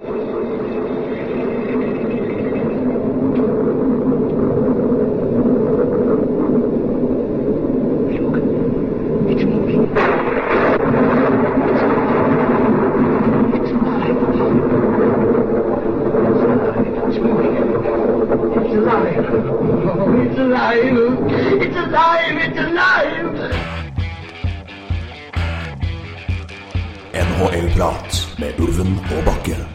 NHL-prat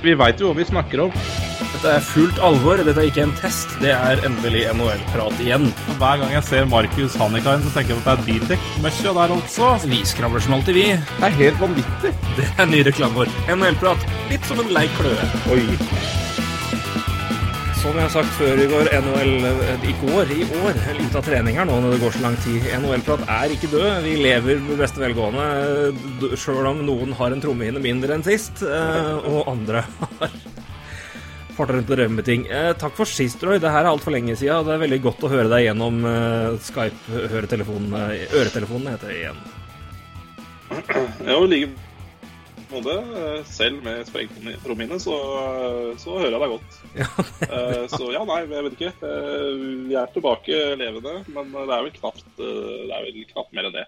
Vi veit jo hva vi snakker om. Dette er fullt alvor. Dette er ikke en test. Det er endelig NHL-prat igjen. Hver gang jeg ser Markus Hannikain, så tenker jeg at det er Bildekk-møkkja der også. Vi skravler som alltid, vi. Det er helt vanvittig. Det er ny reklame vår. NHL-prat. Litt som en lei kløe. Oi. Som jeg har sagt før i går, NHL i går, i år, litt av trening her nå når det går så lang tid. NHL-prat er ikke død. Vi lever med beste velgående, sjøl om noen har en trommehinne mindre enn sist, eh, og andre har farta rundt og med ting. Eh, takk for sist, Roy. Det her er altfor lenge siden. Det er veldig godt å høre deg gjennom eh, Skype-øretelefonen. Øretelefonen heter det igjen. Ja, i like måte. eh, Selv med sprengtrommene, så, så hører jeg deg godt. Ja, Så ja, nei, jeg vet ikke. Eh, Vi er tilbake levende, men det er vel knapt, eh, det er vel knapt mer enn det.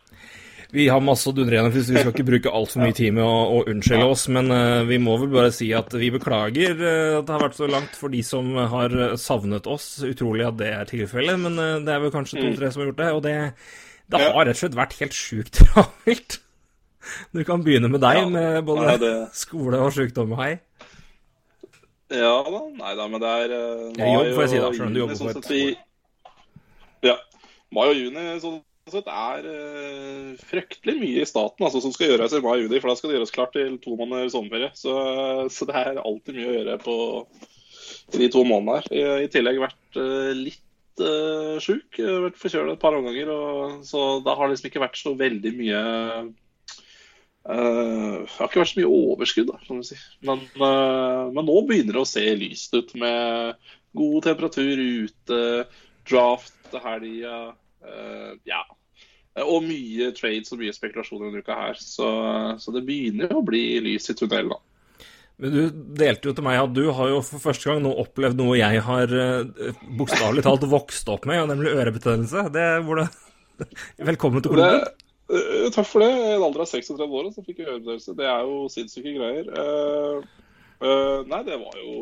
Vi har masse å dundre gjennom, vi skal ikke bruke altfor mye tid med å, å unnskylde oss. Men eh, vi må vel bare si at vi beklager eh, at det har vært så langt for de som har savnet oss. Utrolig at det er tilfellet, men eh, det er vel kanskje to-tre som har gjort det. Og det, det har rett og slett vært helt sjukt travelt. Du kan begynne med deg, Ja. med både det- skole og sykdom. Hei. Ja da, nei da, men det er uh, er jobb, mai får jeg si da, og selv om du jobber på sånn et sett Ja. Mai og juni sånn sett er uh, fryktelig mye i staten altså, som skal gjøres i mai og juni, for da skal det gjøres klart til to måneder sommerferie. Så, så det er alltid mye å gjøre på i de to månedene her. I, i tillegg vært uh, litt uh, sjuk, vært forkjøla et par omganger, og, så da har det liksom ikke vært så veldig mye Eh, det har ikke vært så mye overskudd, da, kan du si. Men, uh, men nå begynner det å se lyst ut med god temperatur ute, draft til helga. Uh, ja. Og mye trades og mye spekulasjoner denne uka her. Så, så det begynner å bli lys i tunnelen. da. Men du delte jo til meg at du har jo for første gang nå opplevd noe jeg har uh, bokstavelig talt vokst opp med, nemlig ørebetennelse. Det hvordan Velkommen til klubben. Eh, takk for det. I en alder av 36 år så fikk jeg ørebetennelse. Det er jo sinnssyke greier. Uh, uh, nei, det var jo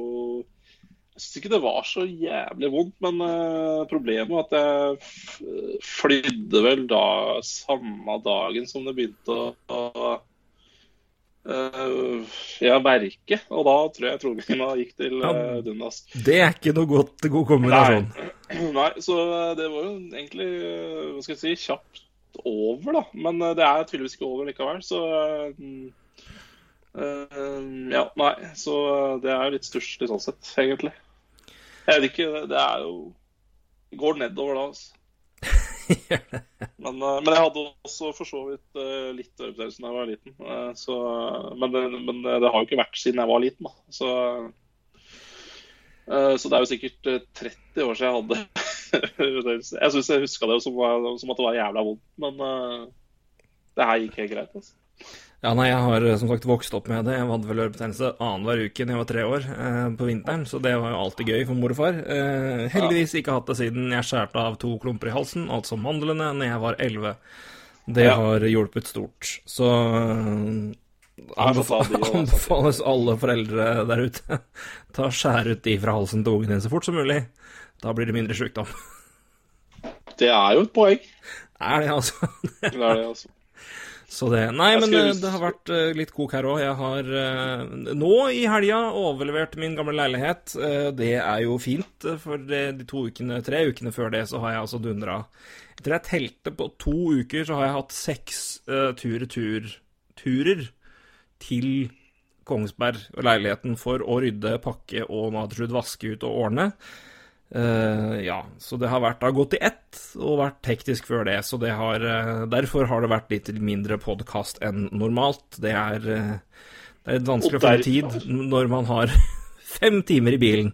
Jeg syns ikke det var så jævlig vondt, men uh, problemet var at jeg flydde vel da samme dagen som det begynte å, ja, verke. Og da tror jeg trommehinna gikk til uh, dundas. Det er ikke noe godt, god kombinasjon. Nei, så det var jo egentlig hva skal jeg si, kjapt over, da. Men eh, det er tydeligvis ikke over likevel, så eh, Ja, nei. Så det er jo litt stusslig sånn sett, egentlig. Jeg vet ikke, det- er jo det går nedover da, altså. Men, uh, men jeg hadde også for så vidt uh, litt ørebetennelse da jeg var liten. Så, men, det- men det har jo ikke vært siden jeg var liten, da. Så, så det er jo sikkert eh, 30 år siden jeg hadde. Jeg syns jeg huska det som, som at det var jævla vondt, men eh, det her gikk helt greit. altså. Ja, nei, jeg har eh, som sagt vokst opp med det. Jeg hadde vel ørebetennelse annenhver uke da jeg var tre år eh, på vinteren, så det var jo alltid gøy for mor og far. Eh, heldigvis ikke hatt det siden jeg skjærte av to klumper i halsen, altså mandlene, da jeg var elleve. Det har hjulpet stort. Så Ja, så ta de anbefales, alle foreldre der ute ta Skjær ut de fra halsen til ungen din så fort som mulig. Da blir det mindre sykdom. Det er jo et poeng. Er det, altså? Det er det, altså. Så det Nei, men eh, det har vært eh, litt kok her òg. Jeg har eh, nå i helga overlevert min gamle leilighet. Det er jo fint, for de to ukene, tre ukene før det så har jeg altså dundra Etter jeg telte på to uker, så har jeg hatt seks uh, tur-retur-turer til Kongsberg og leiligheten for å rydde, pakke og slutt vaske ut og ordne. Uh, ja, så det har vært, da gått i ett og vært hektisk før det. Så det har, uh, derfor har det vært litt mindre podkast enn normalt. Det er, uh, det er vanskelig å få tid når man har fem timer i bilen.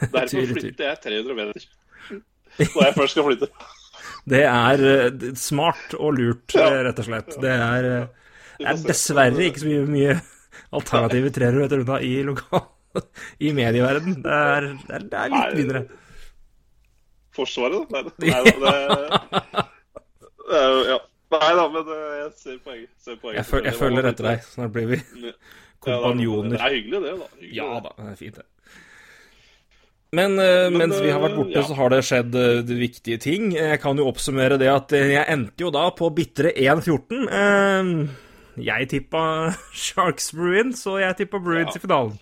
Derfor Tur, flytter jeg 300 meter når jeg først skal flytte. Det er smart og lurt, Ja. rett og slett. Det er, det er dessverre ikke så mye, mye Alternative treere meter unna i lokal... I medieverden. Det er, det er, det er litt videre. mindre. Forsvaret, da? Nei, nei da, det, er Ja. Nei da, men eh, jeg ser poenget. Ser poenget. Jeg, føl, jeg følger etter deg. Snart blir vi Ja, kompanjoner. Det er hyggelig, det. da. Hyggelig, Ja da, det er fint, det. Men, eh, Men, mens vi har vært eh, borte, ja. så har det skjedd eh, de viktige ting. Jeg kan jo oppsummere det at eh, jeg endte jo da på bitre 1-14. Eh, jeg tippa Sharks Bruins, og jeg tippa Bruins Ja. i finalen.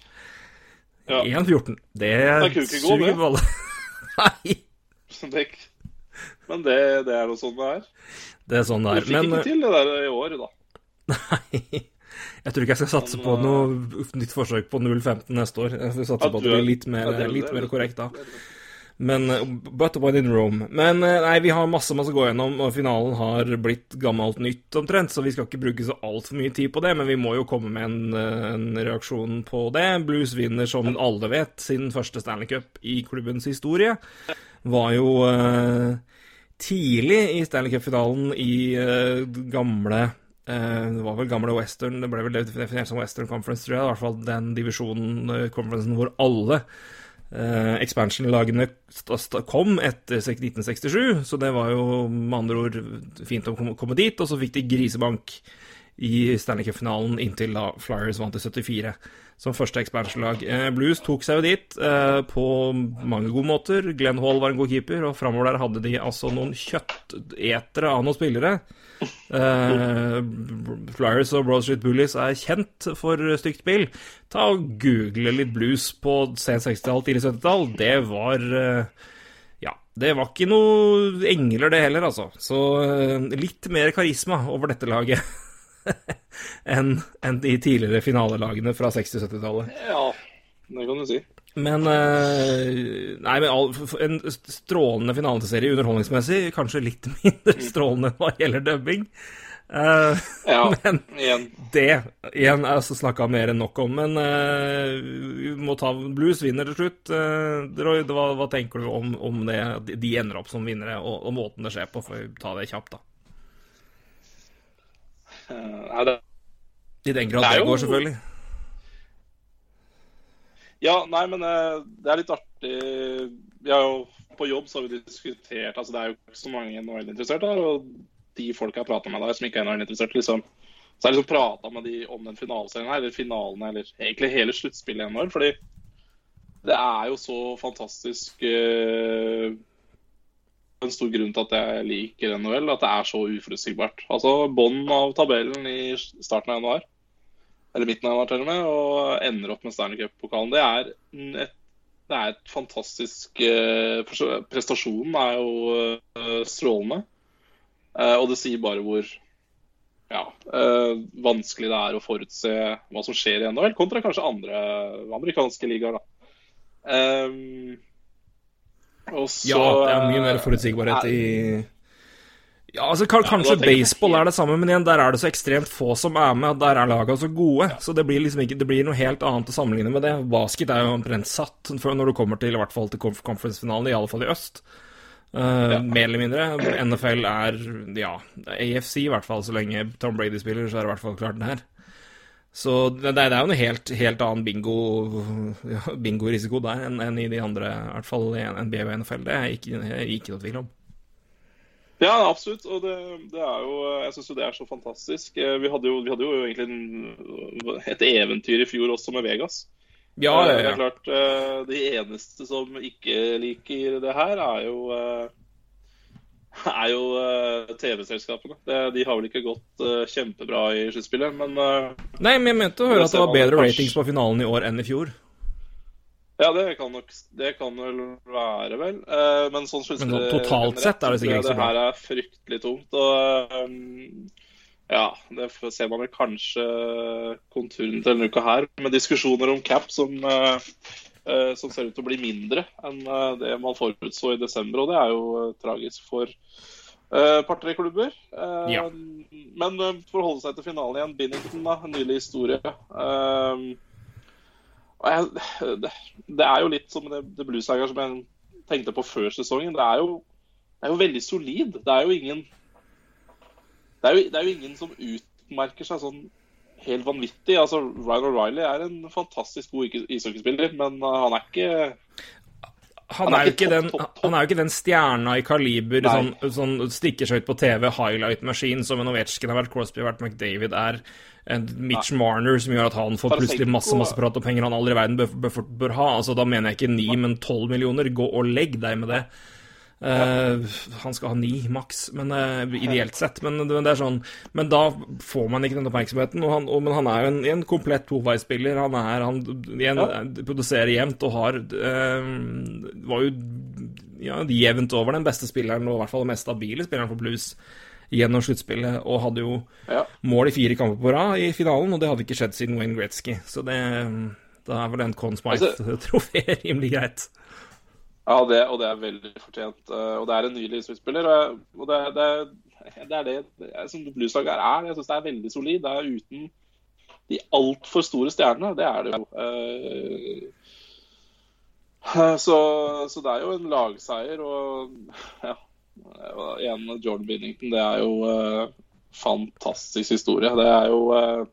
Ja. 1-14. Det Det suger balle. Nei, Det, men det, det er jo sånn det er. det er sånn det Du er. fikk Men ikke eh, til det der i år, da. Nei. Jeg tror ikke jeg skal satse Men, på eh, noe nytt forsøk på 0-15 neste år. Jeg skal satse på at det blir litt mer, er- litt er- mer korrekt da. Men uh, But when in Rome. Men uh, nei, vi har masse masse å gå gjennom, og finalen har blitt gammelt nytt omtrent, så vi skal ikke bruke så altfor mye tid på det, men vi må jo komme med en, uh, en reaksjon på det. Blues vinner, som alle vet, sin første Stanley Cup i klubbens historie. Var jo eh, tidlig i Stanley Cup-finalen i eh, gamle eh, Det var vel gamle Western, det ble vel definert som Western Conference, tror jeg. I hvert fall den divisjonen, konferansen, hvor alle Eh, Expansion-lagene kom etter 1967, så det var jo med andre ord fint å komme dit. Og så fikk de grisebank i Stanley Cup-finalen inntil da Flyers vant i 74 som første expansion-lag. Eh, Blues tok seg jo dit eh, på mange gode måter. Glenn Hall var en god keeper, og framover der hadde de altså noen kjøttetere av noen spillere. Eh, Flyers og Broad Street Bullies er kjent for stygt spill. Ta og Google litt blues på sent 60-tall, tidlig 70-tall. Det var uh, Ja, det var ikke noe engler, det heller, altså. Så uh, litt mer karisma over dette laget enn enn de tidligere finalelagene fra 60-70-tallet. Ja, det kan du si. Men eh, Nei, men all, en strålende finaleserie underholdningsmessig. Kanskje litt mindre strålende hva gjelder dubbing. Uh, Ja, Men- igjen. det igjen er altså snakka mer enn nok om. Men uh, må ta Blues vinner til slutt. Uh, Roy, hva, hva tenker du om, om det, de- de ender opp som vinnere, og, og måten det skjer på? For å ta det kjapt, da. Uh, det I den grad Det det går, selvfølgelig. Ja, nei, men eh, det er litt artig. Vi har jo På jobb så har vi diskutert altså Det er jo ikke så mange NHL-interesserte her. Og de folka jeg prata med der som ikke er NHL-interesserte, liksom, så jeg liksom prata med de om den finaleserien her, eller finalene, eller egentlig hele sluttspillet i NHL. Fordi det er jo så fantastisk eh, En stor grunn til at jeg liker NHL, at det er så uforutsigbart. Altså bånn av tabellen i starten av januar eller midten av januar til og med, og ender opp med Stanley Cup-pokalen. Det et, det er et fantastisk eh, Prestasjonen er jo eh, strålende. Eh, og det sier bare hvor ja, eh, vanskelig det er å forutse hva som skjer i NHL, kontra kanskje andre amerikanske ligaer. så Ja, det er mye mer forutsigbarhet i Ja, altså kan, Ja, Kanskje jeg baseball er det samme, men igjen, der er det så ekstremt få som er med. Der er laga så gode. Så det blir liksom ikke Det blir noe helt annet å sammenligne med det. Basket er jo omtrent satt når du kommer til i hvert fall til conference-finalen, i alle fall i øst. Eh, Mer eller mindre. NFL er ja, AFC i hvert fall. Så lenge Tom Brady spiller, så er det i hvert fall klart det her. Så det, det er jo en helt, helt annen bingo ja, bingo-risiko der enn enn i de andre, i hvert fall i NBA og NFL. Det er ikke, ikke noe tvil om. Ja, absolutt. Og det, det er jo Jeg syns jo det er så fantastisk. Eh, Vi hadde jo, vi hadde jo egentlig en, et eventyr i fjor også med Vegas. Ja, ja, ja, Det er klart, eh, De eneste som ikke liker det her, er jo eh, er jo eh, TV-selskapene. De har vel ikke gått eh, kjempebra i sluttspillet, men eh, Nei, men jeg mente å høre at det var bedre ratings på finalen i år enn i fjor. Ja, det kan nok Det kan vel være, vel. Eh, Men sånn synes Men totalt sett er det sikkert ikke så Det her er fryktelig tungt. Og um, ja, det ser man vel kanskje konturen til denne uka her, med diskusjoner om cap som uh, som ser ut til å bli mindre enn det man forutså i desember. Og det er jo tragisk for uh, par-tre klubber. Ja. Men for å holde seg til finalen igjen, Binnington, da, en nylig historie. Eh, og jeg, det, det er jo litt som det, det blueslaget som jeg tenkte på før sesongen. Det er jo, det er jo veldig solid. Det er jo ingen det er jo, det er jo ingen som utmerker seg sånn helt vanvittig. Altså, Ryan O'Reilly er en fantastisk god ishockeyspiller, men uh, han er ikke Han er jo ikke ikke den, er stjerna i kaliber Nei. sånn, sånn ut på TV, highlight-maskin, som en Ovetsjkin har vært, Crosby har vært, McDavid er. Mitch Mitch Marner som gjør at han får plutselig masse masse prat og penger han aldri i verden bør, bør, bør ha. Altså, da mener jeg ikke ni, men tolv millioner. Gå og legg deg med det. Eh, han skal ha ni, maks, men uh, ideelt sett. Men, er sånn Men da får man ikke den oppmerksomheten. Og han, og, men han er jo en, en komplett toveisspiller. Han er Han igjen, ja. produserer jevnt og har uh, Var jo ja, jevnt over den beste spilleren, og i hvert fall den mest stabile spilleren for Blues gjennom sluttspillet, og hadde jo Ja. mål i fire kamper på rad i finalen, og det hadde ikke skjedd siden Wayne Gretzky. Så det da er vel den Conn Altså- Smythe-trofeet rimelig greit. Ja, det, og det er veldig fortjent. eh, Og det er en ny ishockeyspiller. Og det, det, det er det, er, som blueslag er. Jeg syns det er veldig solid. Det er uten de altfor store stjernene. Det er det jo. Eh, Så, så det er jo en lagseier. Og ja, igjen Jordan Binnington. Det er jo eh, fantastisk historie. Det er jo eh,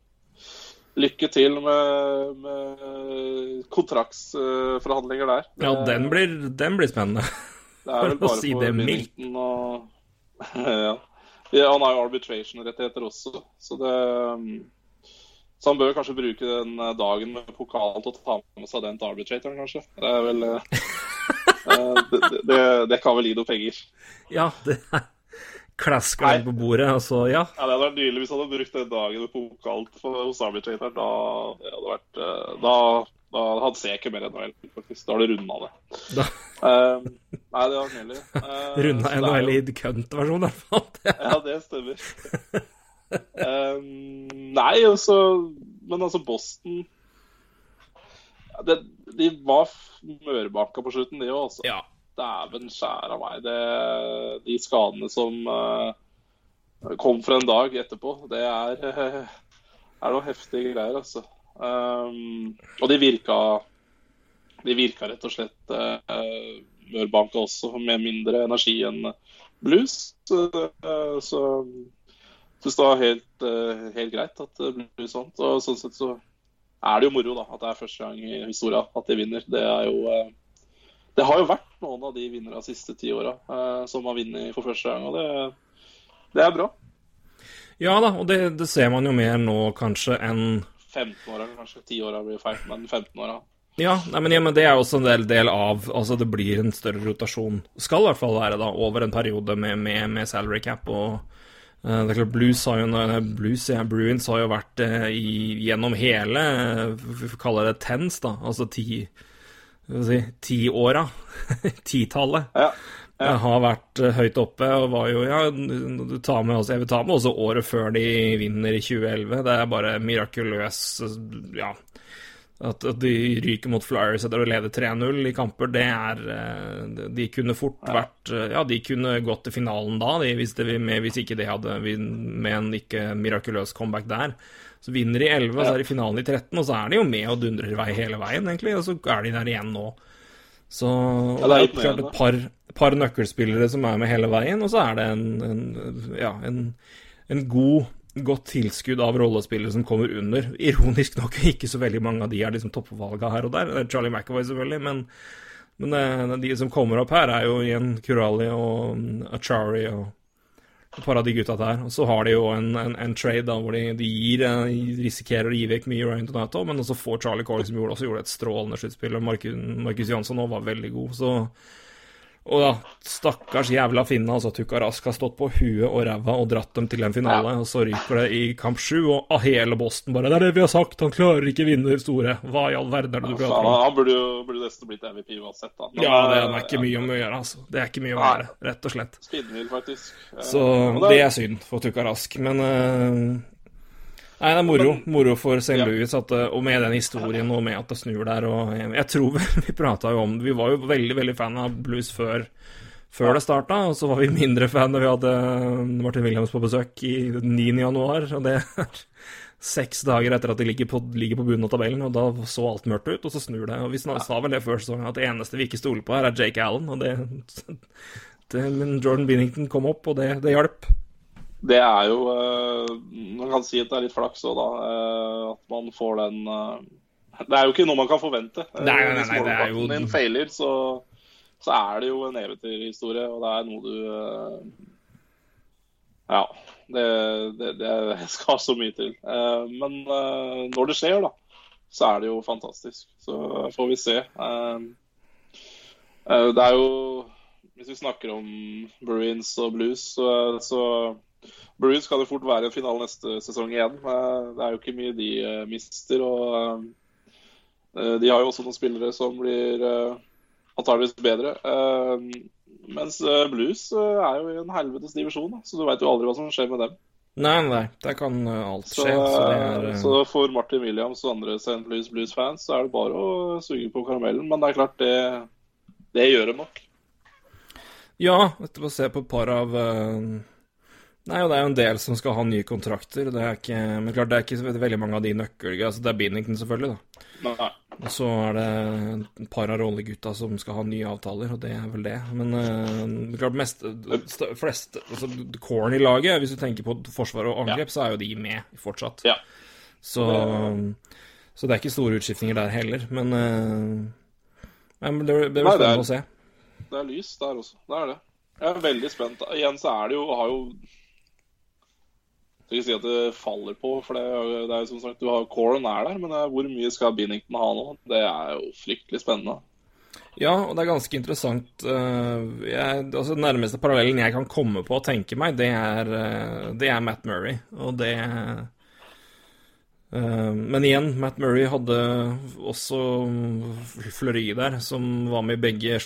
Lykke til med, med kontraktsforhandlinger der. Det- Ja, den blir, den blir spennende. det er vel bare si for mildt. Og ja. ja. Han har jo arbitration-rettigheter også, så det um, Så han bør kanskje bruke den dagen med pokal til å ta med seg den til arbitratoren, kanskje. Det er vel eh, eh, det, det, det kan vel gi noe penger. Ja, det er klasker den på bordet, altså, ja. Ja, Det hadde vært nydelig hvis han hadde brukt den dagen på pokal for, hos arbitratoren. Da, det hadde vært, eh, da, da hadde jeg ikke mer NHL, faktisk. Da har du runda det. Da Eh, nei, det var nydelig. Uh, runda NHL i kønt-versjon, i hvert fall. Ja, det stemmer. um, nei, altså Men altså, Boston det, De var mørbanka på slutten, de òg, altså. Ja. Dæven skjære meg. Det, de skadene som uh, kom for en dag etterpå, det er, uh, er noe heftige greier, altså. Um, og de virka De virka rett og slett uh, mørbanka også, med mindre energi enn blues. Så, eh, så syns det var helt, eh, helt greit at det ble sånt. Og sånn sett så er det jo moro da, at det er første gang i historia at de vinner. Det er jo eh, det har jo vært noen av de vinnerne de siste ti åra eh, som har vunnet for første gang, og det, det er bra. Ja da, og det, det ser man jo mer nå kanskje enn 15-åra kanskje. 10-åra blir feil, men 15-åra. Ja, men, ja, men det er også en del, del av Altså, det blir en større rotasjon. Skal i hvert fall være, da, over en periode med, med, med salary cap og eh, Det er klart, Blues har jo Blues, ja, Bruins har jo vært eh, i, gjennom hele eh, Vi får kalle det tens, da. Altså ti si Tiåra. Titallet. Ja. ja. har vært eh, høyt oppe og var jo Ja, du tar med også, jeg vil ta med også året før de vinner i 2011. Det er bare mirakuløs Ja. At, de ryker mot Flyers etter å lede 3-0 i kamper, det er eh, De kunne fort vært eh, Ja, de kunne gått til finalen da, de, hvis, det, med, hvis ikke de hadde med en ikke mirakuløs comeback der. Så vinner de 11, og så er de i finalen i 13, og så er de jo med og dundrer i vei hele veien, egentlig. Og så er de der igjen nå. Så og det er er jo klart et par, par nøkkelspillere som er med hele veien, og så er det en, en ja, en, en god godt tilskudd av rollespillere som kommer under. Ironisk nok ikke så veldig mange av de er liksom toppvalga her og der. Det er Charlie McAvoy selvfølgelig, men, men eh, de som kommer opp her, er jo igjen Kurali og mm, Achari og et par av de gutta der. Og så har de jo en, en, en trade da, hvor de, de gir, eh, risikerer å gi vekk mye Ryan Donato, men også får Charlie Corley, som gjorde, også gjorde et strålende sluttspill, Marcus Jansson òg var veldig god. så og da, stakkars jævla finne, altså Tukarask har stått på huet og ræva og dratt dem til en finale, og så ryker det i kamp sju, og av hele Boston bare 'Det er det vi har sagt, han klarer ikke vinne det store'. Hva i all verden er det du Faen, prater om? han burde jo burde nesten blitt MVP uansett, da. Men, Ja, det eh, er ikke mye om å gjøre, altså. Det er ikke mye å være, gjøre, rett og slett. Spinnvill, faktisk. Eh, Så det er synd for Tukarask, men eh, Nei, det er moro, moro for St. Louis, at, og med den historien og med at det snur der. og Jeg, jeg tror vi prata jo om det. Vi var jo veldig veldig fan av blues før, før det starta, og så var vi mindre fan da vi hadde Martin Williams på besøk i 9. januar. Og det er seks dager etter at de ligger på, ligger på bunnen av tabellen, og da så alt mørkt ut, og så snur det. Og Vi sa vel det før sesongen, at det eneste vi ikke stoler på her, er Jake Allen, og det, det Men Jordan Binnington kom opp, og det, det hjalp. Det er jo eh, Man kan si at det er litt flaks òg, da. eh, At man får den eh, Det er jo ikke noe man kan forvente. Nei, nei, nei, det er jo- din feiler, så, så er det jo en eventyrhistorie, og det er noe du Ja. Det, det, det skal så mye til. Men når det skjer, da, så er det jo fantastisk. Så får vi se. Det er jo Hvis vi snakker om Bruins og Blues, så, så Bruins kan jo fort være en finale neste sesong igjen. Eh, Det er jo ikke mye de eh, mister. og eh, De har jo også noen spillere som blir antageligvis bedre. Mens Blues er jo i en helvetes divisjon, så du veit jo aldri hva som skjer med dem. Nei, nei, der kan alt skje. Så det er så for Martin Williams og andre St. Louis Blues-fans så er det bare å suge på karamellen. Men det er klart, det, det gjør de nok. Ja, etter å se på et par av eh, Nei, og det er jo en del som skal ha nye kontrakter. Det er ikke, men klart, det er ikke veldig mange av de nøkkelgreiene. Altså, det er Binnington, selvfølgelig, da. Nei. Og så er det et par av rollegutta som skal ha nye avtaler, og det er vel det. Men uh, klart mest, st- flest altså, Corn i laget, hvis du tenker på forsvar og angrep, så er jo de med fortsatt. Ja. Så, så det er ikke store utskiftninger der heller. Men, uh, men det, det blir Nei, det er- spennende å se. Det er lys der også. Det er det. Jeg er veldig spent. Igjen så er det jo har jo skal ikke si at det faller på, for det, det er jo som sagt du har Coren er der, men hvor mye skal Binnington ha nå? Det er jo fryktelig spennende. Ja, og det er ganske interessant. eh, jeg, altså, Den nærmeste parallellen jeg kan komme på å tenke meg, det er, eh, det er Matt Murray. Og det eh, Men igjen, Matt Murray hadde også Fleury der, som var med i begge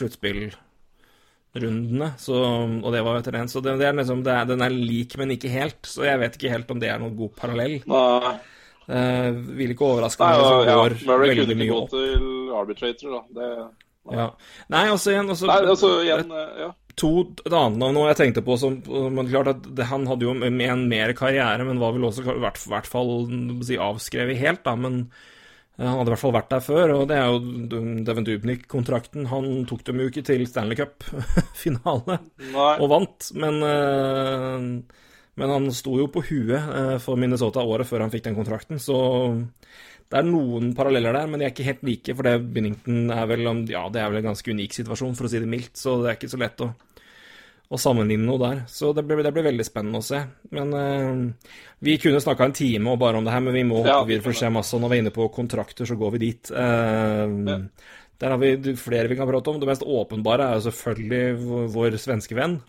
sluttspillrundene. Så, og det var etter den. Så det, det er liksom, det er, den er lik, men ikke helt. Så jeg vet ikke helt om det er noen god parallell. Nei, Eh, vil ikke overraske Nei meg hvis det går ja, veldig kunne mye ikke gå opp. til arbitrator, da. Det, Ja. Nei, altså igjen også, nei, altså igjen eh, Ja. to et annet navn jeg tenkte på som men klart at det, Han hadde jo en mer karriere, men var vel også i hvert, hvert fall si, avskrevet helt, da. Men han hadde i hvert fall vært der før, og det er jo Devon Dubnik-kontrakten. Han tok dem jo ikke til Stanley Cup-finale og vant, men eh, Men han sto jo på huet eh, for Minnesota året før han fikk den kontrakten, så det er noen paralleller der, men de er ikke helt like, for det Binnington er vel Ja, det er vel en ganske unik situasjon, for å si det mildt, så det er ikke så lett å, å sammenligne noe der. Så det blir, det blir veldig spennende å se. Men uh, vi kunne snakka en time og bare om det her, men vi må Ja, videre for å se masse. Når vi er inne på kontrakter, så går vi dit. Eh, Der har vi flere vi kan prate om. Det mest åpenbare er jo selvfølgelig vår, svenske venn.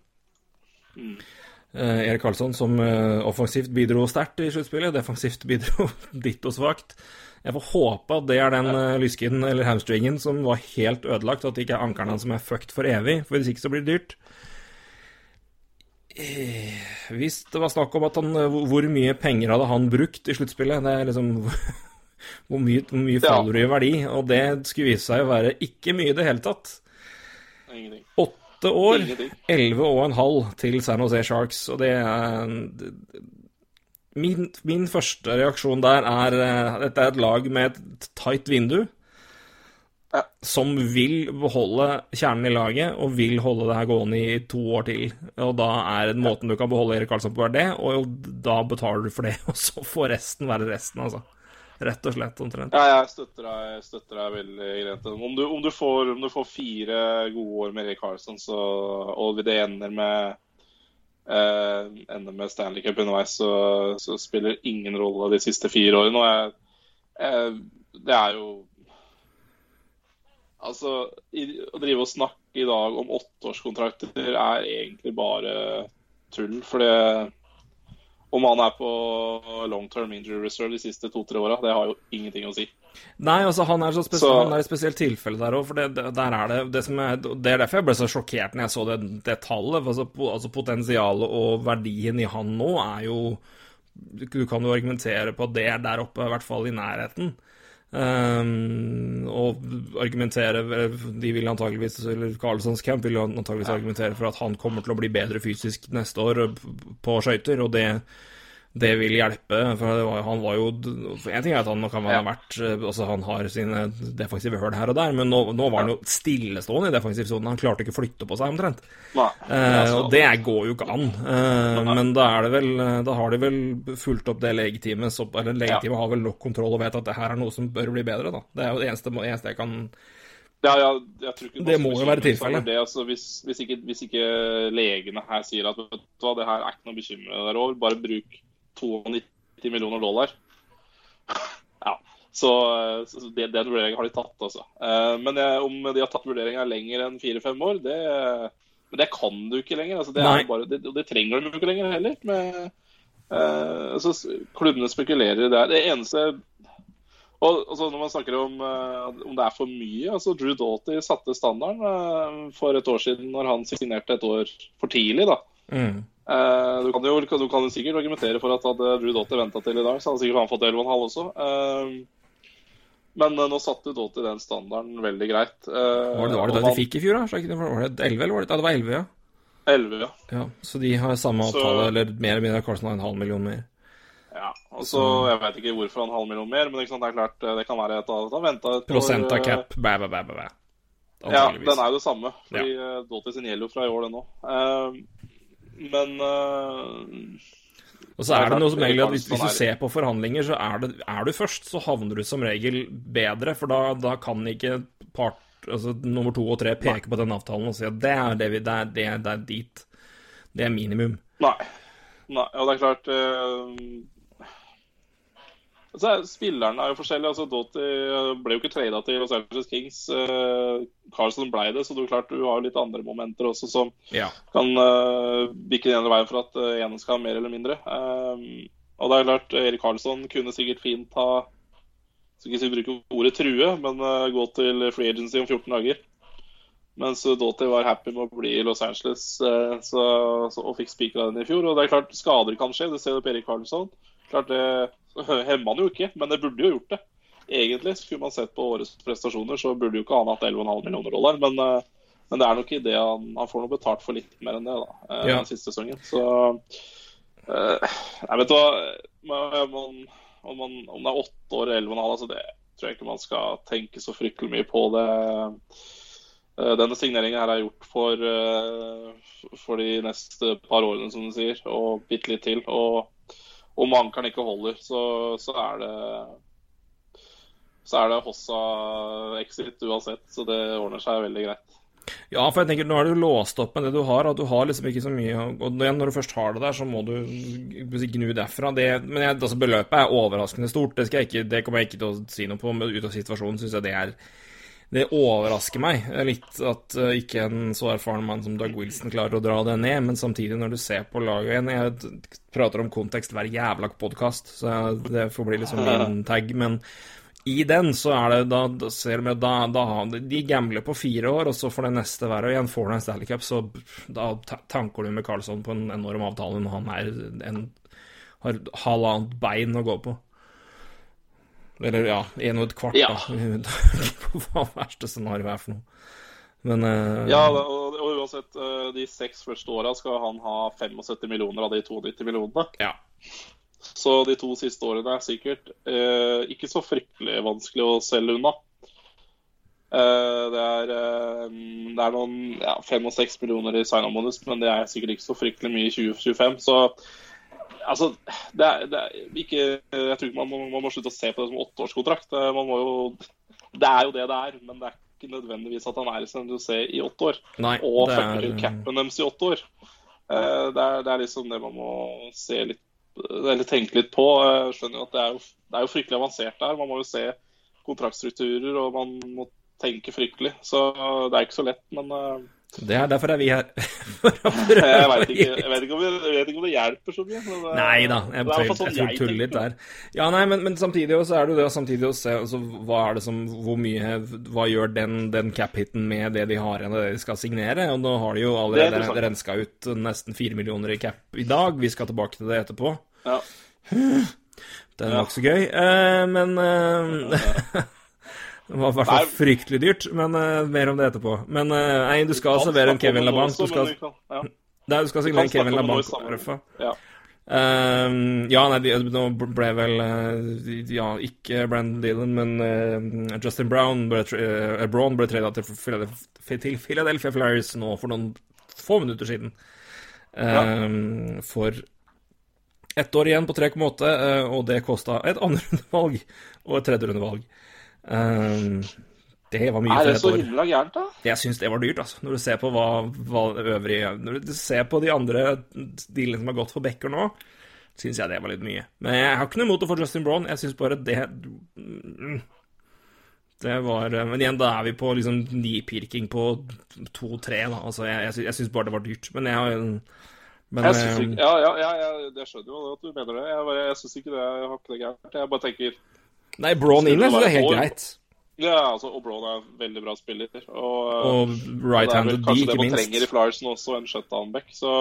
Uh, Erik Karlsson, som offensivt bidro sterkt i sluttspillet, defensivt bidro ditt og svakt. Jeg får håpe at det er den uh, lysken eller hamstringen som var helt ødelagt, at det ikke er ankelen som er fucked for evig, for hvis ikke så blir det dyrt. Eh, Hvis det var snakk om at han, eh, hvor- mye penger hadde han brukt i sluttspillet, det er liksom hvor mye, hvor mye faller du i verdi, og det skulle vise seg å være ikke mye i det hele tatt. Ingenting. Åtte år, elleve og en halv til San Jose Sharks, og det er Min, min første reaksjon der er eh, Dette er et lag med et tight vindu. Ja. Som vil beholde kjernen i laget, og vil holde det her gående i to år til. Og da er måten du kan beholde Erik Karlsson på, er det, og da betaler du for det, og så får resten være resten, altså. Rett og slett, omtrent. Ja, jeg støtter deg, jeg støtter deg veldig greit. Om om, du får, om du får fire gode år med Erik Karlsson, så, og det ender med Uh, ender med Stanley Cup underveis, så, så spiller ingen rolle de siste fire årene. Og jeg, jeg, det er jo Altså, å drive og snakke i dag om åtteårskontrakter er egentlig bare tull. For det om han er på long term injury reserve de siste to-tre åra, det har jo ingenting å si. Nei, altså han er, så spesiell, Så- han er et spesielt tilfelle der òg, for det, der er det det, er, det er derfor jeg ble så sjokkert når jeg så det, det tallet. Altså, altså Potensialet og verdien i han nå er jo Du du kan jo argumentere på at det er der oppe, i hvert fall i nærheten. Ehm, og argumentere De vil antageligvis Eller Carlsons camp vil antageligvis ja. argumentere for at han kommer til å bli bedre fysisk neste år på skøyter, og det det vil hjelpe. For var, han var jo En ting er at han kan ha vært Altså, han har sine defensive høl her og der, men nå, nå var han jo stillestående i defensiv sone. Han klarte ikke å flytte på seg, omtrent. Nei. Eh, og det går jo ikke an. Eh, men da er det vel Da har de vel fulgt opp det legeteamet Eller legeteamet har vel nok kontroll og vet at det her er noe som bør bli bedre, da. Det er jo det eneste, eneste jeg kan Ja, ja, jeg tror ikke Det må jo være tilfellet. Altså, hvis, hvis, hvis ikke legene her sier at vet du hva, det her er ikke noe å bekymre deg over, bare bruk 92 millioner dollar. Ja, så, så det, den vurderingen har de tatt, altså. Eh, men jeg, om de har tatt vurderinga lenger enn fire-fem år, det, men det kan du ikke lenger. Altså, det, bare, det, det trenger du ikke lenger heller. Med, uh, så klubbene spekulerer der. det. Det eneste og så Når man snakker om uh, om det er for mye altså Drew Doughty satte standarden uh, for et år siden når han signerte et år for tidlig. da. mm. Eh, du, kan jo, du kan jo sikkert argumentere for at hadde Drew Doughty venta til i dag, så hadde sikkert han fått 11,5 også. Uh, men uh, nå satte Doughty den standarden veldig greit. Var det, var det det de fikk i fjor, da? Var det 11, eller var det, ja, det var 11, ja. 11, ja. ja. Så de har samme avtale, eller mer eller mindre Carlsen har en halv million mer. ja. altså, så, Jeg vet ikke hvorfor han halv million mer, men sant, det er klart det kan være et av Han venta et Prosent av cap, bæ, bæ, bæ, bæ. Ja, den er jo det samme. Fordi ja. Doughty sin gjelder jo fra i år, den òg. Men uh, Og så er det noe som regel at hvis, hvis du er- ser på forhandlinger, så er, det, er du først, så havner du som regel bedre, for da, da kan ikke part, altså nummer to og tre peke på den avtalen og si at det er det vi, det er, det er, det er dit. Det er minimum. Nei. Nei. Og det er klart eh, altså, Spillerne er jo forskjellige. altså Doughty eh, ble jo ikke trada til Los Angeles Kings. Uh, Carlson ble det, så du, klart, du har jo litt andre momenter også som Ja. kan uh, bikke den ene veien for at uh, ene skal ha mer eller mindre. Um, og det er klart, Erik Carlson kunne sikkert fint ha skal ikke si bruke ordet true, men uh, gå til free agency om 14 dager. Mens Doty var happy med å bli i Los Angeles så, så, og fikk spikra den i fjor. Og det er klart, skader kan skje, det ser du på Erik Carlson Klart det hemmer han jo ikke, men det burde jo gjort det. Egentlig skulle man sett på årets prestasjoner, så burde jo ikke han hatt 11,5 millioner dollar. Men, uh, men det er nok i det han, han får noe betalt for litt mer enn det da, uh, Ja. den siste sesongen. Så uh, jeg vet hva man, om, man, om det er åtte år eller 11,5, altså det tror jeg ikke man skal tenke så fryktelig mye på. det Eh, Denne signeringen her er gjort for, eh, for de neste par årene, som du sier, og bitte litt til. Og om ankeren ikke holder, så, så er det så er det Hossa exit uansett, så det ordner seg veldig greit. Ja, for jeg tenker, nå er du låst opp med det du har, at du har liksom ikke så mye Og når du først har det der, så må du gnu derfra. Det, men jeg, altså, beløpet er overraskende stort. Det, jeg ikke, det kommer jeg ikke til å si noe på, men ut av situasjonen syns jeg det er Det overrasker meg litt at uh, ikke en så erfaren mann som Doug Wilson klarer å dra det ned, men samtidig, når du ser på laget igjen Jeg prater om kontekst hver jævla podkast, så det får bli liksom min tag, men i den så er det da, da ser du da, da De gambler på fire år, og så får det neste være. Og igjen får du en Stanley Cup, så da tanker du med Carlsson på en enorm avtale når han er en, har halvannet bein å gå på. Eller ja, en og et kvart, Ja. da. hva verste scenario er for noe. Men uh... Ja, og, og uansett, eh, de seks første åra skal han ha 75 millioner av de 92 millionene. ja. Så de to siste årene er sikkert uh, ikke så fryktelig vanskelig å selge unna. Uh, det, er, det er noen ja, fem og seks millioner i sign-on-bonus, men det er sikkert ikke så fryktelig mye i 2025. Så altså, det er, det er ikke Jeg tror ikke man man må slutte å se på det som åtteårskontrakt. Eh, Man må jo Det er jo det det er, men det er ikke nødvendigvis at han er i San Jose i åtte år. Nei, Og det fucker er capen deres i åtte år. Eh, Det er, det er liksom det man må se litt eller tenke litt på. Jeg skjønner jo at det er jo, det er jo fryktelig avansert der. Man må jo se kontraktstrukturer, og man må tenke fryktelig. Så det er ikke så lett, men eh, det er Derfor er vi her. For å jeg, prøve vet ikke, jeg, vet ikke det, vet ikke om det hjelper så mye. Men, eh, Nei da, jeg, det er jeg, sånn jeg, tuller litt der. Ja, nei, men, men samtidig også er det jo det samtidig å se altså, hva er det som Hvor mye Hva gjør den, den cap-hiten med det de har igjen, og det de skal signere? Og nå har de jo er allerede renska ut nesten fire millioner i cap i dag. Vi skal tilbake til det etterpå. Ja. Det er nokså så gøy, Uh, men eh, Det var i hvert fall fryktelig dyrt, men uh, mer om det etterpå. Men uh, nei, du skal servere en Kevin LaBanc. Du skal, kan- ja. nei, du skal signere en Kevin LaBanc. Ja. Ehm, ja, nei, de, nå ble vel eh, Ja, ikke Brandon Dylan, men uh, Justin Brown ble, eh, Braun ble trada til, Philadelphia- til Philadelphia Flyers nå for noen få minutter siden. Ehm, For ett år igjen på 3,8, eh, og det kosta et andrerundevalg og et tredjerundevalg. Um, det var mye Er det så himla gærent, da? Jeg syns det var dyrt, altså. Når du ser på hva, hva øvrig Når du ser på de andre dealene som har gått for Becker nå, syns jeg det var litt mye. Men jeg har ikke noe imot å få Justin Brown. Jeg syns bare det mm, Det var Men igjen, da er vi på liksom nipirking på to-tre, da. Altså, jeg, jeg, jeg syns bare det var dyrt. Men jeg har men, Jeg synes ikke, ja, ja, ja, jeg, jeg skjønner jo at du mener det. Jeg, bare- jeg syns ikke det jeg har ikke det gærent. Jeg bare tenker Nei, Braun inn, det er helt Skulle greit. Ja, altså, og Braun er en veldig bra spiller. Og, Og det er vel right-handed D, kanskje det ikke man trenger i minst. Flyersen også, en shutdown-back. Så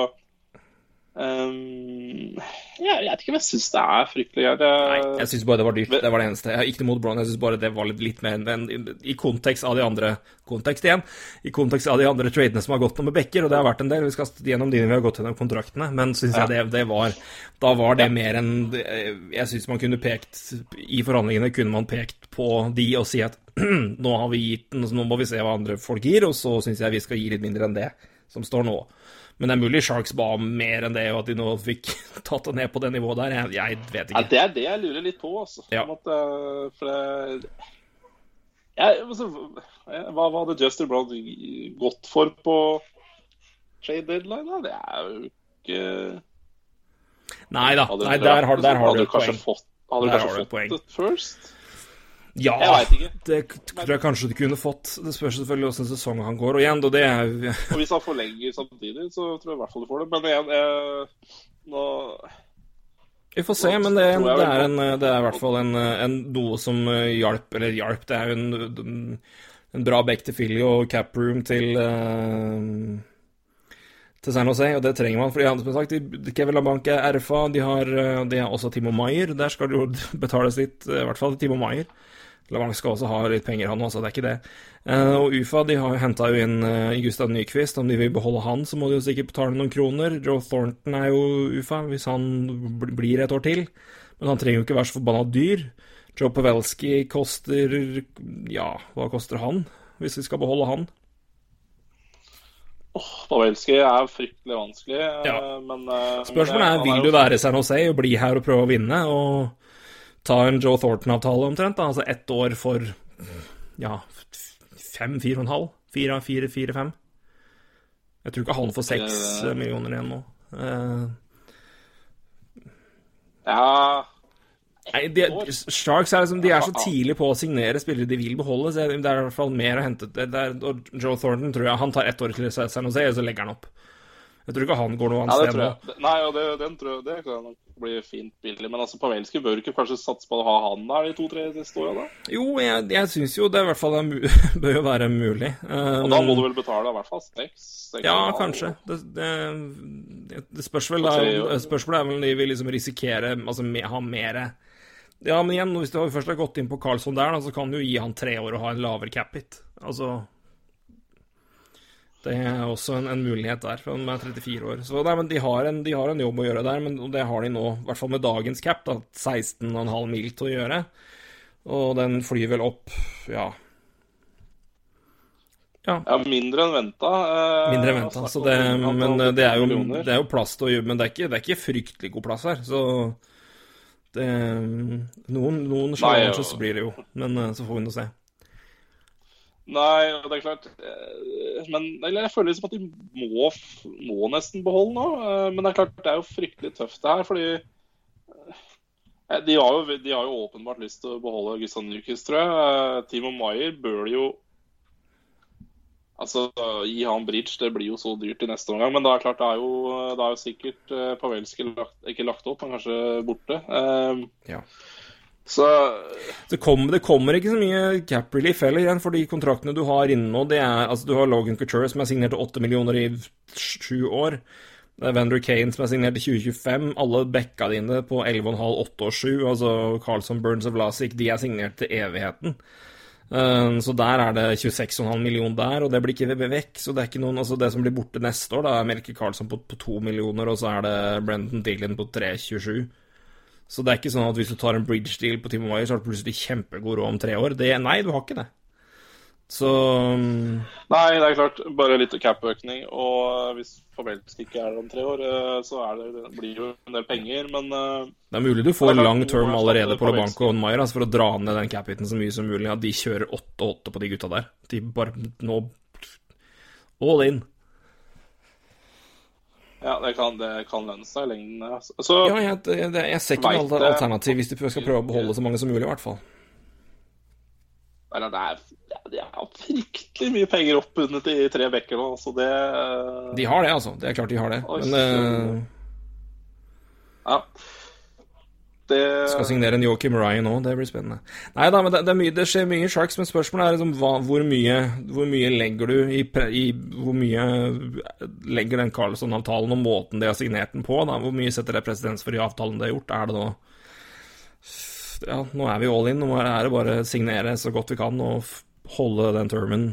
ehm, Jeg vet ikke om jeg syns det er fryktelig gærent. Nei, Jeg- syns bare det var dyrt. Det var det eneste. Jeg har ikke noe mot Brown, jeg syns bare det var litt, litt mer enn enn- I kontekst av de andre Kontekst igjen. I kontekst av de andre tradene som har gått nå med Becker, og det har vært en del. Vi skal gjennom de vi har gått gjennom kontraktene, men syns jeg det, det var Da var det mer enn Jeg syns man kunne pekt I forhandlingene kunne man pekt på de og si at nå har vi gitt Nå må vi se hva andre folk gir, og så syns jeg vi skal gi litt mindre enn det som står nå. Men det er mulig Sharks ba om mer enn det, og at de nå fikk tatt det ned på det nivået der. Jeg, jeg vet Ja, ikke. det er det jeg lurer litt på, altså. Ja. At, eh, for det jeg, altså, hva, hva hadde Juster Brown gått for på trade deadline? Da? Det er jo ikke Nei da. Nei, der har, der har du et poeng. Fått, hadde du kanskje fått et first? Ja, Jeg ikke. det tror jeg kanskje du kunne fått. Det spørs selvfølgelig åssen sesongen han går. Og igjen, det er Og hvis han forlenger samtidig, så tror jeg i hvert fall du får det. Men igjen, jeg, nå Vi får se, men det, det, er, en, det er i hvert fall en, en, noe som eh, hjalp Eller hjalp, det er jo en, en, bra back til Philly og cap room til eh, til San Jose, og det trenger man. fordi han, som sagt, de- Kevin LaBanc er RFA, de har, eh, de har også Timo Maier. Der skal det jo betales litt, eh, i hvert fall til Timo Maier. LaBanc skal også ha litt penger, han også, det er ikke det. Eh, og UFA de har henta jo inn uh, Gustav Nyquist. Om de vil beholde han, så må de jo sikkert betale noen kroner. Joe Thornton er jo UFA, hvis han bl- blir et år til. Men han trenger jo ikke være så forbanna dyr. Joe Pavelski koster Ja, hva koster han? Hvis vi skal beholde han? Pavelski er fryktelig vanskelig, eh, Ja. men eh, Spørsmålet men, er eh, vil du være San Jose og bli her og prøve å vinne, og ta en Joe Thornton-avtale omtrent? da, Altså ett år for ja, fem, fire og en halv? Fire, fire, fire, fem? Jeg tror ikke han får seks millioner igjen nå. Uh, Ja, Nei, de, Sharks er liksom, de er så tidlig på å signere spillere de vil beholde, så det er i hvert fall mer å hente. Det, er, og Joe Thornton tror jeg han tar ett år til San Jose, og så legger han opp. Jeg tror ikke han går noe annet sted nå. Nei, og det, den tror jeg det kan nok bli fint billig. Men altså, Pavelski bør ikke kanskje satse på å ha han der de to-tre neste åra? Jo, jeg, jeg syns jo det i hvert fall bør jo være mulig. Eh, Og da må du vel betale i hvert fall seks? Ja, kanskje. Det, det, det spørs vel For da tre år. Spørsmålet er vel om de vil liksom risikere Altså ha mer Ja, men igjen, hvis du først har gått inn på Carlsson der, da, så kan du jo gi han tre år og ha en lavere cap-hit. Altså Det er også en, en mulighet der, for han er 34 år. Så nei, men de har, en, de har en jobb å gjøre der, men det har de nå, i hvert fall med dagens cap, da, 16,5 mil til å gjøre. Og den flyr vel opp, ja Ja, Ja, mindre enn venta. eh, Mindre enn venta. Så det, men eh, det er, jo, det er jo plass til å gjøre Men det er ikke, det er ikke fryktelig god plass her. Så det, Noen, noen challenges blir det jo, men eh, så får vi nå se. Nei, det er klart eh, Men jeg føler liksom at de må, må nesten beholde nå. eh, Men det er klart, det er jo fryktelig tøft det her, fordi eh, de har, jo, de har jo åpenbart lyst til å beholde Gustav Nykis, tror jeg. Timo Maier bør jo Altså, gi han bridge, det blir jo så dyrt i neste omgang. Men det er klart, det er jo, det er jo sikkert Pavelski lagt, ikke lagt opp, men kanskje borte. Ja. Så Det kommer, det kommer ikke så mye cap relief heller igjen, for de kontraktene du har inne nå, det er Altså, du har Logan Couture som er signert til 8 millioner i sju år. Det er Vander Kane som er signert til 2025. Alle backa dine på 11,5, 8 og 7. Altså Carlson, Burns og Vlasic, de er signert til evigheten. Eh, Så der er det 26,5 millioner der, og det blir ikke vekk. Så det er ikke noen Altså, det som blir borte neste år, da er Melke Karlsson på, på 2 millioner, og så er det Brendan Dillon på 3,27. Så det er ikke sånn at hvis du tar en bridge deal på Timo Maier, så har du plutselig kjempegod råd om tre år. Det, nei, du har ikke det. Så mm, Nei, det er klart. Bare litt cap-økning. Og hvis Pavelski ikke er der om tre år, eh, så er det, det blir jo en del penger. Men eh, det er mulig du får Det du term allerede på. Lobanco og Maier, altså for å dra ned den cap-hiten så mye som mulig. At de kjører 8-8 på de gutta der. De bare nå All in. Ja, det kan, det kan lønne seg i lengden. ja. Så Ja, jeg, det, det- jeg ser ikke noe det. alternativ hvis de skal prøve å beholde så mange som mulig, i hvert fall. Eller, det er, de har fryktelig mye penger oppbundet i tre bekker nå, så det De har det, altså. Det er klart de har det. Men uh... Ja. Det skal signere en Joachim Ryan òg, det blir spennende. Nei da, men det, det, mye, det skjer mye Sharks, men spørsmålet er liksom hva, hvor, mye, hvor mye legger du i, i Hvor mye legger den Carlsson-avtalen og måten de har signert den på, da? Hvor mye setter det presedens for i avtalen de har gjort? Er det nå Ja, nå er vi all in. Nå er det bare å signere så godt vi kan og holde den termen.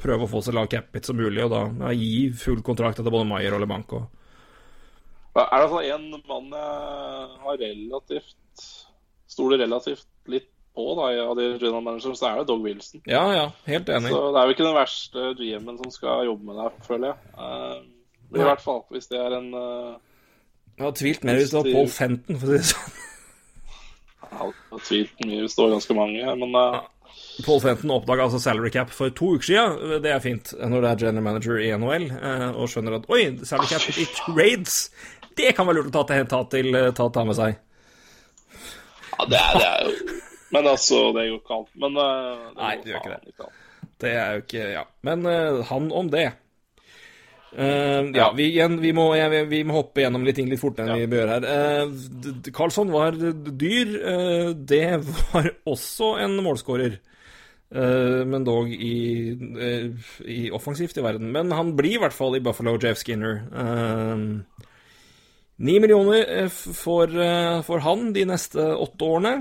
Prøve å få så lav cap-hit som mulig, og da ja, gi full kontrakt etter både Maier og LeBanco. Er det altså en mann jeg har relativt Stoler relativt litt på da, av de general managerne, så er det Dog Wilson. Ja, ja, helt enig. Så det er jo ikke den verste GM-en som skal jobbe med deg, føler jeg. Uh, men i hvert fall, hvis det er en uh, Jeg har tvilt mer hvis det var Paul Fenton, for å si det sånn. Jeg har tvilt mye, det står ganske mange, men eh, Paul Fenton oppdaga altså salary cap for to uker siden. Det er fint når det er general manager i NHL eh, og skjønner at oi, salary cap i trades, det kan være lurt å ta, til, ta, til, ta, ta med seg. ja, det er, det er jo Men altså, det går ikke an. Men det Nei, det gjør ikke det. ikke. Det er jo ikke Ja. Men uh, han om det. Uh, ja, Ja. vi, igjen, vi, må, ja vi må hoppe gjennom litt ting litt fortere enn vi bør her. Uh, Carlsson var dyr. Uh, det var også en målskårer. Eh, men dog i, eh, i offensivt i verden. Men han blir i hvert fall i Buffalo, Jeff Skinner. Ni millioner eh, får, eh, får han de neste åtte årene.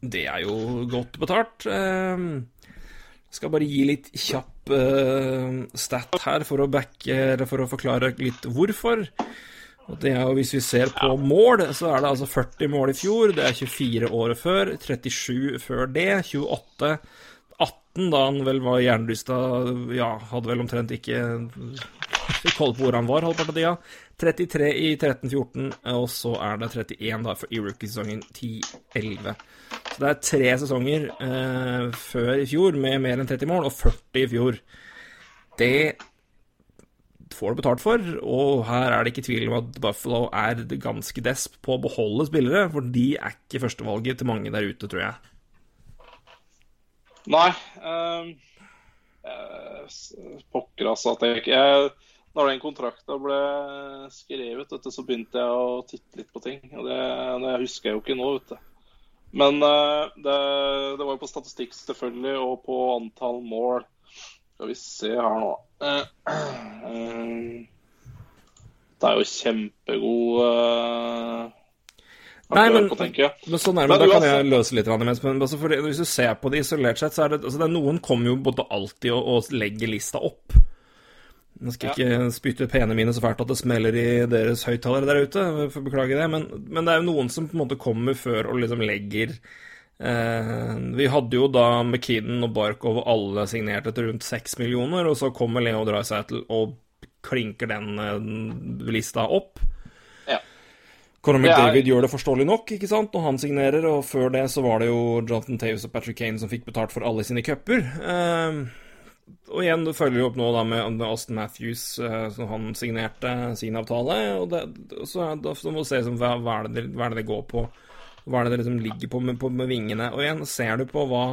Det er jo godt betalt. Jeg skal bare gi litt kjapp eh, stat her for å backe, for å forklare litt hvorfor. Og det er jo Hvis vi ser på mål, så er det altså 40 mål i fjor. Det er 24 året før. 37 før det. 28 18, da han vel var jernlysta Ja, hadde vel omtrent ikke fikk holde på hvor han var halvparten av tida. 33 i 13-14, og så er det 31 da for i rookiesesongen 10-11. Så det er tre sesonger eh, før i fjor med mer enn 30 mål, og 40 i fjor. Det får du betalt for, og her er det ikke tvil om at Buffalo er ganske desp på å beholde spillere, for de er ikke førstevalget til mange der ute, tror jeg. Nei. Um, pokker, altså. At jeg ikke Når den kontrakta ble skrevet, vet du, så begynte jeg å titte litt på ting. Og det, det husker jeg jo ikke nå, vet du. Men eh, det, det var jo på statistikk, selvfølgelig, og på antall mål. Skal vi se her nå. Eh, eh, det er jo kjempegod Nei, men- på. Men sånn er det, men da kan jeg løse litt. Mens, men altså, fordi, hvis du ser på det isolert sett, så er det, altså, det er noen kommer jo både alltid og, og legger lista opp. Nå skal ja. ikke spytte pene mine så fælt at det smeller i deres høyttalere der ute, for å beklage det, men, men det er jo noen som på en måte kommer før og liksom legger eh, Vi hadde jo da McKinnon og Barkov og alle signert etter rundt seks millioner, og så kommer Leo Dreisaitl og klinker den eh, lista opp. Ja. Conor McDavid er- gjør det forståelig nok, ikke sant, når han signerer, og før det så var det jo Jonathan Taves og Patrick Kane som fikk betalt for alle sine cuper. Eh, og igjen, du følger jo opp nå da med, Austin Matthews, eh, som han signerte sin avtale, og det, så, det- så må du se som, hva, hva, er det, hva er det det går på, hva er det det liksom ligger på med, på med vingene, og igjen, ser du på hva,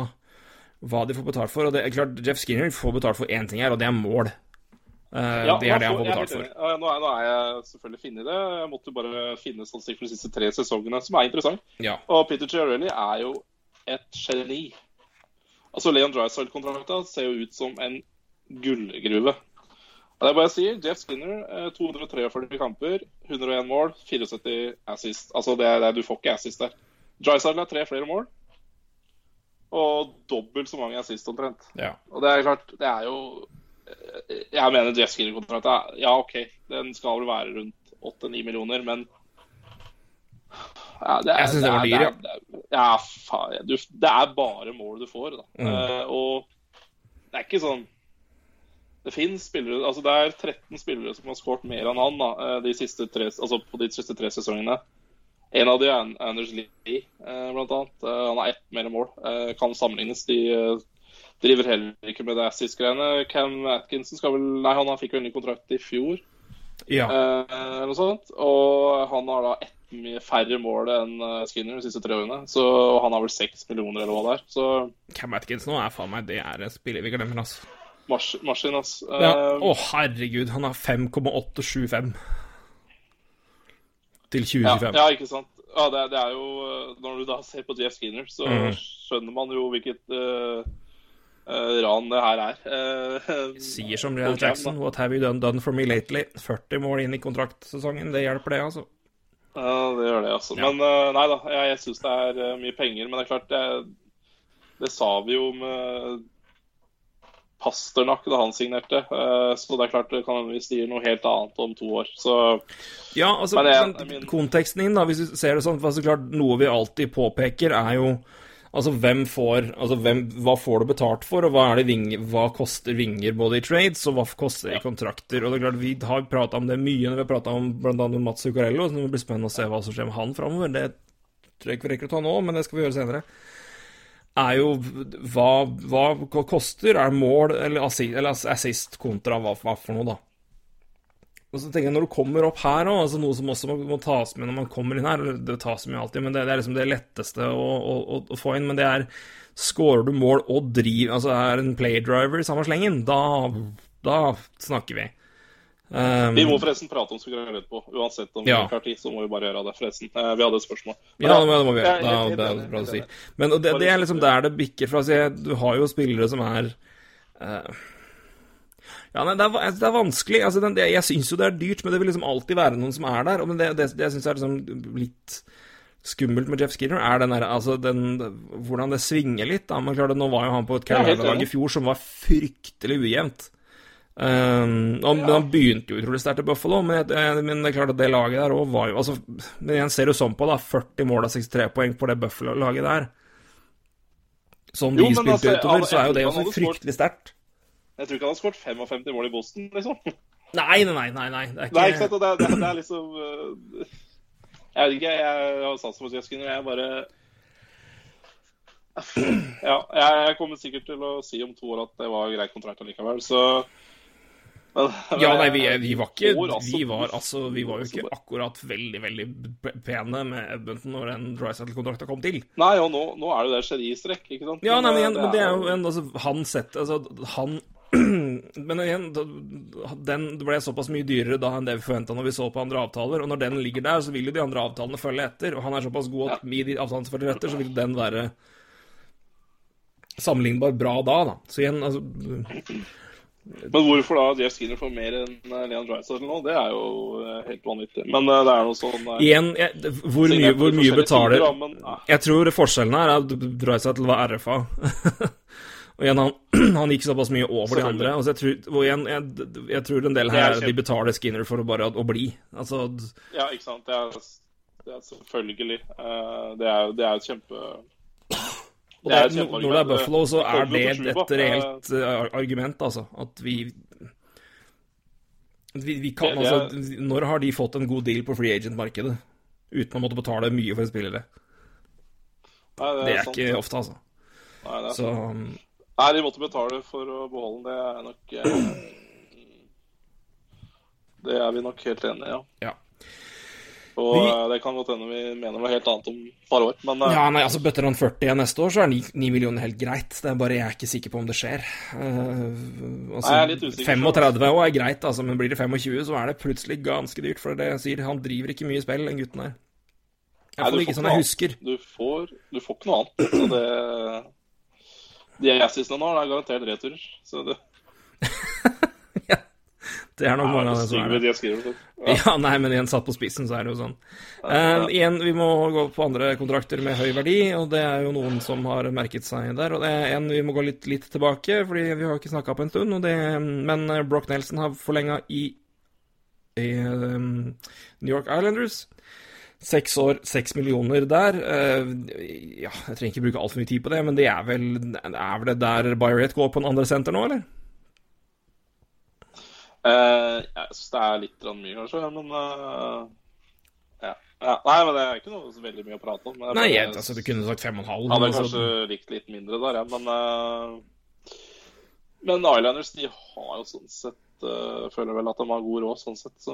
hva de får betalt for, og det er klart, Jeff Skinner får betalt for én ting her, og det er mål. Uh, Ja, det er det han får betalt for. Ja, Nå er, nå er jeg selvfølgelig funnet det. Jeg måtte bare finne statistikk for de siste tre sesongene, som er interessant. Ja. Og Peter Chiarelli er jo et geni. Altså, Leon Drysdale-kontrakta ser jo ut som en gullgruve. Det er bare jeg sier. Jeff Skinner, eh, 243 kamper, 101 mål, 74 assist. Altså, det er, det du får ikke assist der. Drysdale har tre flere mål. Og dobbelt så mange assist omtrent. Ja. Og det er klart, det er jo eh, Jeg mener Jeff Skinner-kontrakta Ja, OK, den skal vel være rundt 8-9 millioner, men ja, det er, Jeg synes det var dyr, ja. Ja, faen. Du, det er bare mål du får, da. Mm. Uh, og det er ikke sånn Det finnes spillere Altså, det er 13 spillere som har skåret mer enn han da, eh, de siste tre, altså på de siste tre sesongene. En av de er Anders Lee, eh, blant annet. Eh, Han har ett mer mål. Kan sammenlignes. De driver heller ikke med det Assis-greiene. Cam Atkinson skal vel Nei, han fikk vel ny kontrakt i fjor, ja. eller noe sånt. Og han har da ett færre mål enn eh, Skinner de siste tre årene. Så og han har vel seks millioner, eller hva det er. Så Cam Atkins nå er faen meg Det er en spiller vi glemmer, altså. mars maskin, ass. Ja. Eh, Å, herregud. Han har 5,875 til Ja, 2025. ja, ikke sant. Ja, det, det er jo eh, Når du da ser på Jeff Skinner, så mm. skjønner man jo hvilket uh, uh, ran det her er. Uh, Sier som Rian Jackson, what have you done, done for me lately? 40 mål inn i kontraktsesongen, det hjelper det, altså. Ja, det gjør det, altså. Ja. Men eh, nei da, jeg, jeg syns det er eh, mye penger. Men det er klart, det, det sa vi jo med Pasternak da han signerte. Eh, så det er klart det kan vi sier noe helt annet om to år. Så Ja, altså, Men jeg- men I mean- konteksten inn, da, hvis du ser det sånn, for så klart, noe vi alltid påpeker, er jo Altså, hvem får Altså, hvem, hva får du betalt for, og hva er det vinger, hva koster vinger både i trades, og hva koster i kontrakter? Og det er klart, Vi har prata om det mye når vi har prata om bl.a. Mats Zuccarello, så det blir spennende å se hva som skjer med han framover. Det tror jeg ikke vi rekker å ta nå, men det skal vi gjøre senere. Er jo hva, hva koster? Er mål eller assist, eller assist kontra hva, hva for noe, da? Og så tenker jeg, Når du kommer opp her òg, altså noe som også må, må tas med når man kommer inn her eller Det tas med alltid, men det, det er liksom det letteste å, å, å, få inn. Men det er Skårer du mål og driver Altså er en playdriver i samme slengen, da, da snakker vi. Um, vi må forresten prate om Zuccarello etterpå. Uansett om Ja. vi ikke har tid, så må vi bare gjøre det, forresten. Eh, vi hadde et spørsmål. Ja, det må, det vi gjøre. er Da, det er bra å si. Men og det, det er liksom der det bikker fra. Du har jo spillere som er eh, Ja, nei, det er, det er vanskelig. Altså, den, jeg syns jo det er dyrt, men det vil liksom alltid være noen som er der. Og men det, det, det jeg syns er liksom litt skummelt med Jeff Skinner, er den der, altså den, hvordan det svinger litt. Da. Men klart, nå var jo han på et Carolina-lag i fjor som var fryktelig ujevnt. Um, og, Men han begynte jo utrolig sterkt i Buffalo, men, men det er klart at det laget der òg var jo altså, Men igjen ser du sånn på, da. 40 mål av 63 poeng på det Buffalo-laget der. Sånn de Jo, spilte altså, utover, så er jo det han også fryktelig sterkt. Jeg tror ikke han har skåret 55 mål i Boston, liksom. Nei, nei, nei, nei. Det er ikke, Nei, ikke sant? Og det, det, det er liksom øh, Jeg vet ikke, jeg har sats på Jeff Skinner. Jeg bare Ja, jeg, kommer sikkert til å si om to år at det var grei kontrakt allikevel, så men, Ja, nei, vi, vi var ikke altså- Vi var, altså, vi var jo altså ikke akkurat veldig, veldig pene med Edmonton når den Drysettle-kontrakta kom til. Nei, og nå, nå er det det Cherie-strekk, ikke sant? Ja, nei, men, øh, igjen, men det er jo en altså, Han setter Altså, han Men igjen, den ble såpass mye dyrere da enn det vi forventa når vi så på andre avtaler. Og når den ligger der, så vil jo de andre avtalene følge etter. Og han er såpass god at med de avtalene som følger etter, så vil den være sammenlignbar bra da, da. Så igjen, altså Men hvorfor da Jeff Skinner får mer enn øh, Leon Drysdale nå, det er jo øh, helt vanvittig. Men øh, det er noe sånn er... Igjen, jeg, hvor mye, hvor mye betaler. Jeg tror forskjellen her er at det var RFA. og igjen, han, han gikk såpass mye over de andre. Og, jeg tror, og igjen, jeg, jeg tror en del er her de betaler Skinner for å bare å bli. Altså, Ja, ikke sant. Det er, det er selvfølgelig. eh, det er det er et kjempe og Det er når det er Buffalo, så er det et reelt eh, argument, altså. At vi vi, vi kan, altså, Når har de fått en god deal på free agent-markedet uten å måtte betale mye for spillere? Nei, det er, Det er ikke ofte, altså. Nei, det er Så um, Nei, de måtte betale for å beholde den. Det er nok eh, Det er vi nok helt enige i, ja. ja. Og Vi- eh, det kan godt hende vi mener noe helt annet om et par år, men eh, Ja, nei, altså Bøtter han 40 igjen neste år, så er 9, 9 millioner helt greit. Det er bare jeg er ikke sikker på om det skjer. Eh, altså, Nei, jeg er litt usikker 35 år er greit, altså, men blir det 25, så er det plutselig ganske dyrt. For det sier, han driver ikke mye spill, den gutten her. Iallfall ikke ikke jeg husker. du får, du får ikke noe annet. Så det De assistene nå er garantert returer. Så det, Det er nok mange av dem som er det. det. Det. Ja. Ja, nei, men igjen satt på spissen, så er det jo sånn. Eh, igjen, vi må gå på andre kontrakter med høy verdi, og det er jo noen som har merket seg der. Og det er en vi må gå litt, litt tilbake, fordi vi har ikke snakka på en stund. Det, men eh, Brock Nelson har forlenga i, i um, New York Islanders. Seks år, seks millioner der. Eh, ja, jeg trenger ikke bruke altfor mye tid på det, men det er vel, er vel det der Byret går på en andre senter nå, eller? Uh, jeg syns det er litt mye, kanskje, men uh, ja. ja. Nei, men det er ikke noe så veldig mye å prate om. Nei, jeg, altså, du kunne sagt fem og en halv. hadde altså- kanskje likt litt mindre der, ja, men eh, Men Islanders de har jo sånn sett eh, Føler vel at de har god råd, sånn sett. Så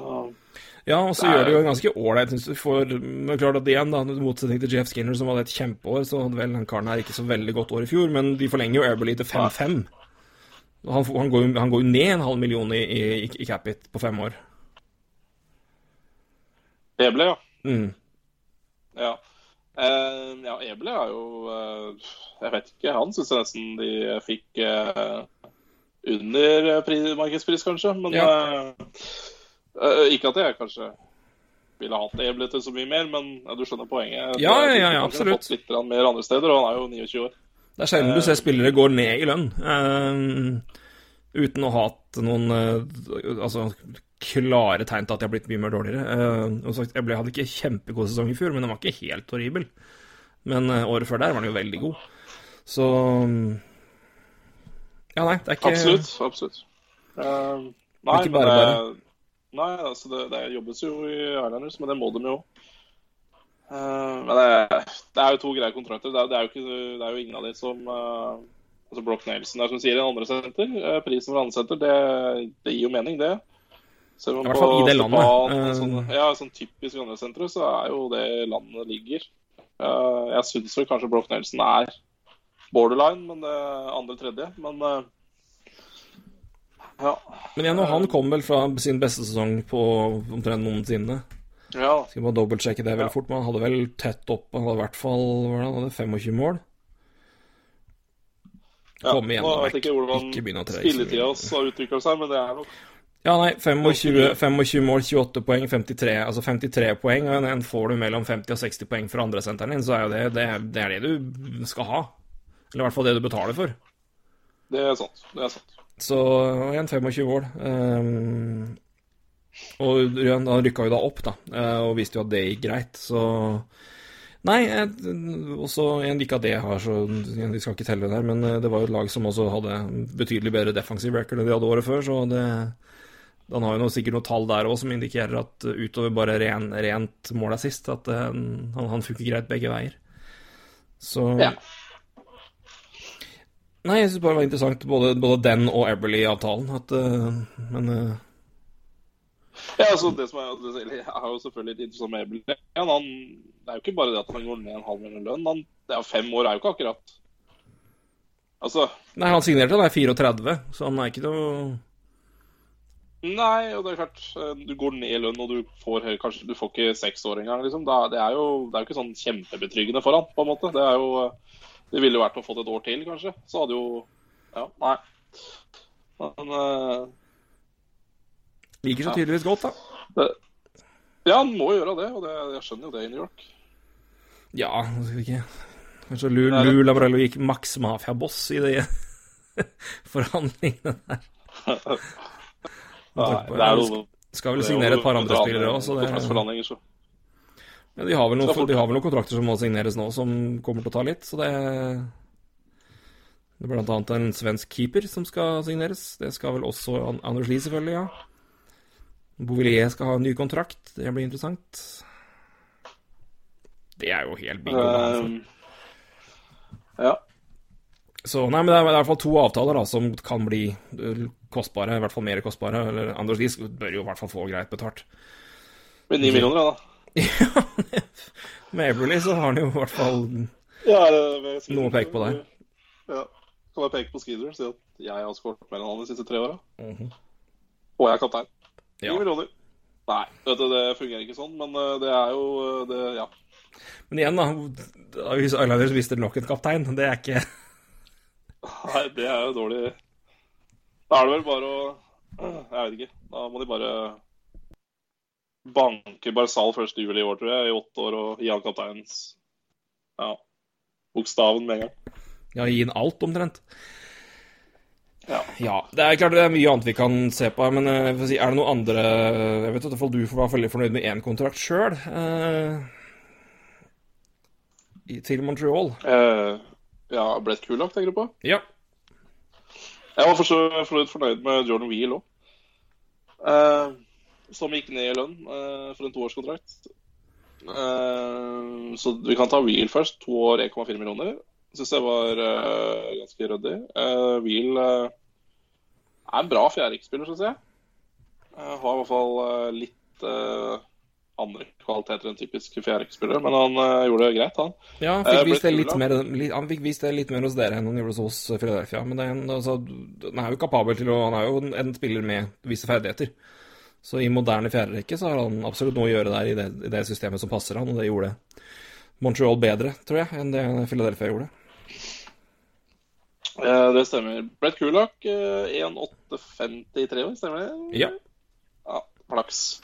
Ja, og så Det er- gjør det jo ganske ålreit, syns du. For men klart at igjen, da, i motsetning til Jeff Skinner, som hadde et kjempeår, så hadde vel den karen her ikke så veldig godt år i fjor, men de forlenger jo Airberley til 5-5. Han, han, går jo, han går jo ned en halv million i, i, i cap-it på fem år. Eble, ja. Mm. Ja. Eh, ja, Eble er jo eh, Jeg vet ikke. Han syns jeg nesten de fikk eh, under markedspris, kanskje. Men ja. uh, ikke at jeg kanskje ville hatt Eble til så mye mer, men ja, du skjønner poenget. Ja, ja, ja, kunne absolutt. Fått litt mer andre steder, og han er jo 29 år. Det er sjelden du ser spillere gå ned i lønn uh, uten å ha hatt noen uh, altså, klare tegn til at de har blitt mye mer dårligere. Uh, sagt, jeg ble, hadde ikke kjempegod sesong i fjor, men den var ikke helt horribel. Men eh, året før der var den jo veldig god. Så Ja, nei, det er ikke Absolutt. absolutt. Uh, nei, Ikke men bare det, nei, altså det, det jobbes jo i Islanders, men det må de jo. Uh, men det, det er jo to greie kontrakter. Det er, det er, jo, det er ingen av de som uh, altså Brock Nelson er som sier i andre senter. Eh, prisen for andre senter, det, det gir jo mening, det. Selv om I hvert fall i det landet. Stepan, Eh. sånn, ja, sånn typisk andre sentre, så er jo det landet ligger. Eh, jeg syns vel kanskje Brock Nelson er borderline, men det andre-tredje. Men eh, ja. Men igjen, han kom vel fra sin beste sesong på omtrent noensinne. ja. Skal bare dobbeltsjekke det veldig Ja. fort, men han hadde vel tett opp Han hadde i hvert fall han hadde 25 mål. ja. Kom igjen, Nå da, vet jeg ikke hvordan spilletida hans har utvikla seg, men det er nok Ja, nei, 25, 25 mål, 28 poeng, 53 Altså 53 poeng, og en får du mellom 50 og 60 poeng fra andresenteren din, så er jo det, det det er det du skal ha. Eller i hvert fall det du betaler for. Det er sant. Det er sant. Så igjen 25 mål. Um, og han rykka jo da opp, da, eh, og viste jo at det gikk greit, så Nei, også igjen ikke at det har så Vi skal ikke telle det der, men eh, det var jo et lag som også hadde betydelig bedre defensive record enn de hadde året før, så det Han har jo noe, sikkert noen tall der òg som indikerer at eh, utover bare ren, rent mål sist at han, han funker greit begge veier. Så Ja. Nei, jeg syns bare det var interessant, både, både den og Eberly-avtalen. At øh, Men uh... Ja, altså det som er, det er jo selvfølgelig litt interessant med Ebel. Ja, han, det er jo ikke bare det at han går ned en halv million lønn. Han, det er fem år er jo ikke akkurat Altså Nei, han signerte da, er 34, så han er ikke noe Nei, og det er klart eh, Du går ned i lønn, og du får kanskje du får ikke seks år engang. Liksom. Det er jo det er jo ikke sånn kjempebetryggende for han, på en måte. Det er jo Det ville jo vært å få det et år til, kanskje. Så hadde jo Ja, nei. Men uh, Liker så tydeligvis godt, da. det, Ja, han må gjøre det, og det, jeg skjønner jo det i New York. Ja, skal vi ikke Kanskje Nei, det- Labrello gikk maks mafia-boss i de forhandlingene der. Nei, det er jo Skal vel signere et par andre spillere òg, så det Ja, de, har noen, de har vel noen kontrakter som må signeres nå, som kommer til å ta litt, så det Det er annet en svensk keeper som skal signeres. Det skal vel også Anders Lie, selvfølgelig, ja. Bouvillier skal ha en ny kontrakt. Det blir interessant. Det er jo helt bingo. altså. Um, ja. Så nei, men det er i hvert fall to avtaler da, som kan bli eh, kostbare, i hvert fall mer kostbare. Eller Anders Lie bør jo i hvert fall få greit betalt. Med ni millioner, ja. Med Everly så har han jo i hvert fall Ja, Noe å peke på der. Ja. Kan jeg peke på Skeeter og si at jeg har skåret mer enn han de siste tre åra? Mhm. Og jeg er kaptein. Ja. millioner. Nei, vet du, det fungerer ikke sånn, men uh, det er jo uh, det, Ja. Men igjen, da. Hvis Islanders mister nok en kaptein, det er ikke Nei, det er jo dårlig. Da er det vel bare å Jeg vet ikke. Da må de bare banke Barzal 1. juli i år, tror jeg, i åtte år, og gi han kapteinens ja, bokstaven med en gang. Ja, gi inn alt, omtrent. Ja. Ja, det er klart det er mye annet vi kan se på her, men eh, er det noe andre Jeg vet i hvert fall du var veldig fornøyd med én kontrakt sjøl. til Montreal. Eh, ja, Brett Kulak, tenker du på? Ja. Jeg var for så for så vidt fornøyd med Jordan Wheel òg. Eh, som gikk ned i lønn uh, for en toårskontrakt. Uh, så vi kan ta Wheel først. To år 1,4 millioner. Syns jeg var uh, ganske ryddig. Uh, Wheel er en bra fjerdekspiller, syns jeg. Har i hvert fall litt andre kvaliteter enn typisk fjerdekspiller, men han gjorde det greit, han. Ja, han fikk, vist det litt mer, han fikk vist det litt mer hos dere enn han gjorde hos Philadelphia. Men er en, altså, han er jo kapabel til å Han er jo en, en spiller med visse ferdigheter. Så i moderne fjerderekke så har han absolutt noe å gjøre der i det, i det systemet som passer han, og det gjorde Montreal bedre, tror jeg, enn det Philadelphia gjorde. Eh, det stemmer. Brett Kulak, eh, 1,853 år, stemmer det? Ja. Ja, flaks.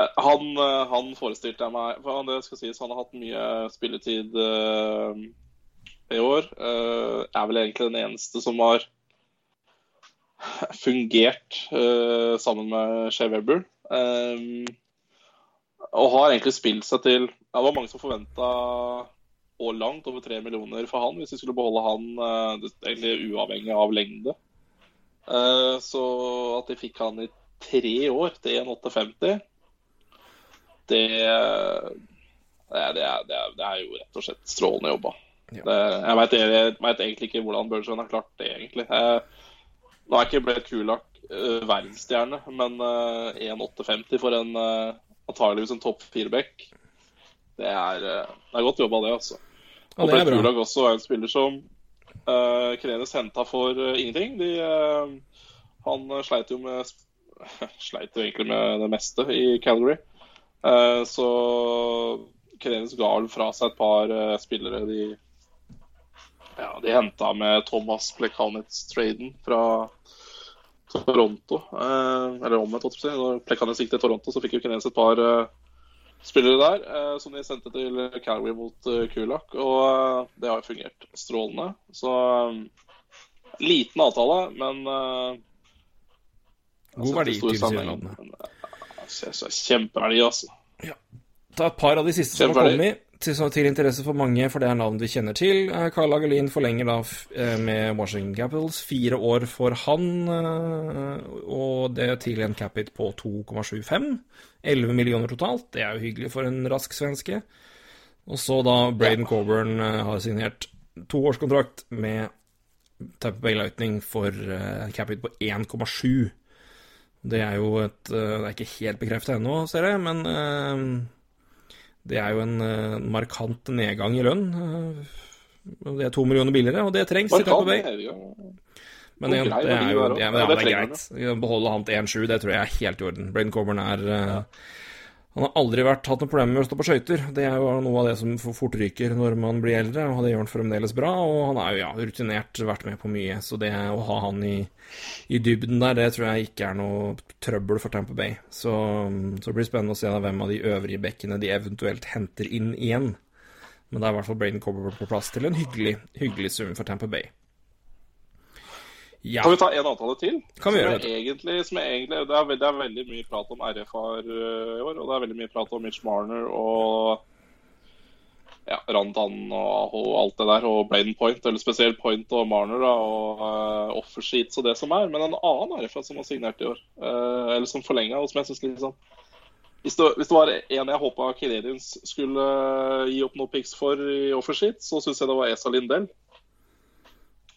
Eh, Han, eh, han forestilte meg for Det skal sies, han har hatt mye spilletid uh, i år. Uh, er vel egentlig den eneste som har fungert uh, sammen med Shea Weber. Um, og har egentlig spilt seg til ja, Det var mange som forventa og langt over tre millioner for han hvis vi skulle beholde han uh, egentlig uavhengig av lengde. Uh, så at de fikk han i tre år til 1,850, det, det, det, det, er, det er jo rett og slett strålende jobba. Ja. Jeg veit egentlig ikke hvordan Bergeron har klart det, egentlig. Eh, nå er ikke Brett Kulak uh, verdensstjerne, men uh, 1,850 for en uh, antageligvis en topp fire-back, det, er, eh, det er godt jobba, det, altså. Ja, Og Brett. Kulak også er en spiller som uh, Krenes henta for eh, ingenting. De, eh, han eh, sleit jo med Sleit jo egentlig med det meste i Calgary. Eh, så Krenes ga vel fra seg et par eh, spillere de ja, de henta med Thomas Plekanitz-traden fra Toronto. Eh, eller omvendt, holdt jeg på å si. Når Plekanitz gikk til Toronto, så fikk jo Krenes et par eh, spillere der eh, som de sendte til Calgary mot eh, Kulak. Og eh, det har jo fungert strålende. Så eh, liten avtale, men eh, God verdi stor til Sydlandet. eh, så- så Kjempeverdi, altså. Ta et par av de siste som har kommet til, så- til interesse for mange, for det er navn vi kjenner til. Eh, Carl Lagerlin forlenger da eh, med Washington Capitals. Fire år for han, eh, og det til en capit på 2,75. 11 millioner totalt. Det er jo hyggelig for en rask svenske. Og så da Braden Coburn eh, har signert toårskontrakt med Tampa Bay Lightning for eh, capit på 1,7. Det er jo et eh, Det er ikke helt bekreftet ennå, ser jeg, men eh, det er jo en eh, markant nedgang i lønn. eh, Det er to millioner billigere, og det trengs i Tampa Markant Bay. nedgang. Men igjen, det er jo ja, men, Ja, det det er greit. Beholde han til 1,7, det tror jeg er helt i orden. Braden Coburn er eh, Han har aldri vært, hatt noe problem med å stå på skøyter. Det er jo noe av det som for fort ryker når man blir eldre, og det gjør han fremdeles bra. Og han er jo ja, rutinert, vært med på mye, så det å ha han i, i dybden der, det tror jeg ikke er noe trøbbel for Tampa Bay. Så, så det blir spennende å se hvem av de øvrige bekkene de eventuelt henter inn igjen. Men det er i hvert fall Braden Cobber på plass til en hyggelig, hyggelig sum for Tampa Bay. Ja. Kan vi ta en avtale til? Kan vi gjøre det? Egentlig, som er egentlig, det, er, det er veldig mye prat om RFR øh, i år, og det er veldig mye prat om Mitch Marner og ja, Rantan og, og alt det der, og Braden Point, eller spesielt Point og Marner, da, og uh, offersheets og det som er. Men en annen RFR som har signert i år, uh, eller som forlenga, og som jeg syns liksom hvis det, hvis det var en jeg håpa Canadiens skulle gi opp noe pics for i offersheet, så syns jeg det var Esa Lindell.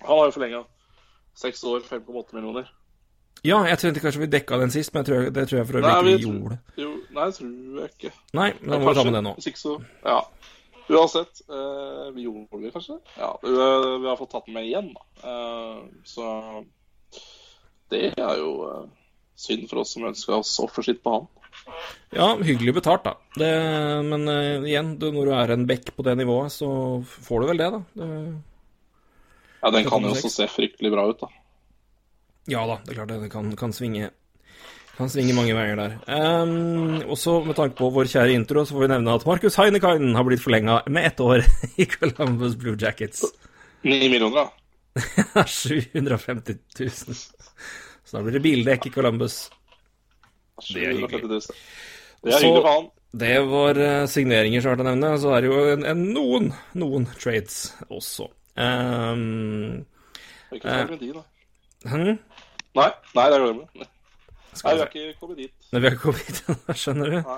Han har jo forlenga. Seks år, 5,8 millioner. Ja, jeg tenkte kanskje vi dekka den sist, men jeg tror, det tror jeg for øvrig Nei, ikke vi gjorde. Jo, nei, tror jeg ikke. Nei, men da må vi ta med det nå. Så Ja. Uansett. eh, vi gjorde det kanskje? Ja. Vi, eh, vi har fått tatt den med igjen, da. Eh, så det er jo eh, synd for oss som ønska oss offerskitt på han. Ja, hyggelig betalt, da. Det, men eh, igjen, du, når du er en bekk på det nivået, så får du vel det, da. Det, Ja, Den kan jo også se fryktelig bra ut, da. Ja da, det er klart det, det kan, kan svinge kan svinge mange veier der. Um, også med tanke på vår kjære intro, så får vi nevne at Markus Heinekainen har blitt forlenga med ett år i Columbus Blue Jackets. Ni millioner, da. 750 000. Så da blir det bildekk i Columbus. Det er hyggelig. Det er hyggelig for han. Det var eh, signeringer som er verdt å nevne. Så er det jo en, en, noen, noen trades også. Um, Vi kan ikke med de, da. hm? Nei, nei, det er glemmer. Nei, vi har ikke kommet dit. Nei, vi har ikke kommet dit, skjønner du? Nei,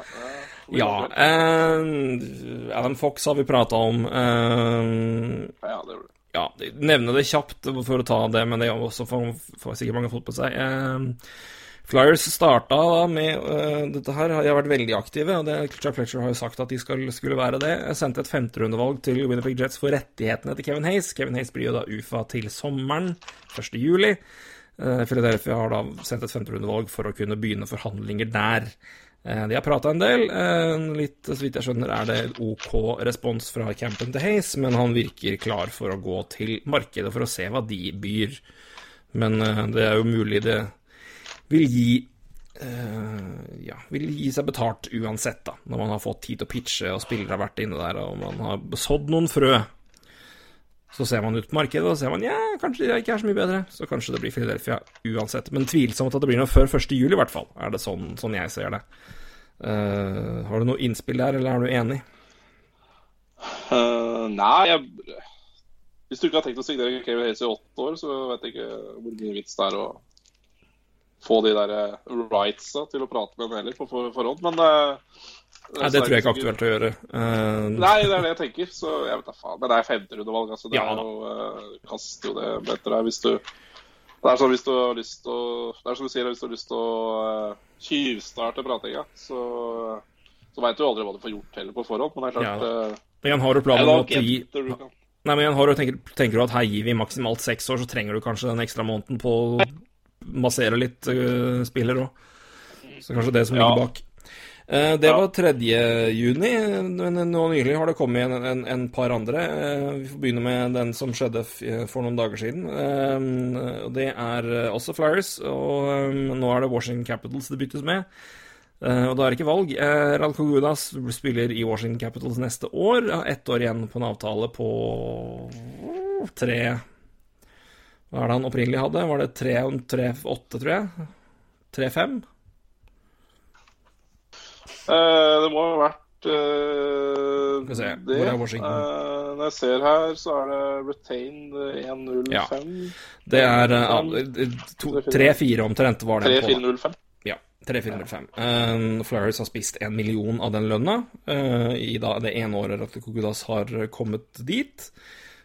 Ja. eh, Adam Fox har vi prata om. eh, ja, det gjorde det. ja, nevne det kjapt for å ta det, men det er også for, for sikkert mange fått på seg. Eh, Flyers starta da med uh, dette her, de har vært veldig aktive, og det, Chuck Fletcher har jo sagt at de skal, skulle være det. Jeg sendte et femterundevalg til Winnipeg Jets for rettighetene til Kevin Hayes. Kevin Hayes blir jo da UFA til sommeren, 1. juli. Uh, Philadelphia har da sendt et femterundevalg for å kunne begynne forhandlinger der. Uh, de har prata en del. Uh, litt, så vidt jeg skjønner, er det OK respons fra campen til Hayes, men han virker klar for å gå til markedet for å se hva de byr. Men eh, det er jo mulig det vil gi Uh, ja, vil gi seg betalt uansett, da, når man har fått tid til å pitche og spillere har vært inne der og man har sådd noen frø. Så ser man ut på markedet og ser man ja, kanskje det ikke er så mye bedre. Så kanskje det blir Philadelphia uansett. Men tvilsomt at det blir noe før 1. juli, i hvert fall. Er det sånn, sånn jeg ser det. Uh, har du noe innspill der, eller er du enig? Uh, nei, jeg Hvis du ikke har tenkt å signere Kevin Hayes i åtte år, så vet jeg ikke hvor mye vits det er å få de der eh, rightsa til å prate med dem heller på for- forhånd, men eh, Nei, det tror jeg ikke er aktuelt å gjøre. Uh... Nei, det er det jeg tenker, så jeg vet da faen. Men det er femterundevalg, altså. Det Ja er jo uh, kaster jo det etter deg hvis du Det er sånn hvis du har lyst til å Det er som du sier, hvis du har lyst til å uh, tjuvstarte pratinga, så så veit du aldri hva du får gjort heller på forhånd, men det er klart Ja Men igjen, har du planen om å gi. Nei, men igjen, har du, tenker, tenker du at her gir vi maksimalt seks år, så trenger du kanskje den ekstra måneden på å massere litt uh, spiller òg. Så kanskje det som Ja. ligger bak. Uh, det Ja. var 3. juni, nå nylig har det kommet en, en, en par andre. Uh, vi får begynne med den som skjedde for noen dager siden. Uh, det er også Flyers, og um, nå er det Washington Capitals det byttes med. Og da er det ikke valg. Radko Gudas spiller i Washington Capitals neste år. Har ett år igjen på en avtale på tre Hva er det han opprinnelig hadde? Var det tre, tre åtte, tror jeg? Tre-fem? Eh, det må ha vært eh, Skal vi se, det. hvor er Washington? Eh, når jeg ser her, så er det retained 105. Ja. Det er uh, tre-fire omtrent var det på. 3405. Ja. 3405. Uh, Flyers har spist en million av den lønna uh, i da, det ene året at Kokudas har kommet dit.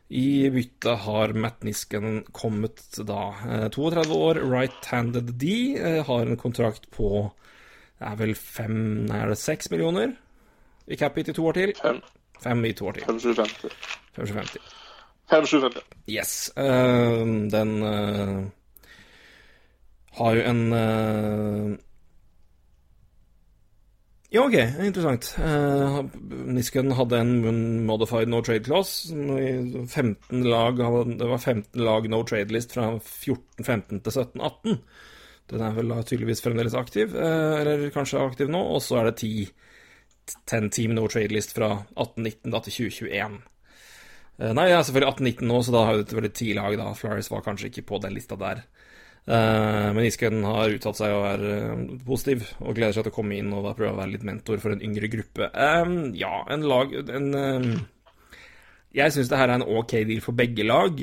I bytte har Matt Nisken kommet da uh, 32 år, right-handed D, uh, har en kontrakt på det er vel fem Nei, er det seks millioner? I cap hit i to år til? Fem. Fem i to år til. 5750. 5750. 5750. Yes. Uh, den uh, har jo en eh, Ja, OK, interessant. Uh, Nisken hadde en modified no trade clause. 15 lag, det var 15 lag no trade-list fra 14-15 til 17-18. Den er vel tydeligvis fremdeles aktiv, eh, eller kanskje aktiv nå. Og så er det 10 10 team no trade-list fra 18-19 da til 2021. Eh, Nei, jeg er selvfølgelig 18-19 nå, så da har jo dette vært ti lag, da. Flyers var kanskje ikke på den lista der. Eh, men Isken har uttalt seg og er eh, positiv, og gleder seg til å komme inn og prøve å være litt mentor for en yngre gruppe. Eh, ja, en lag en, Jeg syns det her er en ok deal for begge lag.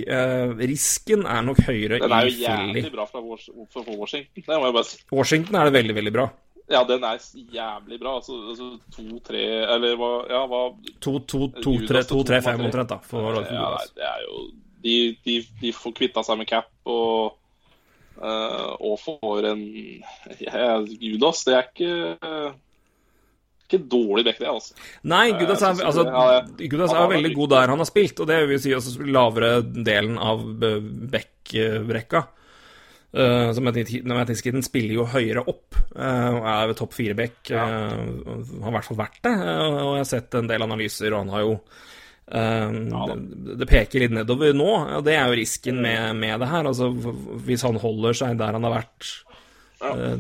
Risken er nok høyere Den er jo jævlig bra for Washington. Det må jeg bare si. Washington er det veldig, veldig bra. Ja, den er jævlig bra. Altså, altså to-tre Eller hva Ja, hva 2-3-5 omtrent, da. For, for ja, det er jo De, de, de får kvitta seg med cap og Og får en Judas, det er ikke ikke dårlig back, det, altså. Nei, Gudas er, altså. Gudas er veldig god der han har spilt, og det vil si altså lavere delen av eh, back-brekka. Uh, så Mathisen spiller jo høyere opp, uh, og er ved topp fire-back. Ja. har i hvert fall vært det, uh, og jeg har sett en del analyser, og han har jo Um, det, det peker litt nedover nå, og det er jo risken med, med det her. Altså, hvis han holder seg der han har vært Ja. uh,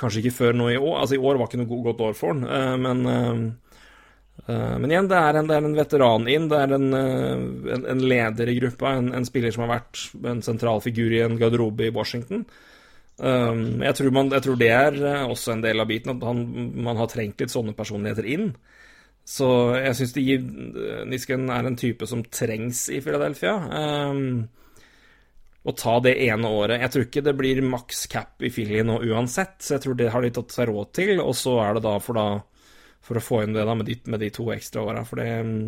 Kanskje ikke før nå i år. Altså, i år var ikke noe godt år for han, uh, men uh, uh, men igjen, det er en, det er en veteran inn. Det er en, uh, en, en leder i gruppa, en, en spiller som har vært en sentral figur i en garderobe i Washington. Um, jeg, tror man, jeg tror det er også en del av biten, at han, man har trengt litt sånne personligheter inn. Så jeg syns Nisken er en type som trengs i Philadelphia. Um, å ta det ene året Jeg tror ikke det blir maks cap i Philly nå uansett, så jeg tror det har de tatt seg råd til. Og så er det da for, da, for å få inn det da med de, med de to ekstra åra. For det um,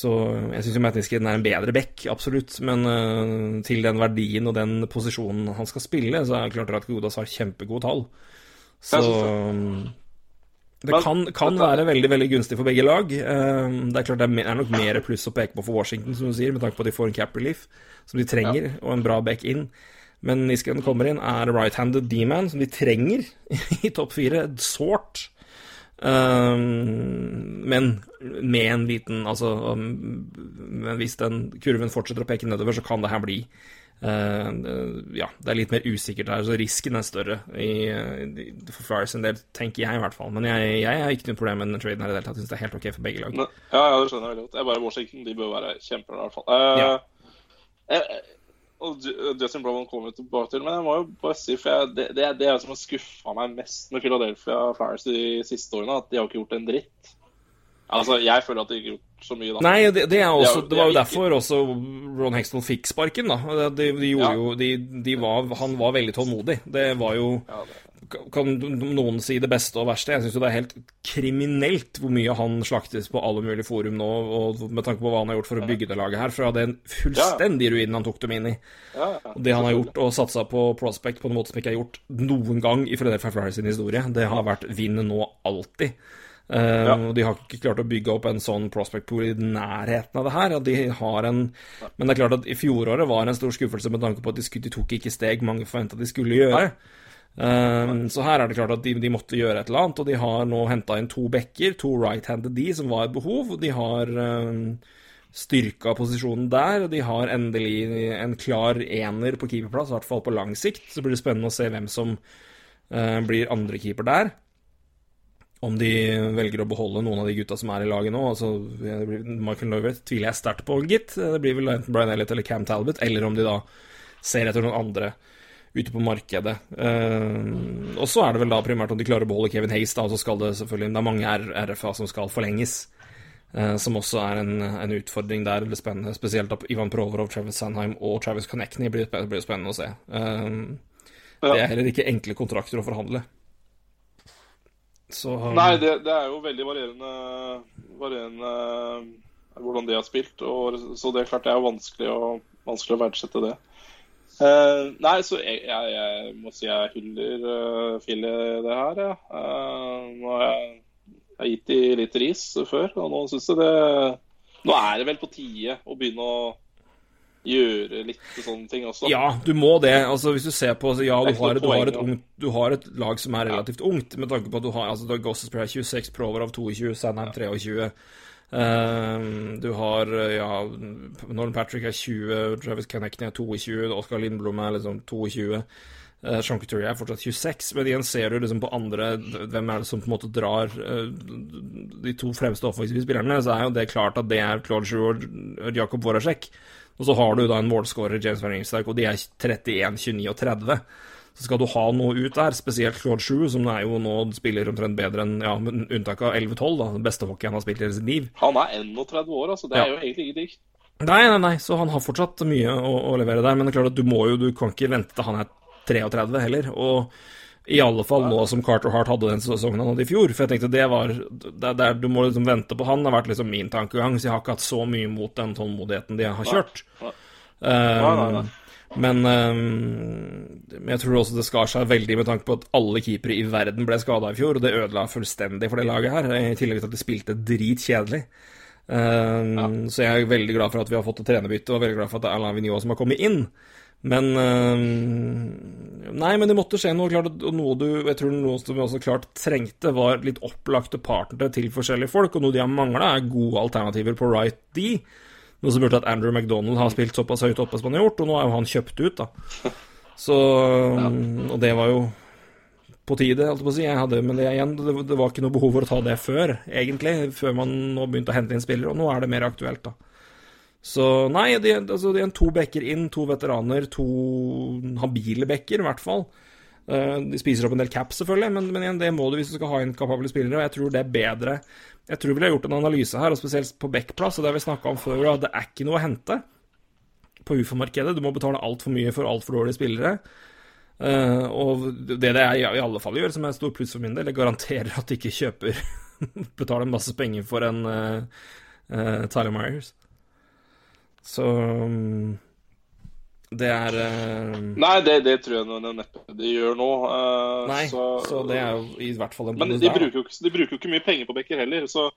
Så jeg syns jo Matt Nisken er en bedre back, absolutt. Men uh, til den verdien og den posisjonen han skal spille, så er det klart at Godas har kjempegode tall. Så det. um, Men kan, kan være veldig veldig gunstig for begge lag. Eh, Det er klart det er er nok mer pluss å peke på for Washington, som du sier, med tanke på at de får en cap relief, som de trenger, og en bra back inn. Men Nisken kommer inn, er right-handed D-man, som de trenger i topp fire. Sårt. Eh, men med en liten Altså um, hvis den kurven fortsetter å peke nedover, så kan det her bli ja, det er litt mer usikkert her, så risken er større i, for Flyers en del, tenker jeg i hvert fall. Men jeg, jeg har ikke noe problem med den traden her i det hele tatt. Jeg syns det er helt ok for begge lag. Ne- Ja, ja, det skjønner jeg veldig godt. Jeg bare Washington de bør være kjempebra, i hvert fall. Uh, Ja. jeg, og Justin Brown kommer vi tilbake til, men jeg må jo bare si for jeg, det, det, er det som har skuffa meg mest med Philadelphia Flyers de siste årene, at de har ikke gjort en dritt. Altså, Jeg føler at de ikke har gjort så mye, da. Nei, det, det, også, det var jo er derfor også Ron Hexton fikk sparken, da. De, de gjorde Ja. jo de, de var, Han var veldig tålmodig. Det var jo Ja, det, Kan noen si det beste og verste? Jeg syns jo det er helt kriminelt hvor mye han slaktes på alle mulige forum nå, og med tanke på hva han har gjort for å bygge det laget her, fra den fullstendige ruinen han tok dem inn i. ja, det han har gjort, og satsa på Prospect på en måte som ikke er gjort noen gang i Fredrik Flyers sin historie, det har vært vinn nå alltid. Ja. og De har ikke klart å bygge opp en sånn prospect pool i nærheten av det her. og De har en, men det er klart at i fjoråret var det en stor skuffelse med tanke på at de, skulle, de tok ikke steg mange forventa de skulle gjøre. Um, så her er det klart at de, de måtte gjøre et eller annet, og de har nå henta inn to backer, to right-handed de, som var et behov. og De har um, styrka posisjonen der, og de har endelig en klar ener på keeperplass, i hvert fall på lang sikt. Så blir det spennende å se hvem som uh, blir andrekeeper der. Om de velger å beholde noen av de gutta som er i laget nå. altså Michael Lovett tviler jeg sterkt på, gitt. Det blir vel enten Brian Elliot eller Cam Talbot, eller om de da ser etter noen andre ute på markedet. Uh, og så er det vel da primært om de klarer å beholde Kevin Hayes, da, og så skal det selvfølgelig Det er mange RFA som skal forlenges. uh, som også er en, en utfordring der. Det blir spennende. Spesielt at Ivan Provorov, Travis Sandheim og Travis Connectney blir, blir spennende å se. Uh. Det er heller ikke enkle kontrakter å forhandle. Så Nei, det, det er jo veldig varierende, varierende eh, hvordan de har spilt. Og, så det er klart det er vanskelig å, vanskelig å verdsette det. Uh, nei, så jeg, jeg, jeg må si jeg hyller uh, Fille det her, ja. uh, nå har jeg, jeg har gitt de litt ris før, og nå syns jeg det Nå er det vel på tide å begynne å gjøre litt sånne ting også. Ja, du må det. Altså, hvis du ser på altså, Ja, du er har, noe du, har et ungt, du har et lag som er relativt ungt, med tanke på at du har altså, du har Gossespierre 26, Provorov 22, Sandheim 23. Uh, du har ja, Nolan Patrick er 20, Travis Connectney er 22, Oskar Lindblom er liksom 22. Uh, Sean Couturier er fortsatt 26, men igjen ser du liksom på andre Hvem er det som på en måte drar uh, de to fremste offensive spillerne? Så er jo det klart at det er Claude Giroux og Jakob. Og så har du da en målskårer, James Van Ringstark, og de er 31, 29 og 30. Så skal du ha noe ut der, spesielt Claude Shue, som er jo nå spiller omtrent bedre enn ja, med unntak av 11-12, da, den beste hockeyen han har spilt i sitt liv. Han er 31 år, altså. Det Ja. er jo egentlig ingenting. Nei, nei, nei, så han har fortsatt mye å, å levere der, men det er klart at du må jo, du kan ikke vente til han er 33 heller. Og i alle fall nå som Carter Hart hadde den sesongen han hadde i fjor. For jeg tenkte det var det, det, Du må liksom vente på han. Det har vært liksom min tankegang, så jeg har ikke hatt så mye mot den tålmodigheten de har kjørt. Nei. Um, Nei, nei, nei. Men, um, men jeg tror også det skar seg veldig med tanke på at alle keepere i verden ble skada i fjor, og det ødela fullstendig for det laget her, i tillegg til at de spilte dritkjedelig. Um, Så jeg er veldig glad for at vi har fått et trenerbytte, og veldig glad for at det er Alain Vigneault som har kommet inn. Men um, Nei, men det måtte skje noe klart, og noe du jeg tror noe som vi også klart trengte, var litt opplagte partnere til forskjellige folk, og noe de har mangla, er gode alternativer på right D. Noe som burde at Andrew McDonald har spilt såpass høyt oppe som han har gjort, og nå er jo han kjøpt ut, da. Så Og det var jo på tide, holdt jeg på å si. Jeg hadde, men det, igjen, det, det var ikke noe behov for å ta det før, egentlig. Før man nå begynte å hente inn spillere, og nå er det mer aktuelt, da. Så nei, det, altså, det er to bekker inn, to veteraner, to habile bekker, i hvert fall. Eh, de spiser opp en del cap, selvfølgelig, men, men, igjen, det må du hvis du skal ha inn kapable spillere. Og jeg tror det er bedre Jeg tror vi har gjort en analyse her, og spesielt på backplass, og det har vi snakka om før, at det er ikke noe å hente på UFO-markedet. Du må betale altfor mye for altfor dårlige spillere. Uh, og det det jeg i alle fall gjør, som er et stort pluss for min del, jeg garanterer at de ikke kjøper Betaler masse penger for en uh, uh, Tyler Myers. Så um, det er Nei, det, det, tror jeg neppe de gjør nå. nei, så, så, det er jo i hvert fall en Men de bruker, jo, de bruker jo ikke mye penger på Becker heller, så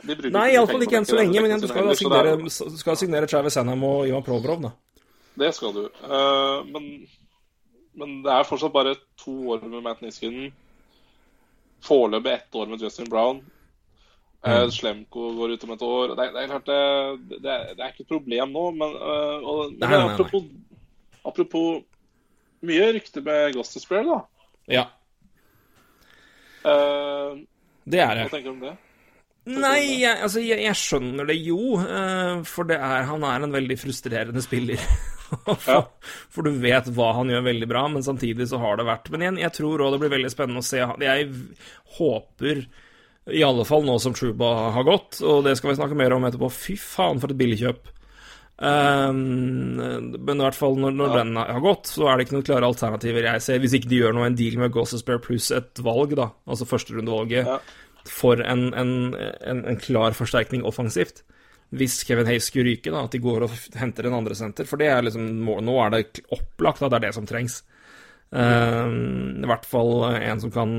Nei, iallfall ikke enn så lenge. Men du skal, signere, skal signere Travis Hannam og Ivan Provrov, da. Det skal du. men men det er fortsatt bare to år med Matt Niskanen. Foreløpig ett år med Justin Brown. Uh, Slemko går ut om et år. Det er, det er klart det, det, er, det, er, ikke et problem nå, men, uh, og, nei, nei, apropos, apropos, mye rykte med Goster da. Ja. Uh, det er det. Hva tenker du om det? Nei, jeg, altså, jeg, jeg, skjønner det jo, for det er, han er en veldig frustrerende spiller. for, for, du vet hva han gjør veldig bra, men samtidig så har det vært Men igjen, jeg tror òg det blir veldig spennende å se. Jeg håper, i alle fall nå som Truba har gått, og det skal vi snakke mer om etterpå Fy faen, for et billigkjøp. Um, men i hvert fall når, når ja. den har gått, så er det ikke noen klare alternativer jeg ser, hvis ikke de gjør noe en deal med Gossespare pluss et valg, da, altså førsterundevalget, ja. for en, en, en, en klar forsterkning offensivt hvis Kevin Hayes skulle ryke, da, at de går og henter en andre senter. For det er liksom, nå er det opplagt at det er det som trengs. Uh, I hvert fall en som kan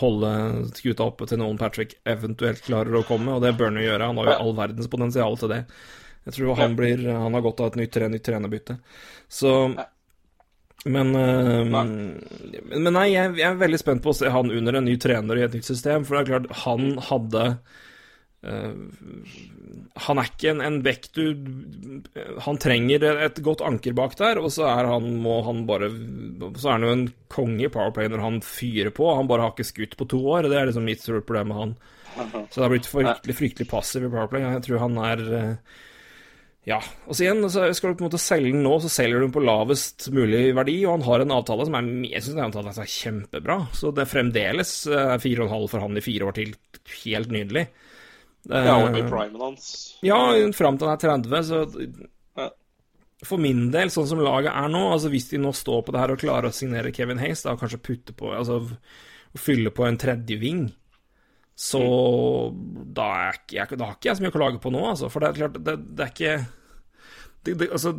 holde skuta oppe til noen Patrick eventuelt klarer å komme, og det bør han jo gjøre. Han har jo all verdens potensial til det. Jeg tror han, blir, han har godt av et nytt, nytt trenerbytte. Så men, uh, men nei, jeg, jeg, er veldig spent på å se han under en ny trener i et nytt system. For det er klart, han hadde han er ikke en, en back du Han trenger et godt anker bak der, og så er han, må han bare Så er han jo en konge i Powerplay når han fyrer på. Han bare har ikke skutt på to år. Det er liksom mitt store problem med han. Så det har blitt fryktelig, fryktelig passiv i Powerplay. Jeg tror han er uh, ja. Og så igjen, så skal du på en måte selge den nå, så selger du den på lavest mulig verdi, og han har en avtale som er jeg synes den avtalen er kjempebra. Så det er fremdeles uh, fire og en halv for han i fire år til. Helt nydelig. Ja, og i primen hans. Ja, fram til han er 30, så. For min del, sånn som laget er nå, altså hvis de nå står på det her og klarer å signere Kevin Hayes, da kanskje putte på Altså fylle på en tredje ving, så mm. da, er da har ikke jeg så mye å klage på nå, altså. For det er klart, det, det er ikke det, det, altså,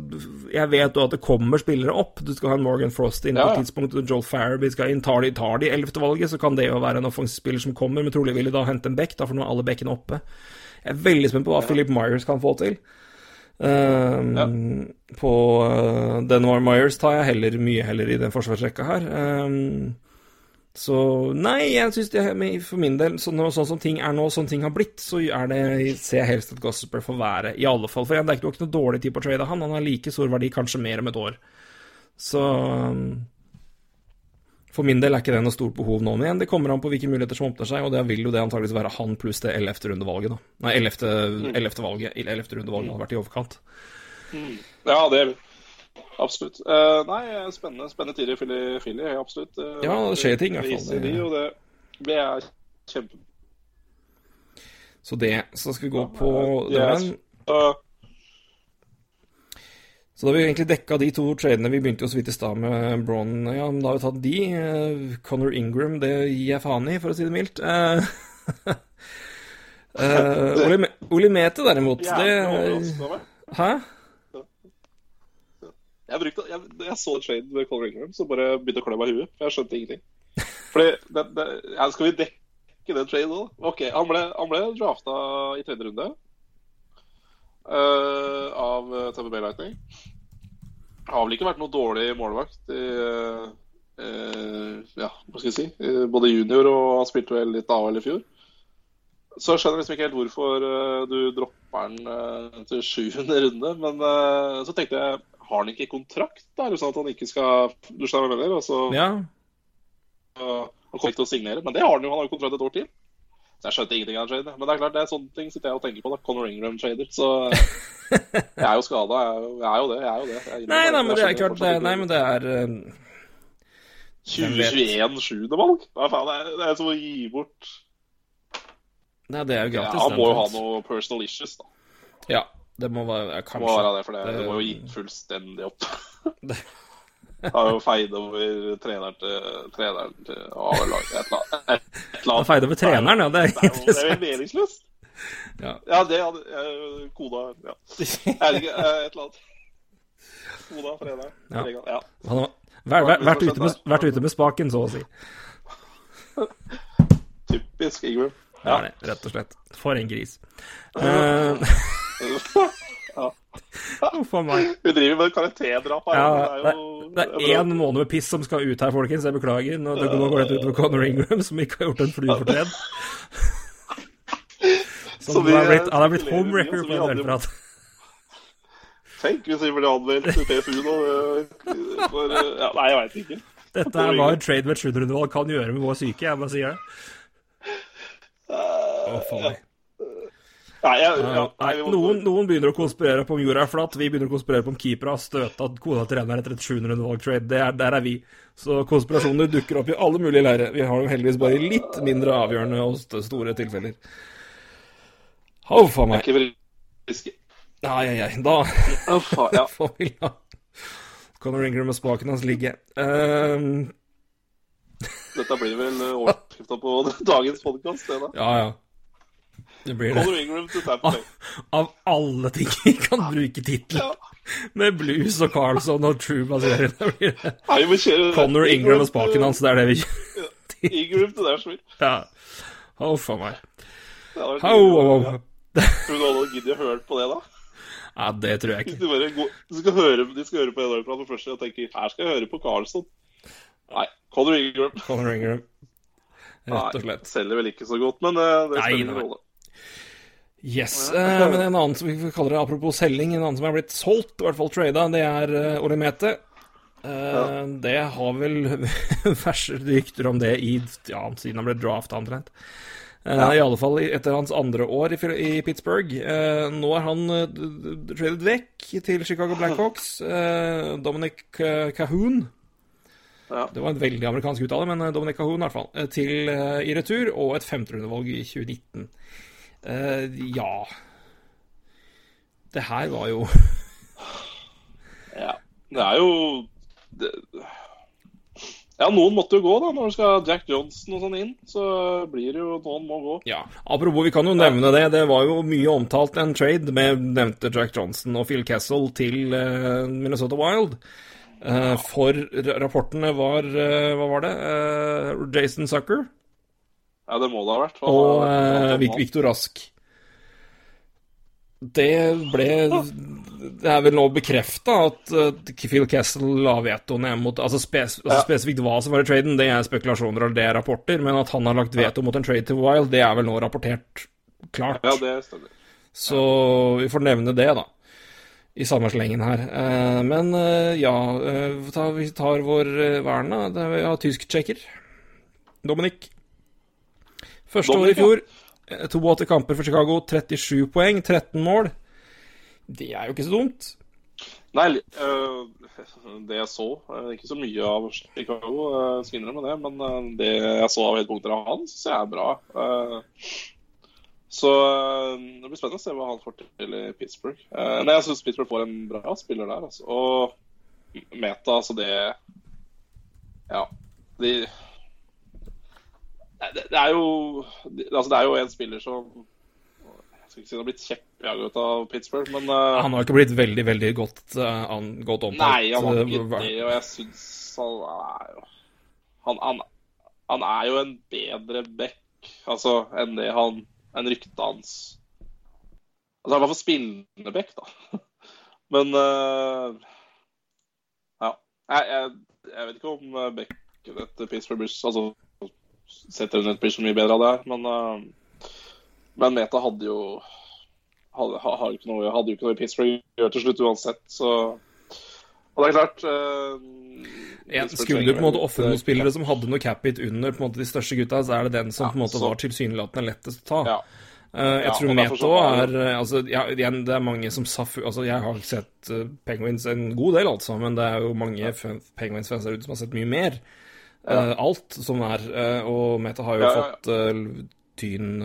jeg vet jo at det kommer spillere opp. Du skal ha en Morgan Frost inn ja. på et tidspunkt, Joel Farabee skal inn. Tar de, tar de ellevte valget, så kan det jo være en offensivspiller som kommer, men trolig vil de da hente en back, da, for nå er alle bekkene oppe. Jeg er veldig spent på hva ja. Philip Myers kan få til. Um, ja. På uh, Denvar Myers tar jeg heller mye heller i den forsvarsrekka her. Um, så nei, jeg syns for min del, sånn, sånn, som ting er nå, sånn ting har blitt, så er det, ser jeg helst at Gossiper får være, i alle fall. For det er ikke, noe dårlig tid på å trade han, han har like stor verdi, kanskje mer om et år. Så For min del er ikke det noe stort behov nå, men igjen, det kommer an på hvilke muligheter som åpner seg, og det vil jo det antakeligvis være han pluss det ellevte rundevalget, da. Nei, ellevte valget, ellevte rundevalget hadde vært i overkant. Mm. Ja, det er Absolutt. Uh, nei, spennende, spennende tider i Philly, Philly absolutt. Uh, ja, det skjer ting i hvert fall. Det, og det det er kjempe... Så det Så skal vi gå på ja, den. Uh, så da har vi egentlig dekka de to tradene. Vi begynte jo så vidt i stad med Bron. Ja, men da har vi tatt de. Connor Conor Ingram, det gir jeg faen i, for å si det mildt. Uh, Olimete, derimot, det Hæ? Jeg, brukte, jeg, jeg så traden med Colin Ingram, så bare begynte å klø meg i huet. For jeg skjønte ingenting. Fordi, det, det, ja, Skal vi dekke den traden nå? Ok, Han ble, han ble drafta i tredje runde uh, av Tamper Bay Lightning. Har vel ikke vært noe dårlig målvakt i, uh, uh, Ja, hva skal jeg si? eh, både junior og har spilt vel litt AHL i fjor. Så jeg skjønner liksom ikke helt hvorfor eh, du dropper den eh, til sjuende runde. Men eh, så tenkte jeg, har han ikke kontrakt? da? Er det sånn at han ikke skal Du skjønner hva jeg mener? Og så Ja. uh, han kommer ikke til å signere. Men det har han jo, han har jo kontrakt et år til. Så jeg skjønte ingenting av den traden. Men det er klart, det er sånne ting sitter jeg og tenker på. da, Conor Ingram-trader. Så eh, jeg er jo skada. Jeg, jeg er jo det. jeg er jo det. Jeg Nei, nei, men det er klart det, Nei, men det er uh... 2021 sjuendevalg? Hva faen, det er, det er som å gi bort Nei, det er jo Ja, gratis. Han må jo ha noe personal issues, da. Ja, det må være ja, kanskje. må være det, for det, Det- det må jo gitt fullstendig opp. Det- Har jo feid over treneren til treneren til A-laget. Et eller annet. Et eller annet. Feid over treneren, ja. Det er er det er jo interessant. meningsløst. Ja. Ja, det hadde Koda Ja. Er det ikke, eh, et eller annet. Koda, treneren. Ja. Ja. Han har vært, vært, vært, ute med, vært ute med spaken, så å si. Typisk Ingram. Det er det, rett og slett. For en gris. Uh, Uff a meg. Vi driver med karakterdrap her. Ja, det, det er én måned med piss som skal ut her, folkens. Jeg beklager. Nå, det, nå går dette utover Conor Ingram, som ikke har gjort en flue fortred. Så Som vi, han er blitt, eh, han er blitt spekulerer home record på en hadde del jo- prat. Tenk hvis vi ble anmeldt til PFU nå. eh, For, eh, ja, nei, jeg veit ikke. Dette er hva en trade med Trudrundvold kan gjøre med vår syke. Jeg bare sier det. Å, faen meg. Nei, jeg, ja, Ja, nei, nei, noen, noen begynner å konspirere på om jorda er flatt. Vi begynner å konspirere på om keepere har støta kona til treneren etter et 700-rundevalg-trade. Det er, der er vi. Så konspirasjoner dukker opp i alle mulige leirer. Vi har jo heldigvis bare i litt mindre avgjørende og store tilfeller. Huff a Jeg er meg. ikke veldig frisk. Ai, ai, ai. Da Å, faen, ja. får vi la Conor Ingram og spaken hans ligge. Um... Dette blir vel eh, overskrifta på dagens podkast, det, da. ja, ja. Det blir det. Bay. Av alle ting vi kan bruke tittelen Ja. med Blues og Carlson og True basert. Det blir det. Connor Ingram og spaken hans, det er det vi kjører. Ingram til Nashville. Ja. Huff a meg. Det gøy. au, au. Tror du alle giddet å høre på det, da? Ja, det tror jeg Hvis ikke. de bare går, de skal høre, de skal høre på for første og tenker her skal jeg høre på Carlson. Nei, Connor Ingram. Connor Ingram. Rett og Nei, slett. selger vel ikke så godt, men det, det Nei, spiller ingen rolle. Yes. Eh, men en annen som vi kaller det, apropos selging, en annen som er blitt solgt, i hvert fall trada, det er uh, Olemete. Eh, Det har vel verse rykter om det i, ja, siden han ble drafta, omtrent. Eh, I alle fall etter hans andre år i, i Pittsburgh. Eh, nå er han tradet vekk til Chicago Blackhawks. Dominic Cahoon. Ja. Det var en veldig amerikansk uttale, men eh, Dominic Cahoon i hvert fall. eh, Til eh, i retur, og et femterundevalg i 2019. Eh, ja Det her var jo Ja. Det er jo det, Ja, noen måtte jo gå, da. Når du skal Jack Johnson og sånn inn, så blir det jo noen må gå. Ja, Apropos, vi kan jo nevne det. Det var jo mye omtalt en trade med nevnte Jack Johnson og Phil Kessel til eh, Minnesota Wild. Eh, for rapportene var Hva var det? Jason Zucker Ja, det må det ha vært. og uh. Victor Rask. Det ble Det er vel nå bekrefta at eh, Phil Kessel la veto ned mot Altså, spes, altså spesifikt hva som var i traden, det er spekulasjoner og det er rapporter, men at han har lagt veto mot en trade til Wild, det er vel nå rapportert klart. Ja, det stemmer. Så vi får nevne det, da. I samme slengen her. Eh, men ja, vi tar vår Verna. Det er, vi har tysk-tsjekker. Dominic. Første året i fjor. eh, 82 kamper for Chicago, 37 poeng, 13 mål. Det er jo ikke så dumt. Nei, øh, det jeg så øh, Ikke så mye av Chicago, skal innrømme det, men det jeg så av høydepunkter av han, syns jeg er bra. Så det blir spennende å se hva han får til i Pittsburgh. Nei, jeg syns Pittsburgh får en bra spiller der, altså. Og Meta, altså det Ja. De det, det er jo det, Altså, det er jo en spiller som Jeg skal ikke si han har blitt kjeppjaget av Pittsburgh, men uh, Han har ikke blitt veldig, veldig godt, uh, godt omtalt. Nei, han har eh, ikke det, og jeg syns han er jo han, han, han er jo en bedre back altså, enn det han enn ryktet hans Altså, han er i hvert fall spillende back, da. Men uh, Ja. Jeg, jeg, jeg vet ikke om backen etter Pittsburgh blir Altså, setter den ut blir så mye bedre av det her, men uh, Men Meta hadde jo hadde, hadde, ikke noe, hadde jo ikke noe i Pittsburgh å gjøre til slutt uansett, så Og det er klart uh, ja, skulle du på en måte ofre noen spillere som hadde noe cap-it under på en måte de største gutta, så er det den som Ja, på en måte så- var tilsynelatende lettest å ta. Ja. Uh, jeg Ja, tror Meta så er altså, ja, igjen, Det er mange som sa altså, Jeg har sett Penguins en god del, altså, men det er jo mange fan- Penguins-fans der ute som har sett mye mer. Eh, alt som er. eh, og Meta har jo Ja, ja, ja. fått uh, tyn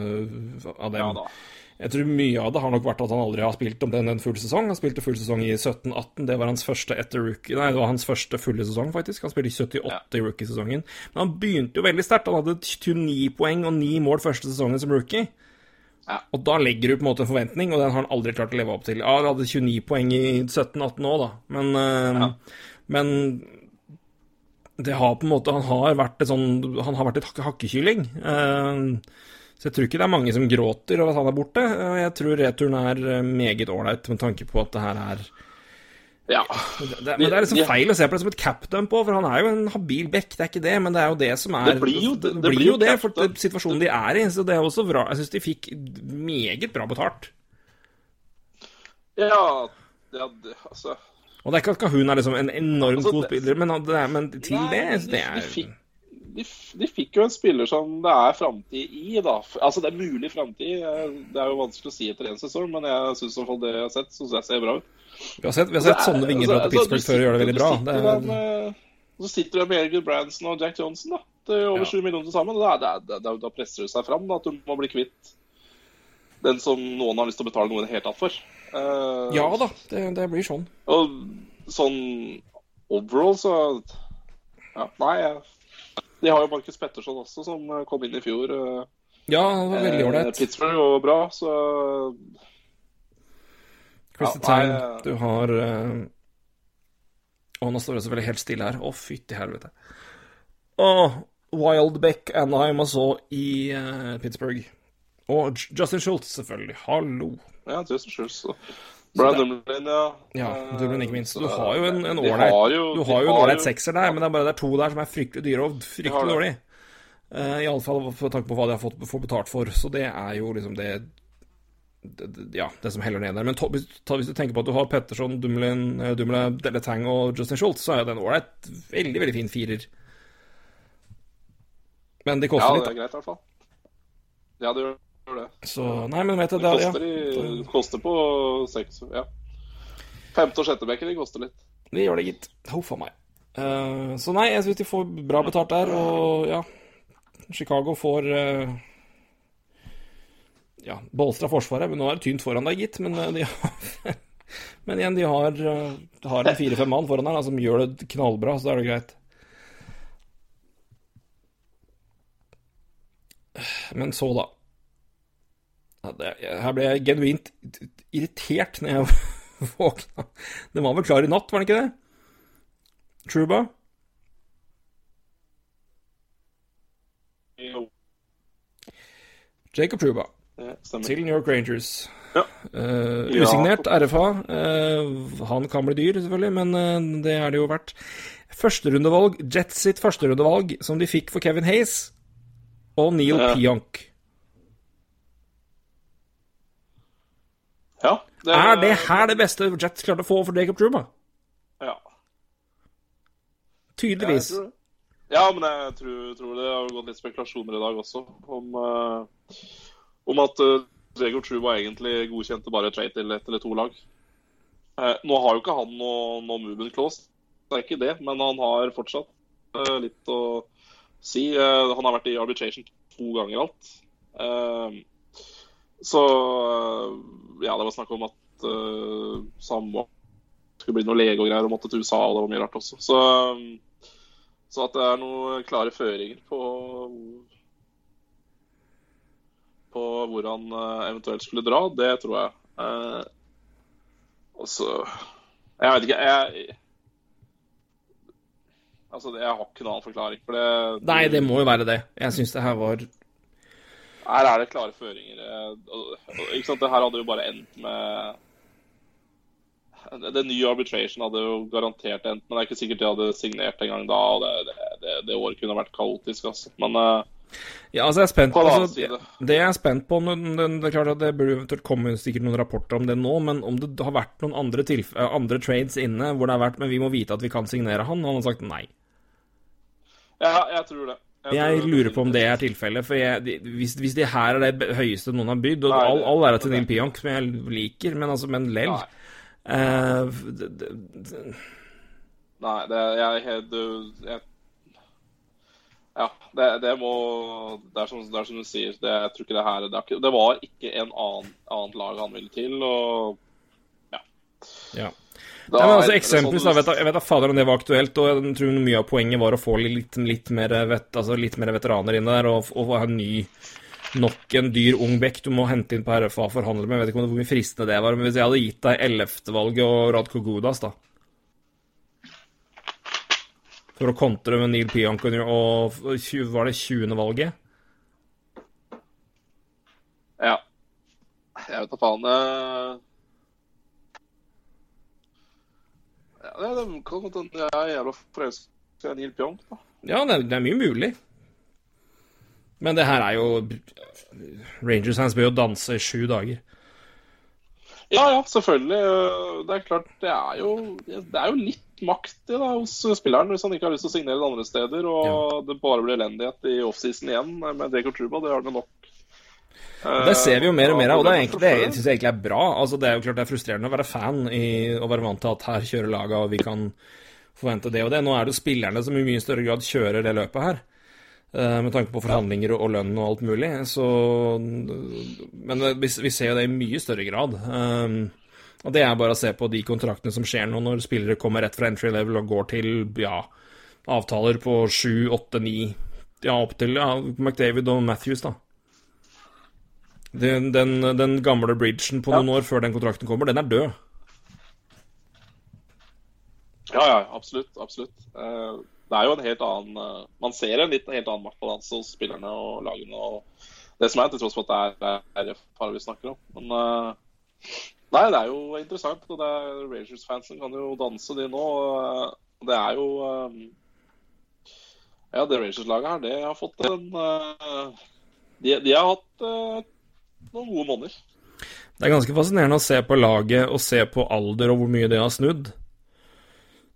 av dem. Ja. Jeg tror mye av det har nok vært at han aldri har spilt omtrent en full sesong. Han spilte full sesong i 17-18. Det var hans første etter rookie Nei, det var hans første fulle sesong, faktisk. Han spilte i 78 i rookiesesongen. Men han begynte jo veldig sterkt. Han hadde 29 poeng og 9 mål første sesongen som rookie. Ja. Og da legger du på en måte en forventning, og den har han aldri klart å leve opp til. Ja, han hadde 29 poeng i 17-18 òg, da, men, ja. men det har på en måte Han har vært et sånn Han har vært et hakkekylling. Eh, så jeg tror ikke det er mange som gråter over at han er borte. Eh, Jeg tror returen er eh, meget ålreit med tanke på at det her er Ja. det, Men det er liksom feil å se på det som et capdump på, for han er jo en habil back, det er ikke det, men det er jo det som er Det blir jo- det, det blir blir jo jo det, for det- situasjonen de er i. Så det er også bra. Jeg syns de fikk meget bra betalt. Ja, ja det, altså Og det er ikke at Kahun er liksom en enorm Altså, god spiller, men, er, men til Nei, det, de, det de, er fikk, de, de fikk jo en spiller som det er framtid i, da. Altså, det er mulig framtid. Eh, Det er jo vanskelig å si etter én sesong, men jeg syns iallfall det jeg har sett, synes jeg ser bra ut. Vi har sett, vi har sett sånne vinger fra Altså, Pittsburgh før gjøre det veldig bra. Det er, med- Så sitter du med Egil Branson og Jack Johnson, da. Det er over Ja. millioner til sammen. og Da, er- det er- da presser det seg fram da, at du må bli kvitt den som noen har lyst til å betale noe i det hele tatt for. Eh, ja da, det, det blir sånn. Og sånn overall, så Ja, nei. De har jo Markus Petterson også, som eh, kom inn i fjor. eh, Ja, det var veldig eh. Pittsburgh var bra, så Christer Ja, nei, Tang, du har uh... Å, nå står det selvfølgelig helt stille her. Å, fytti helvete. Å, Wildbeck Anheim også i uh, Pittsburgh. Og Justin Schultz, selvfølgelig. Hallo. Ja, tusen skyld. Så. Brad Dumlin, ja. Ja, Eh, Dublin ikke minst. Du har jo en en ålreit Du har jo en ålreit sekser der, men det er bare det er to der som er fryktelig dyre og fryktelig dårlig. Uh, Iallfall med tanke på hva de har fått får betalt for. Så det er jo liksom det, det, det Ja, det som heller ned der. Men to, hvis, ta, hvis du tenker på at du har Petterson, Dumlin, eh, Dumle, Deletang og Justin Schultz, så er jo den en ålreit, veldig, veldig fin firer. Men de Ja, det er litt, greit, i hvert fall. Ja, det gjør det. Så Nei, men vet du, Det det, ja, koster, koster på seks Ja. Femte- og sjettebekken, de koster litt. det gjør det, gitt. Huff a meg. Uh, så nei, jeg syns de får bra betalt der, og ja Chicago får uh, Ja, bolstra forsvaret, men nå er det tynt foran deg, gitt. Men eh, de har Men igjen, de har, har en fire-fem mann foran der da, som gjør det knallbra, så da er det greit. Men så, da. Her ble jeg genuint irritert når jeg våkna. Den var vel klar i natt, var den ikke det? Truba? Jo, Jacob Truba til New York Rangers. Ja. Uh, usignert RFA. Uh, han kan bli dyr, selvfølgelig, men uh, det er det jo verdt. Førsterundevalg, Jets sitt førsterundevalg, som de fikk for Kevin Hayes, og Neil Ja. Pionk. Ja, det Er det her det beste Jets klarte å få for Jacob Truba? Ja. Tydeligvis. Ja, men jeg tror, tror det har gått litt spekulasjoner i dag også om, uh, om at uh, Jacob Truba egentlig godkjente bare trade til ett eller to lag. Uh, nå har jo ikke han noe, noe movement clause, det er ikke det, men han har fortsatt uh, litt å si. Eh, han har vært i arbitration to ganger alt. Eh, så eh, ja, det var snakk om at uh, Samoa skulle bli noe lege og greier og måtte til USA, og det var mye rart også. Så um, så at det er noen klare føringer på på hvor han eh, eventuelt skulle dra, det tror jeg. Eh, og så Jeg vet ikke, jeg Altså, jeg har ikke noen annen forklaring. For det Nei, det må jo være det. Jeg syns det her var Her er det klare føringer. eh, Ikke sant, Det her hadde jo bare endt med Den nye arbitration hadde jo garantert endt, men det er ikke sikkert de hadde signert en gang da. og Det, det, det, det året kunne vært kaotisk, altså. Men uh, Ja, altså, jeg er spent på altså, det, Det jeg er spent på det, det er klart at det burde eventuelt komme sikkert noen rapporter om det nå, men om det har vært noen andre, eh, andre trades inne hvor det har vært Men vi må vite at vi kan signere han, og han har sagt nei. Ja, jeg tror det. Jeg lurer på om det er tilfellet, for jeg, de, hvis, hvis det her er det høyeste noen har bydd, og Nei, all, all ære til Neil Pionk, som jeg liker, men altså, men lell Nei. eh, Nei, det jeg, jeg, Ja, det, det må Det er som, det er som du sier, det, jeg tror ikke det her det, var ikke en annen, annet lag han ville til, og ja. Da Nei, men altså eksempel, sånn- da, vet, jeg- jeg vet da fader om det var aktuelt, og jeg tror mye av poenget var å få litt, litt, mer, vet, altså litt mer veteraner inn der, og, og ha en ny Nok en dyr ung bekk du må hente inn på RFA og forhandle med. Jeg vet ikke hvor mye fristende det var, men hvis jeg hadde gitt deg 11.-valget og Radko Gudas, da For å kontre med Neil Pionk og Var det 20. valget? Ja. Jeg vet da faen. Ja, det, det kan godt hende jeg er jævla forelska i Neil Pionk, da. Ja, det er, det er mye mulig. Men det her er jo Rangers-fans bør jo danse i sju dager. Ja, ja, selvfølgelig. Det er klart, det er jo, det er jo litt makt i da, hos spilleren hvis han ikke har lyst til å signere det andre steder, og det bare blir elendighet i offseason igjen med Dekor Truba. Det har det nok. Det ser vi jo mer og mer av, og det, egentlig, det syns jeg egentlig er bra. Altså, det er jo klart det er frustrerende å være fan i, og være vant til at her kjører laga, og vi kan forvente det og det. Nå er det jo spillerne som i mye større grad kjører det løpet her. eh, Med tanke på forhandlinger og, lønn og alt mulig. Så Men vi, vi ser jo det i mye større grad. Um, og det er bare å se på de kontraktene som skjer nå, når spillere kommer rett fra entry level og går til ja, avtaler på sju, åtte, ni Ja, opp til ja, McDavid og Matthews, da. Den, den, den gamle bridgen på noen år før den kontrakten kommer, den er død. Ja, ja, absolutt. absolutt. Eh, Det er jo en helt annen eh, Man ser en litt helt annen maktbalanse hos spillerne og lagene. og det som er, til tross for at det er RF-par vi snakker om. Men eh, nei, det er jo interessant. og det er Rangers-fansen kan jo danse, de nå. og, Det er jo Ja, det Rangers-laget her, det har fått en de, de har hatt noen gode måneder. Det er ganske fascinerende å se på laget og se på alder og hvor mye det har snudd.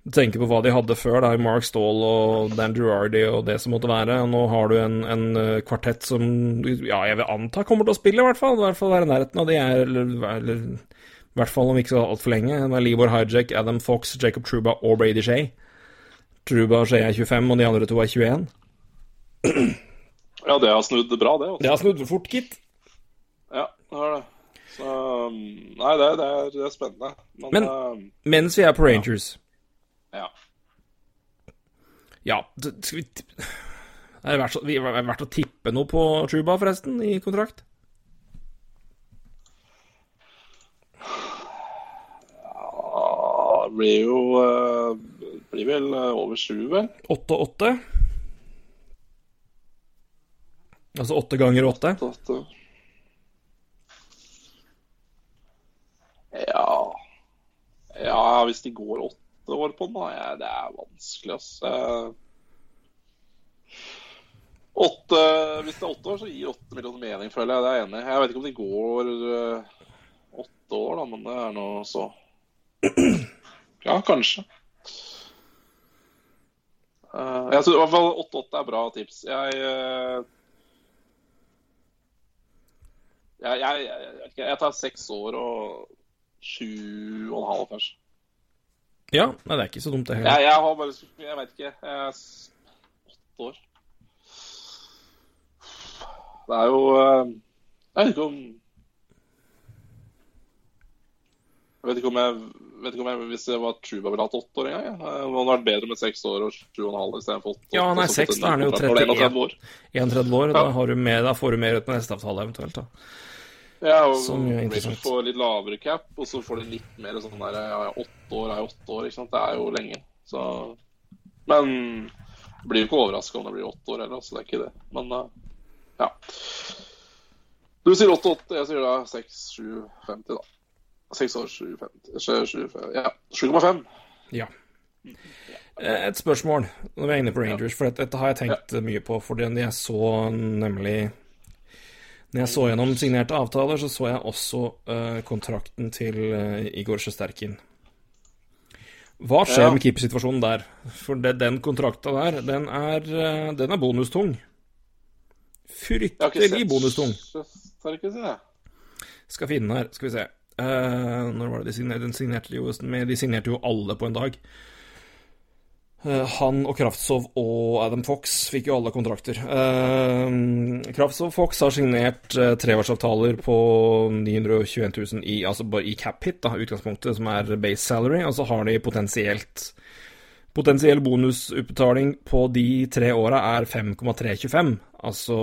Du tenker på hva de hadde før, da, Mark Stahl og Dan Girardi og det som måtte være. Og nå har du en, en eh, kvartett som ja, jeg vil anta kommer til å spille, i hvert fall. I hvert fall være i nærheten av de er, eller, eller i hvert fall om ikke så altfor lenge. Det er Libor Hijack, Adam Fox, Jacob Truba og Brady Shea. Truba og Shea er 25, og de andre to er 21. Ja, det har snudd bra, det. Også. Det har snudd fort, gitt. Ja, det det. Så um, Nei, det, det, er, det er spennende. Men, Men- uh, Mens vi er på Rangers ja. Ja, ja skal vi Er det verdt, vi- er det verdt å tippe noe på Truba, forresten, i kontrakt? Ja Det blir jo eh, blir vel eh, over sju, vel? 8 og 8? Altså åtte ganger åtte? Så at, eh, Ja Ja, hvis de går åtte år på den, da. Det er vanskelig, ass. Eh, Åtte, hvis det er åtte år, så gir åtte millioner mening, føler jeg. Det er jeg enig i. Jeg vet ikke om de går eh, åtte år, da, men det er nå så Ja, kanskje. Eh, jeg tror i hvert fall 8-8 er bra tips. Jeg jeg, jeg, jeg, jeg tar seks år og sju og en halv, kanskje. Ja, nei, det er ikke så dumt, det heller. Jeg, jeg har bare Jeg vet ikke. Jeg er åtte år. Det er jo eh, Jeg vet ikke om Jeg vet ikke om jeg vet ikke om jeg, Hvis jeg var Truba ville hatt åtte år engang. jeg. Eh, Det hadde vært bedre med seks år og sju og en halv istedenfor åtte. Ja, nei, seks, da er han jo kontrakt når det er 31. 31 år. 31 år, Ja. da, har du med, da får du mer ut på neste avtale eventuelt, da. Ja, og Som jo er interessant. får litt lavere cap, og så får de litt mer sånn der ja, Åtte år er åtte år, ikke sant. Det er jo lenge. Så Men blir jo ikke overraska om det blir åtte år heller, så det er ikke det. Men eh, ja. Du sier 8-8, jeg sier da 6-7-50, da. Seks år 7-50 7, Ja, 7,5. Ja. Eh, Et spørsmål når vi er inne på Rangers, for dette, har jeg tenkt mye på. For jeg så nemlig Når jeg så gjennom signerte avtaler, så så jeg også uh, kontrakten til uh, Igor Sjesterkin. Hva skjer Ja. med keepersituasjonen der? For det, den kontrakta der, den er, uh, den er bonustung. Fryktelig bonustung. Jeg. Skal finne den her, skal vi se. Når var det de signerte? De signerte jo, de signerte jo alle på en dag. Eh, han og Kraftsov og Adam Fox fikk jo alle kontrakter. Uh, Kraftsov Fox har signert uh, treårsavtaler på 921 000 i, altså bare i cap hit, da, utgangspunktet, som er base salary, og så har de potensielt Potensiell bonusutbetaling på de tre åra er 5,325. Altså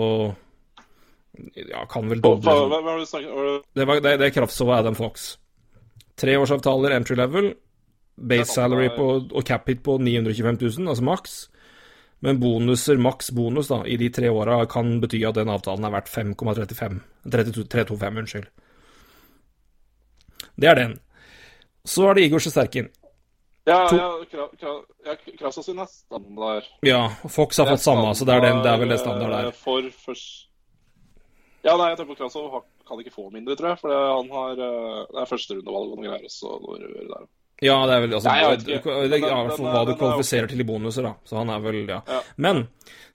Ja, kan vel doble det, det, det er Kraftsov og Adam Fox. Treårsavtaler entry level. Base salary på, og cap hit på 925 000, altså maks. Men bonuser, maks bonus da, i de tre åra kan bety at den avtalen er verdt 5,35. 325, unnskyld. Det er den. Så er det Igor Sjesterkin. Ja, ja, Kra- Kra- ja, Krasa sin er standard. Ja, Fox har fått samme, så det er, den, det er vel det standard eh, der. For først Ja, nei, jeg tenker på Krasov kan ikke få mindre, tror jeg. For det, han har eh, Det er førsterundevalg og noen greier. også. Når, rør der. Ja, det er vel altså, Nei, jeg vet det, ikke. det, ja, i hvert fall hva du er kvalifiserer til i bonuser, da. Så han er vel, ja. Ja. Men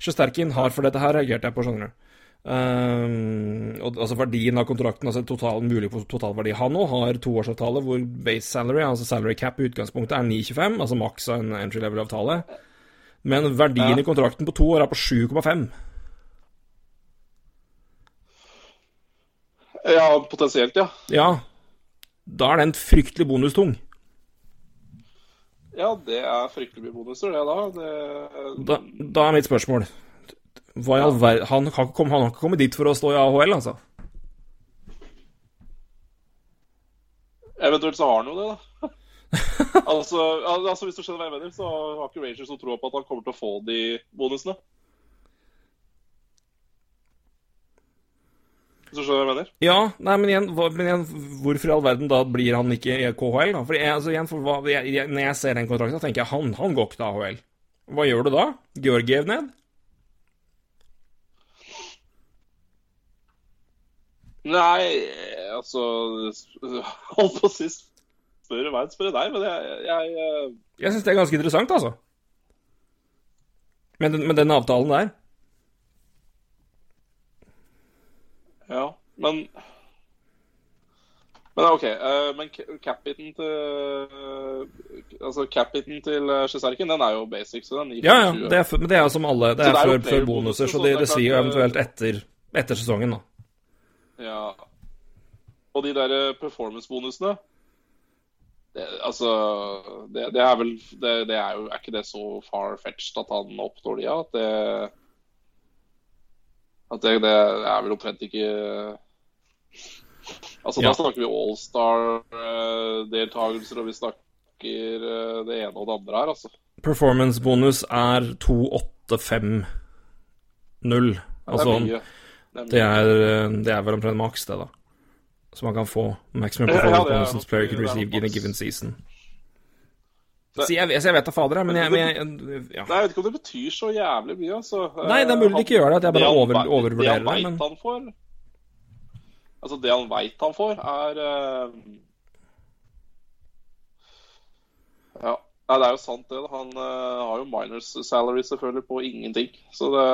Sjesterkin har, for dette her reagert jeg på, skjønner du. Um, og, altså verdien av kontrakten, altså total, mulig totalverdi. Han òg har toårsavtale hvor base salary, altså salary cap i utgangspunktet, er 9,25, altså maks av en entry level-avtale. Men verdien Ja. i kontrakten på to år er på 7,5. Ja, potensielt, ja. Ja, da er den fryktelig bonustung. Ja, det er fryktelig mye bonuser, det da. Det, Da, da er mitt spørsmål Hva i all verden Han har ikke kommet, kommet dit for å stå i AHL, altså? Eventuelt så har han jo det, da. altså, altså, Hvis du skjønner hva jeg mener, så har ikke Rangers noe tro på at han kommer til å få de bonusene. Hvis du skjønner hva jeg mener? Ja, nei, men igjen, hva, men igjen hvorfor i all verden da blir han ikke i KHL? da? Fordi jeg, altså, igjen, for hva, jeg, Når jeg ser den kontrakten, så tenker jeg han, han går ikke til AHL. Hva gjør du da? Georgiev ned? Nei, altså Holdt på å si spørre meg, spørre deg, men jeg, jeg eh, Jeg syns det er ganske interessant, altså. Med den, med den avtalen der. Ja, men Men OK. eh, men ca- cap-hiten til Altså cap-hiten til eh, den er jo basic, så den gir Ja, ja, det er, men det er som alle. Det er, det er før, før bonuser, så det, det svir jo eventuelt etter, etter sesongen, da. Ja. Og de der eh, performance-bonusene det, Altså, det, det er vel det, det er jo Er ikke det så far-fetched at han oppnår de, ja? At det At det, det er vel omtrent ikke Altså, Ja. da snakker vi Allstar-deltakelser, og vi snakker eh, det ene og det andre her, altså. Performance-bonus er 2850. Det Altså. Det er det er, eh, det er vel omtrent maks, det, da. Så man kan få maximum Ja, performance ja, er bonuses player can receive in a given season. Så jeg, så jeg vet da fader, men jeg, men jeg ja. Nei, jeg vet ikke om det betyr så jævlig mye, altså. Nei, det er mulig det ikke gjør det, at jeg bare han over- overvurderer det, han men- han får Altså, det han veit han får, er eh, Ja. Nei, det er jo sant, det. Han eh, har jo minors salary selvfølgelig på ingenting. Så det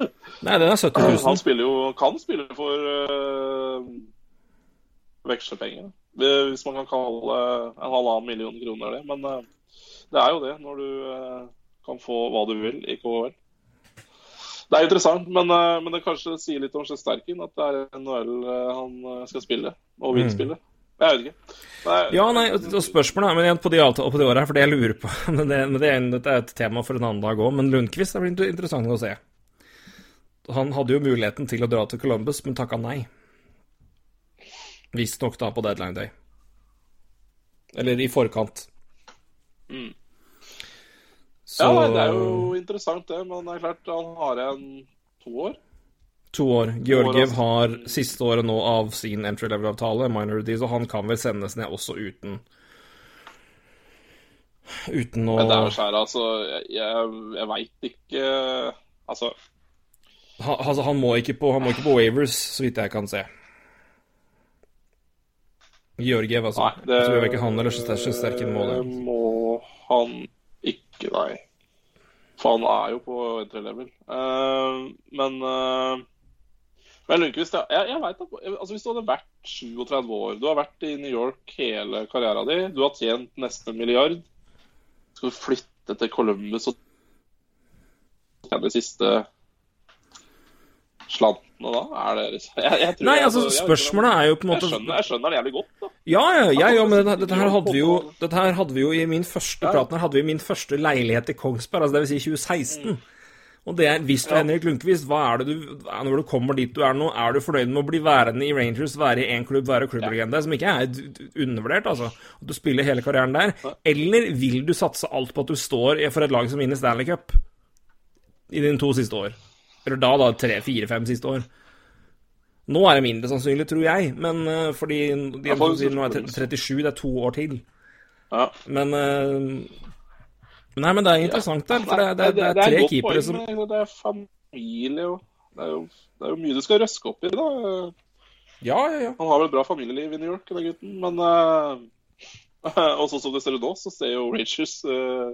Nei, den er 70 Han 000. spiller jo Kan spille for uh, vekslepenger. Hvis man kan kalle en halvannen million kroner det. Men eh, det er jo det, når du eh, kan få hva du vil i KHL. Det er interessant, men, eh, men det kanskje sier litt om Sjesterkin at det er NHL eh, han skal spille, og vil Mm. spille. Jeg vet ikke. Nei, Ja, nei, og spørsmålet er men igjen på de, avtal- på de årene for det jeg lurer på men det, men det, er, dette er et tema for en annen dag òg, men Lundqvist er blir interessant å se. Han hadde jo muligheten til å dra til Columbus, men takka nei. Visstnok da på deadline day. Eller i forkant. Mm. Så ja, det er jo interessant, det. Men det er klart, han har igjen to år. to år. Georgiev altså. har siste året nå av sin entry level-avtale, minority, så han kan vel sendes ned også uten Uten å Men det er jo skjær, altså. Jeg, jeg, jeg veit ikke Altså, han, altså, han, må ikke på, han må ikke på Wavers, så vidt jeg kan se. Georgiev, altså. nei. Det jeg tror ikke han eller Shesterkin må det. må han ikke, nei. For han er jo på entry level. Uh, men uh, Men Lundqvist, ja, jeg, jeg vet altså, Hvis du hadde vært 37 år, du har vært i New York hele karrieren din, du har tjent nesten en milliard, skal du flytte til Columbus og tjene de siste slantene da? Er det jeg, jeg tror Nei, altså, jeg spørsmålet er jo på en måte Jeg skjønner, jeg skjønner det jævlig godt, da. Ja, ja, ja, ja men dette, dette, her hadde vi jo, dette her hadde vi jo i min første Ja. praten her hadde vi min første leilighet i Kongsberg, altså det vil si 2016. Og det er, hvis du er Mm. Henrik Lundqvist, hva er det du Når du kommer dit du er nå, er du fornøyd med å bli værende i Rangers, være i én klubb, være klubblegende, som ikke er undervurdert, altså, at du spiller hele karrieren der, eller vil du satse alt på at du står for et lag som vinner Stanley Cup i dine to siste år? Eller da, da, tre, fire, fem siste år. Nå er det mindre sannsynlig, tror jeg, men uh, fordi de, Ja, nå er 37, det er to år til. Ja. Men uh, Nei, men det er interessant der, for det, det, det er et tre keepere som Det er familie og det er, jo, det er jo mye du skal røske opp i. da. Ja, ja, ja. Han har vel et bra familieliv i New York, den gutten, men uh, Og sånn som det ser ut nå, så ser jo Rangers eh,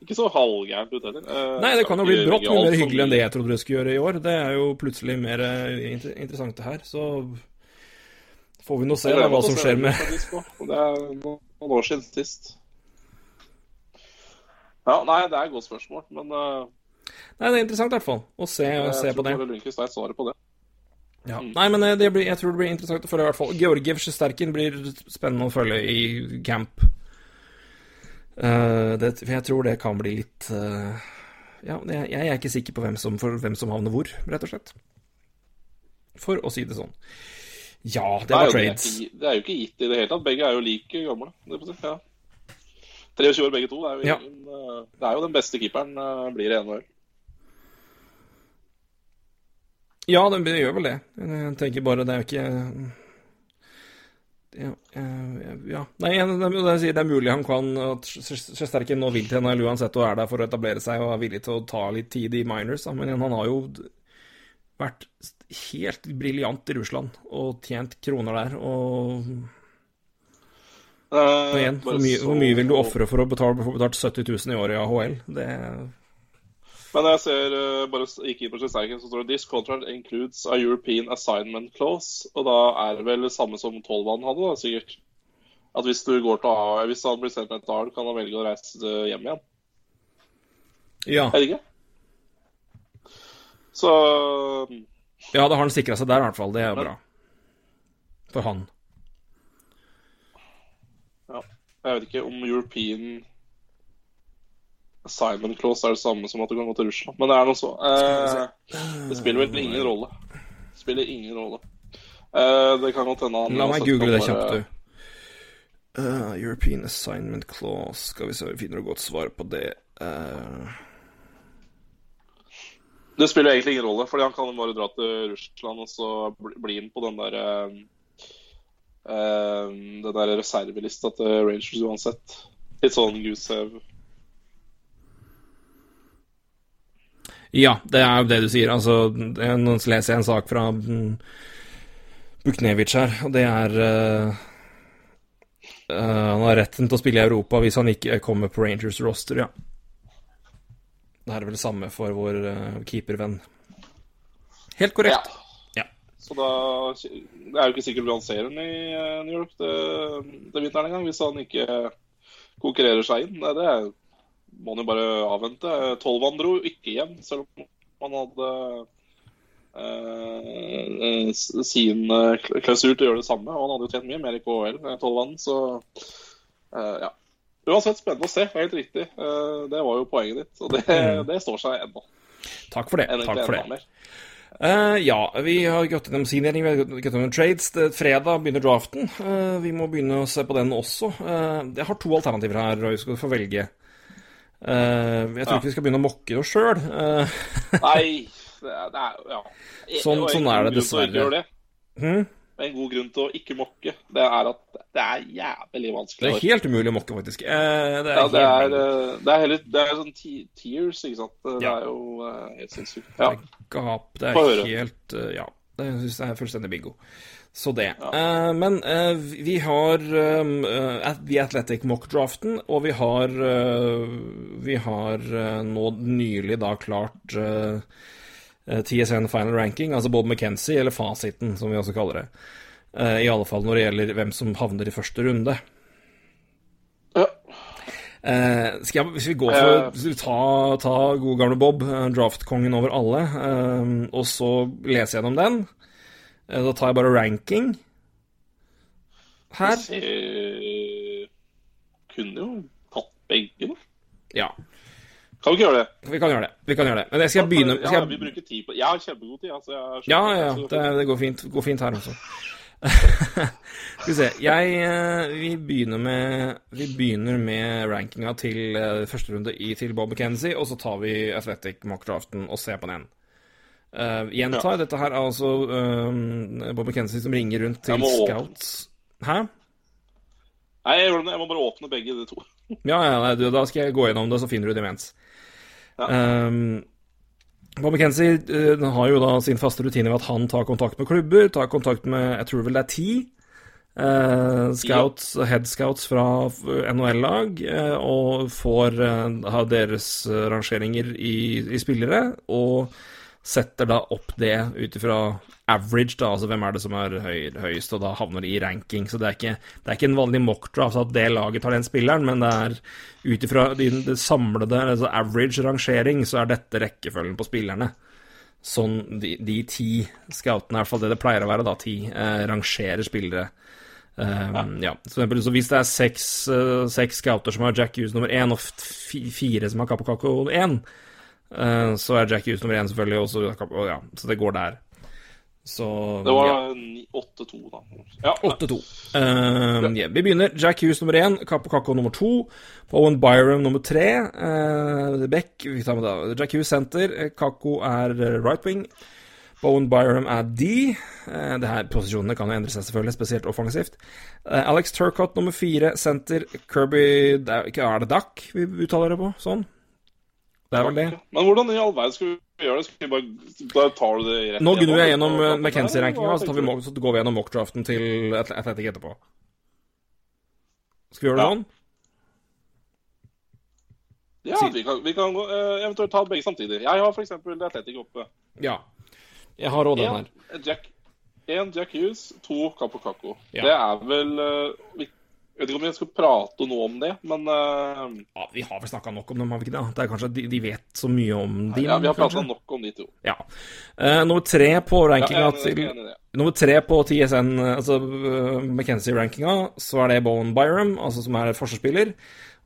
ikke så halvgærent ut heller. Eh, Nei, det kan jo bli brått mye mer hyggelig enn det jeg trodde det skulle gjøre i år. Det er jo plutselig mer eh, inter interessant det her, så får vi nå se da, hva som skjer med. Det er noen år siden sist. Ja, nei, det er et godt spørsmål, men uh, Nei, det er interessant i hvert fall å se, jeg se på det. Lundqvist et svar på det. Ja. Nei, men eh, det blir, jeg tror det blir interessant å følge, i hvert fall. Georgiev Sjesterkin blir spennende å følge i camp. Eh, det, for jeg tror det kan bli litt eh, Ja, jeg, jeg er ikke sikker på hvem som, hvem som havner hvor, rett og slett. For å si det sånn. Ja, det var trades. det er jo ikke gitt i det hele tatt. Begge er jo like gamle. Ja. 23 år begge to. Det er jo, Ja. ingen, eh, det er jo den beste keeperen blir i NHL. Ja, den gjør vel det. Jeg tenker bare det er jo ikke ja, eh, ja. Nei, det er, mulig han kan At Sjesterken nå vil til NHL uansett og er der for å etablere seg og er villig til å ta litt tid i minors, men han har jo vært helt briljant i Russland og tjent kroner der. Og, Eh, og igjen, hvor mye, hvor mye vil du ofre for å betale, få betalt 70 000 i året i AHL? Det Men jeg ser uh, bare gikk inn på Sjesterken, så står det 'This contract includes a European assignment clause'. Og da er det vel det samme som Tolvan hadde, da, sikkert. At hvis du går til A, hvis han blir sendt til et AL, kan han velge å reise eh, hjem igjen. Ja. Er det ikke? Så ja, da har han sikra seg der, i hvert fall. Det er bra. For han. ja, jeg vet ikke om European assignment clause er det samme som at du kan gå til Russland. Men det er noe så. Eh, det spiller vel ingen rolle. Det spiller ingen rolle. Eh, det kan godt hende han La meg google det kjapt, du. Uh, European Assignment Clause Skal vi se om vi finner et godt svar på det. Uh, Det spiller egentlig ingen rolle, fordi han kan bare dra til Russland og så bli, med på den der uh, Den der reservelista til Rangers uansett. Litt sånn Gusev ja, det er jo det du sier. Altså, er- nå leser jeg en sak fra mm, Buknevic her, og det er uh, uh, Han har retten til å spille i Europa hvis han ikke kommer på Rangers roster, ja. Det er vel det samme for vår uh, keepervenn. Helt korrekt. Ja. Så da Det er jo ikke sikkert han ser den i New York til vinteren engang, hvis han ikke konkurrerer seg inn. Nei, det må han jo bare avvente. Tolvan dro ikke hjem, selv om han hadde eh, sin eh, klausul til å gjøre det samme. Og han hadde jo tjent mye mer i eh, Tolvan, så eh, ja. Uansett spennende å se, helt riktig. Eh, det var jo poenget ditt, og det, det står seg ennå. Takk for det. Enn Takk for det. Eh, ja, vi har gått gjennom signering, vi har gått gjennom trades. Fredag begynner draften. Uh, vi må begynne å se på den også. Uh, jeg har to alternativer her, Roy, skal du få velge. Eh, jeg tror ikke vi skal begynne å mokke oss sjøl. Nei, det er, det er ja. Sånn- sånn er det dessverre. gjøre det. hm? en god grunn til å ikke mokke, det er at det er jævlig vanskelig. Det er helt umulig å mokke, faktisk. Eh, det er ja, det er, eh, det er heller Det er sånn tears, ikke sant. Det Ja. er jo eh, helt sinnssykt. Ja. gap. Det er helt eh, Ja. Det syns jeg er fullstendig bingo. Så det. Eh, men uh, vi har eh, The Athletic Mock-draften, og vi har Vi har nå nylig da klart TSN Final Ranking, altså Bob McKenzie, eller fasiten, som vi også kaller det. I alle fall når det gjelder hvem som havner i første runde. Ja. Eh, skal jeg, hvis vi går for å ta, ta gode gamle Bob, draftkongen over alle, uh, og så lese gjennom den, da tar jeg bare ranking her. Vi Kunne jo tatt begge, da. Ja, Kan vi ikke gjøre det? vi kan gjøre det. Vi kan gjøre det. Men jeg skal begynne Ja, vi bruker tid på Jeg har kjempegod tid. Altså, jeg er Ja, ja, det, det går fint, går fint her også. Skal vi se Jeg eh, Vi begynner med Vi begynner med rankinga til eh, første runde i til Bob McKenzie, og så tar vi Athletic mock-draften og ser på den. Uh, gjentar, dette her er altså uh, Bob McKenzie som ringer rundt til scouts. åpne. Hæ? Nei, jeg, jeg må bare åpne begge de to. Ja, ja, nei, du, da skal jeg gå gjennom det, så finner du det imens. Ja. Um, Bob McKenzie uh, har jo da sin faste rutine ved at han tar kontakt med klubber, tar kontakt med jeg tror vel det er ti eh, scouts, head scouts fra NHL-lag, uh, og får eh, ha deres eh, rangeringer i, i spillere, og setter da opp det ut ifra average, da, altså hvem er det som er høy, høyest, og da havner de i ranking. Så det er ikke, det er ikke en vanlig mock-draft at det laget tar den spilleren, men det er ut ifra det samlede, altså average rangering, så er dette rekkefølgen på spillerne. Sånn de, de ti scoutene, i hvert fall det det pleier å være, da, ti, eh, rangerer spillere. Um, ja. Så, hvis det er seks, uh, seks scouter som har Jack Hughes nummer én, og fire som har Kapokako én, så er Jack Hughes nummer én selvfølgelig også og ja, Så det går der. Så Det var ja. 8-2, da. Ja, 8-2. Eh, ja, vi begynner. Jack Hughes nummer én, Kapokako nummer to, Owen Byram nummer tre, Uh, Beck vi tar med da. Jack Hughes senter, Kakko er eh, right wing, Bowen Byram er D. Uh, det her Posisjonene kan jo endre seg, selvfølgelig, spesielt offensivt. Uh, Alex Turcott nummer fire, senter, Kirby Er det Duck vi uttaler det på? Sånn? Det er vel det. Men hvordan i all verden skal vi gjøre det? Skal vi bare, da tar du det rett Nå gnur jeg gjennom eh, McKenzie-rankinga, så, vi så går vi gjennom mock-draften til Atl- Athletic etterpå. Skal vi gjøre det Ja. sånn? Ja, vi kan, vi kan eh, eventuelt ta begge samtidig. Jeg har f.eks. Athletic oppe. Ja. Jeg har òg den her. En Jack, en Jack Hughes, to Capo Caco. Ja. Det er vel eh, Jeg vet ikke om vi skal prate noe om det, men uh... Ja, vi har vel snakka nok om dem, har vi ikke det? Det er kanskje de, de vet så mye om din, ja, vi har prata nok om de to. Ja. Uh, nummer tre på Ja, rankinga enig- til er. Nummer tre på TSN, altså uh, McKenzie-rankinga, så er det Bowen Byram, altså som er forsvarsspiller.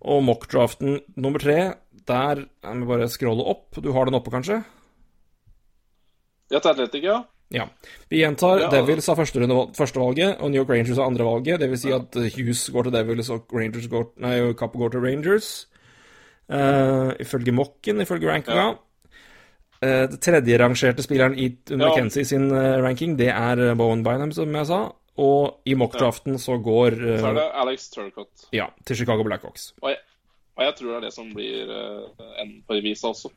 Og mock-draften nummer tre, der må bare scrolle opp. Du har den oppe, kanskje? Jeg til Atletic, ja. Ja. Vi gjentar. Ja. Devils har første runde- og New York Rangers har andrevalget. Det vil si at eh, Hughes går til Devils, og Rangers går, nei, Kapp går til Rangers. Uh, ifølge Mokken, ifølge rankinga. Ja. Uh, det tredjerangerte spilleren i Ja. McKenzie sin uh, ranking, det er Bowen Bynum, som jeg sa. Og i mock-draften så går uh, Så er det Alex Turcott. Ja, til Chicago Blackhawks. Og jeg, og jeg tror det er det som blir uh, enden på revisa også.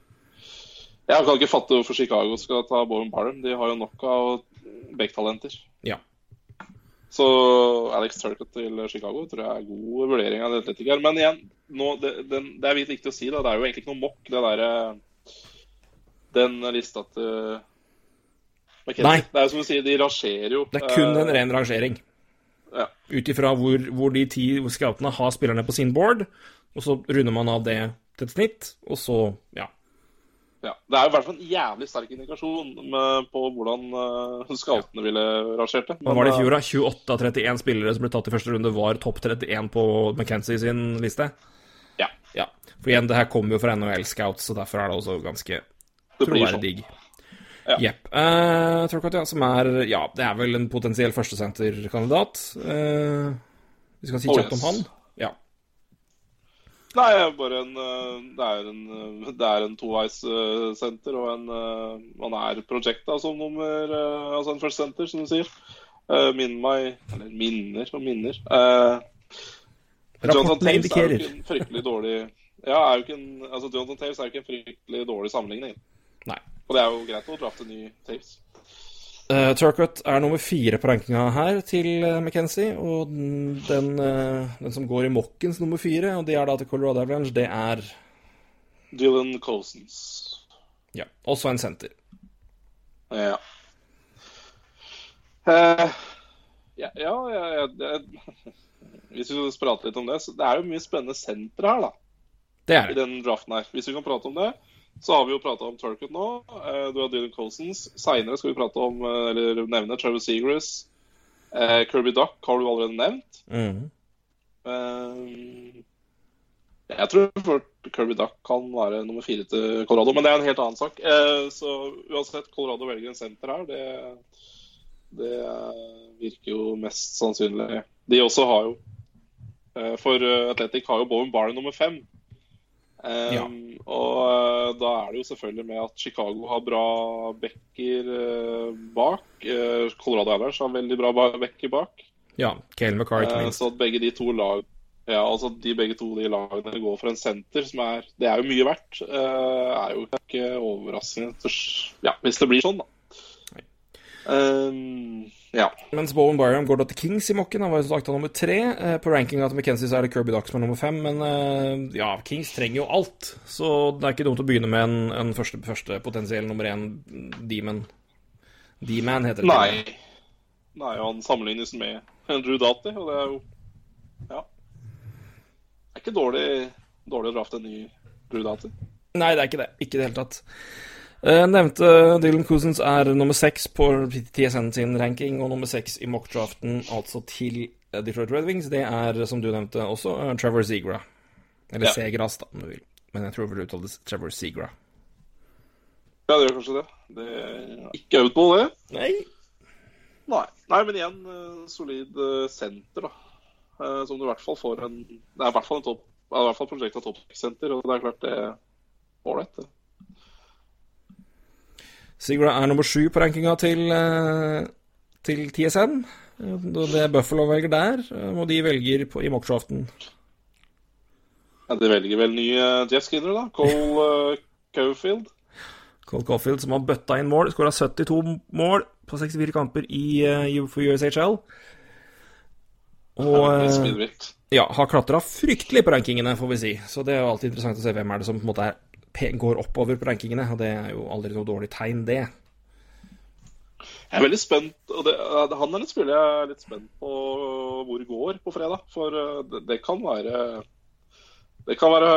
Jeg kan ikke fatte hvorfor Chicago skal ta Bowen Barham. De har jo nok av Beck-talenter. Ja. Så Alex Turcott til Chicago tror jeg er god vurdering av Atletic her. Men igjen, nå, det, den, det er viktig å si, da. Det er jo egentlig ikke noe mokk, det derre Den lista til McKenzie. Nei. Det er jo som du sier, de rangerer jo. Det er kun en eh, ren rangering. Ja. Ut ifra hvor, hvor de ti scoutene har spillerne på sin board, og så runder man av det til et snitt, og så, ja. Ja, Det er i hvert fall en jævlig sterk indikasjon med, på hvordan uh, scoutene ville rangert det. Hva var det i fjor, da? 28 av 31 spillere som ble tatt i første runde, var topp 31 på McKenzie sin liste? Ja. Ja. For igjen, det her kommer jo fra NHL Scouts, så derfor er det også ganske blir sånn. troverdig. Ja. Jepp. Uh, Turcott, ja, som er Ja, det er vel en potensiell førstesenterkandidat. Uh, vi skal si Oh, kjapt om han. Ja. Nei, bare en eh, Det er en, eh, det er en toveissenter, og en Man er prosjekta som nummer eh, Altså en first center, som du sier. Minner meg Eller minner og minner. Jonathan Taves er jo ikke en fryktelig dårlig Ja, er jo ikke en, altså Jonathan Taves er jo ikke en fryktelig dårlig sammenligning. Nei. Og det er jo greit å drafte ny Taves. Uh, Turcott er nummer fire på rankinga her til uh, McKenzie. Og den, den, eh, den som går i Mokkens nummer fire, og det er da til Colorado Avalanche, det er Dylan Colsons. ja, også en senter. Ja. Uh, ja, ja, ja, det, Hvis vi skal prate litt om det, så det er jo mye spennende sentre her, da. Det er I den draften her. Hvis vi kan prate om det, så har vi jo prata om Turkut nå. Eh, du har Dylan Cousins. Seinere skal vi prate om, eh, eller nevne, Trevor Seagrass. Eh, Kirby Duck har du allerede nevnt. Eh, jeg tror Kirby Duck kan være nummer fire til Colorado, men det er en helt annen sak. Så uansett, Colorado velger en senter her. Det, det virker jo mest sannsynlig. De også har jo For Atletic har jo Bowen Barn nummer fem. Eh, Ja. Og eh, da er det jo selvfølgelig med at Chicago har bra backer eh, bak. Colorado Avalanche har veldig bra ba- backer bak. Ja. Kale McCarr, ikke minst. Så at begge de to lag ja, altså de begge to de lagene går for en senter, som er Det er jo mye verdt. er jo ikke overraskende ja, hvis det blir sånn, da. Eh, ja. Mens Bowen Byram går da til Kings i mokken. Han var som sagt nummer tre. Eh, På rankinga til McKenzie så er det Kirby Duck som er nummer fem. Men eh, ja, Kings trenger jo alt, så det er ikke dumt å begynne med en, en første, første potensiell nummer én Demon. D-man heter det. Nei. Nei, han sammenlignes med Drew Dati, og det er jo Ja. Det er ikke dårlig, dårlig å drafte en ny Drew Dati. Nei, det er ikke det. Ikke i det hele tatt. Eh, nevnte Dylan Cousins er nummer seks på TSN sin ranking, og nummer seks i mockdraften, altså til Detroit Red Wings. Det er, som du nevnte også, eh, Trevor Zegra. Eller Ja. Segras, da, om du vil. Men jeg tror det uttales Trevor Zegra. Ja, det gjør kanskje det. Det er ikke out på det. Nei. Nei. Nei, men igjen eh, solid senter, da. Som du i hvert fall får en Det er i hvert fall en topp i hvert fall prosjektet toppsenter, og det er klart det er ålreit. det. Seagra er nummer sju på rankinga til, eh, til. Eh, Det er Buffalo velger der, eh, og de velger på, i mockdraften. Ja, de velger vel ny eh, Jeff Skinner, da. Cole uh, Caulfield. Cole Caulfield, som har bøtta inn mål, skåra 72 mål på 64 kamper i, uh, for USHL. Og eh, vilt. ja, har klatra fryktelig på rankingene, får vi si. Så det er jo alltid interessant å se hvem er det som på en måte er, går oppover på rankingene. Og det er jo aldri noe dårlig tegn, det. Jeg er veldig spent, og det, han er litt spiller jeg er litt spent på hvor det går på fredag. For eh, det, det kan være Det kan være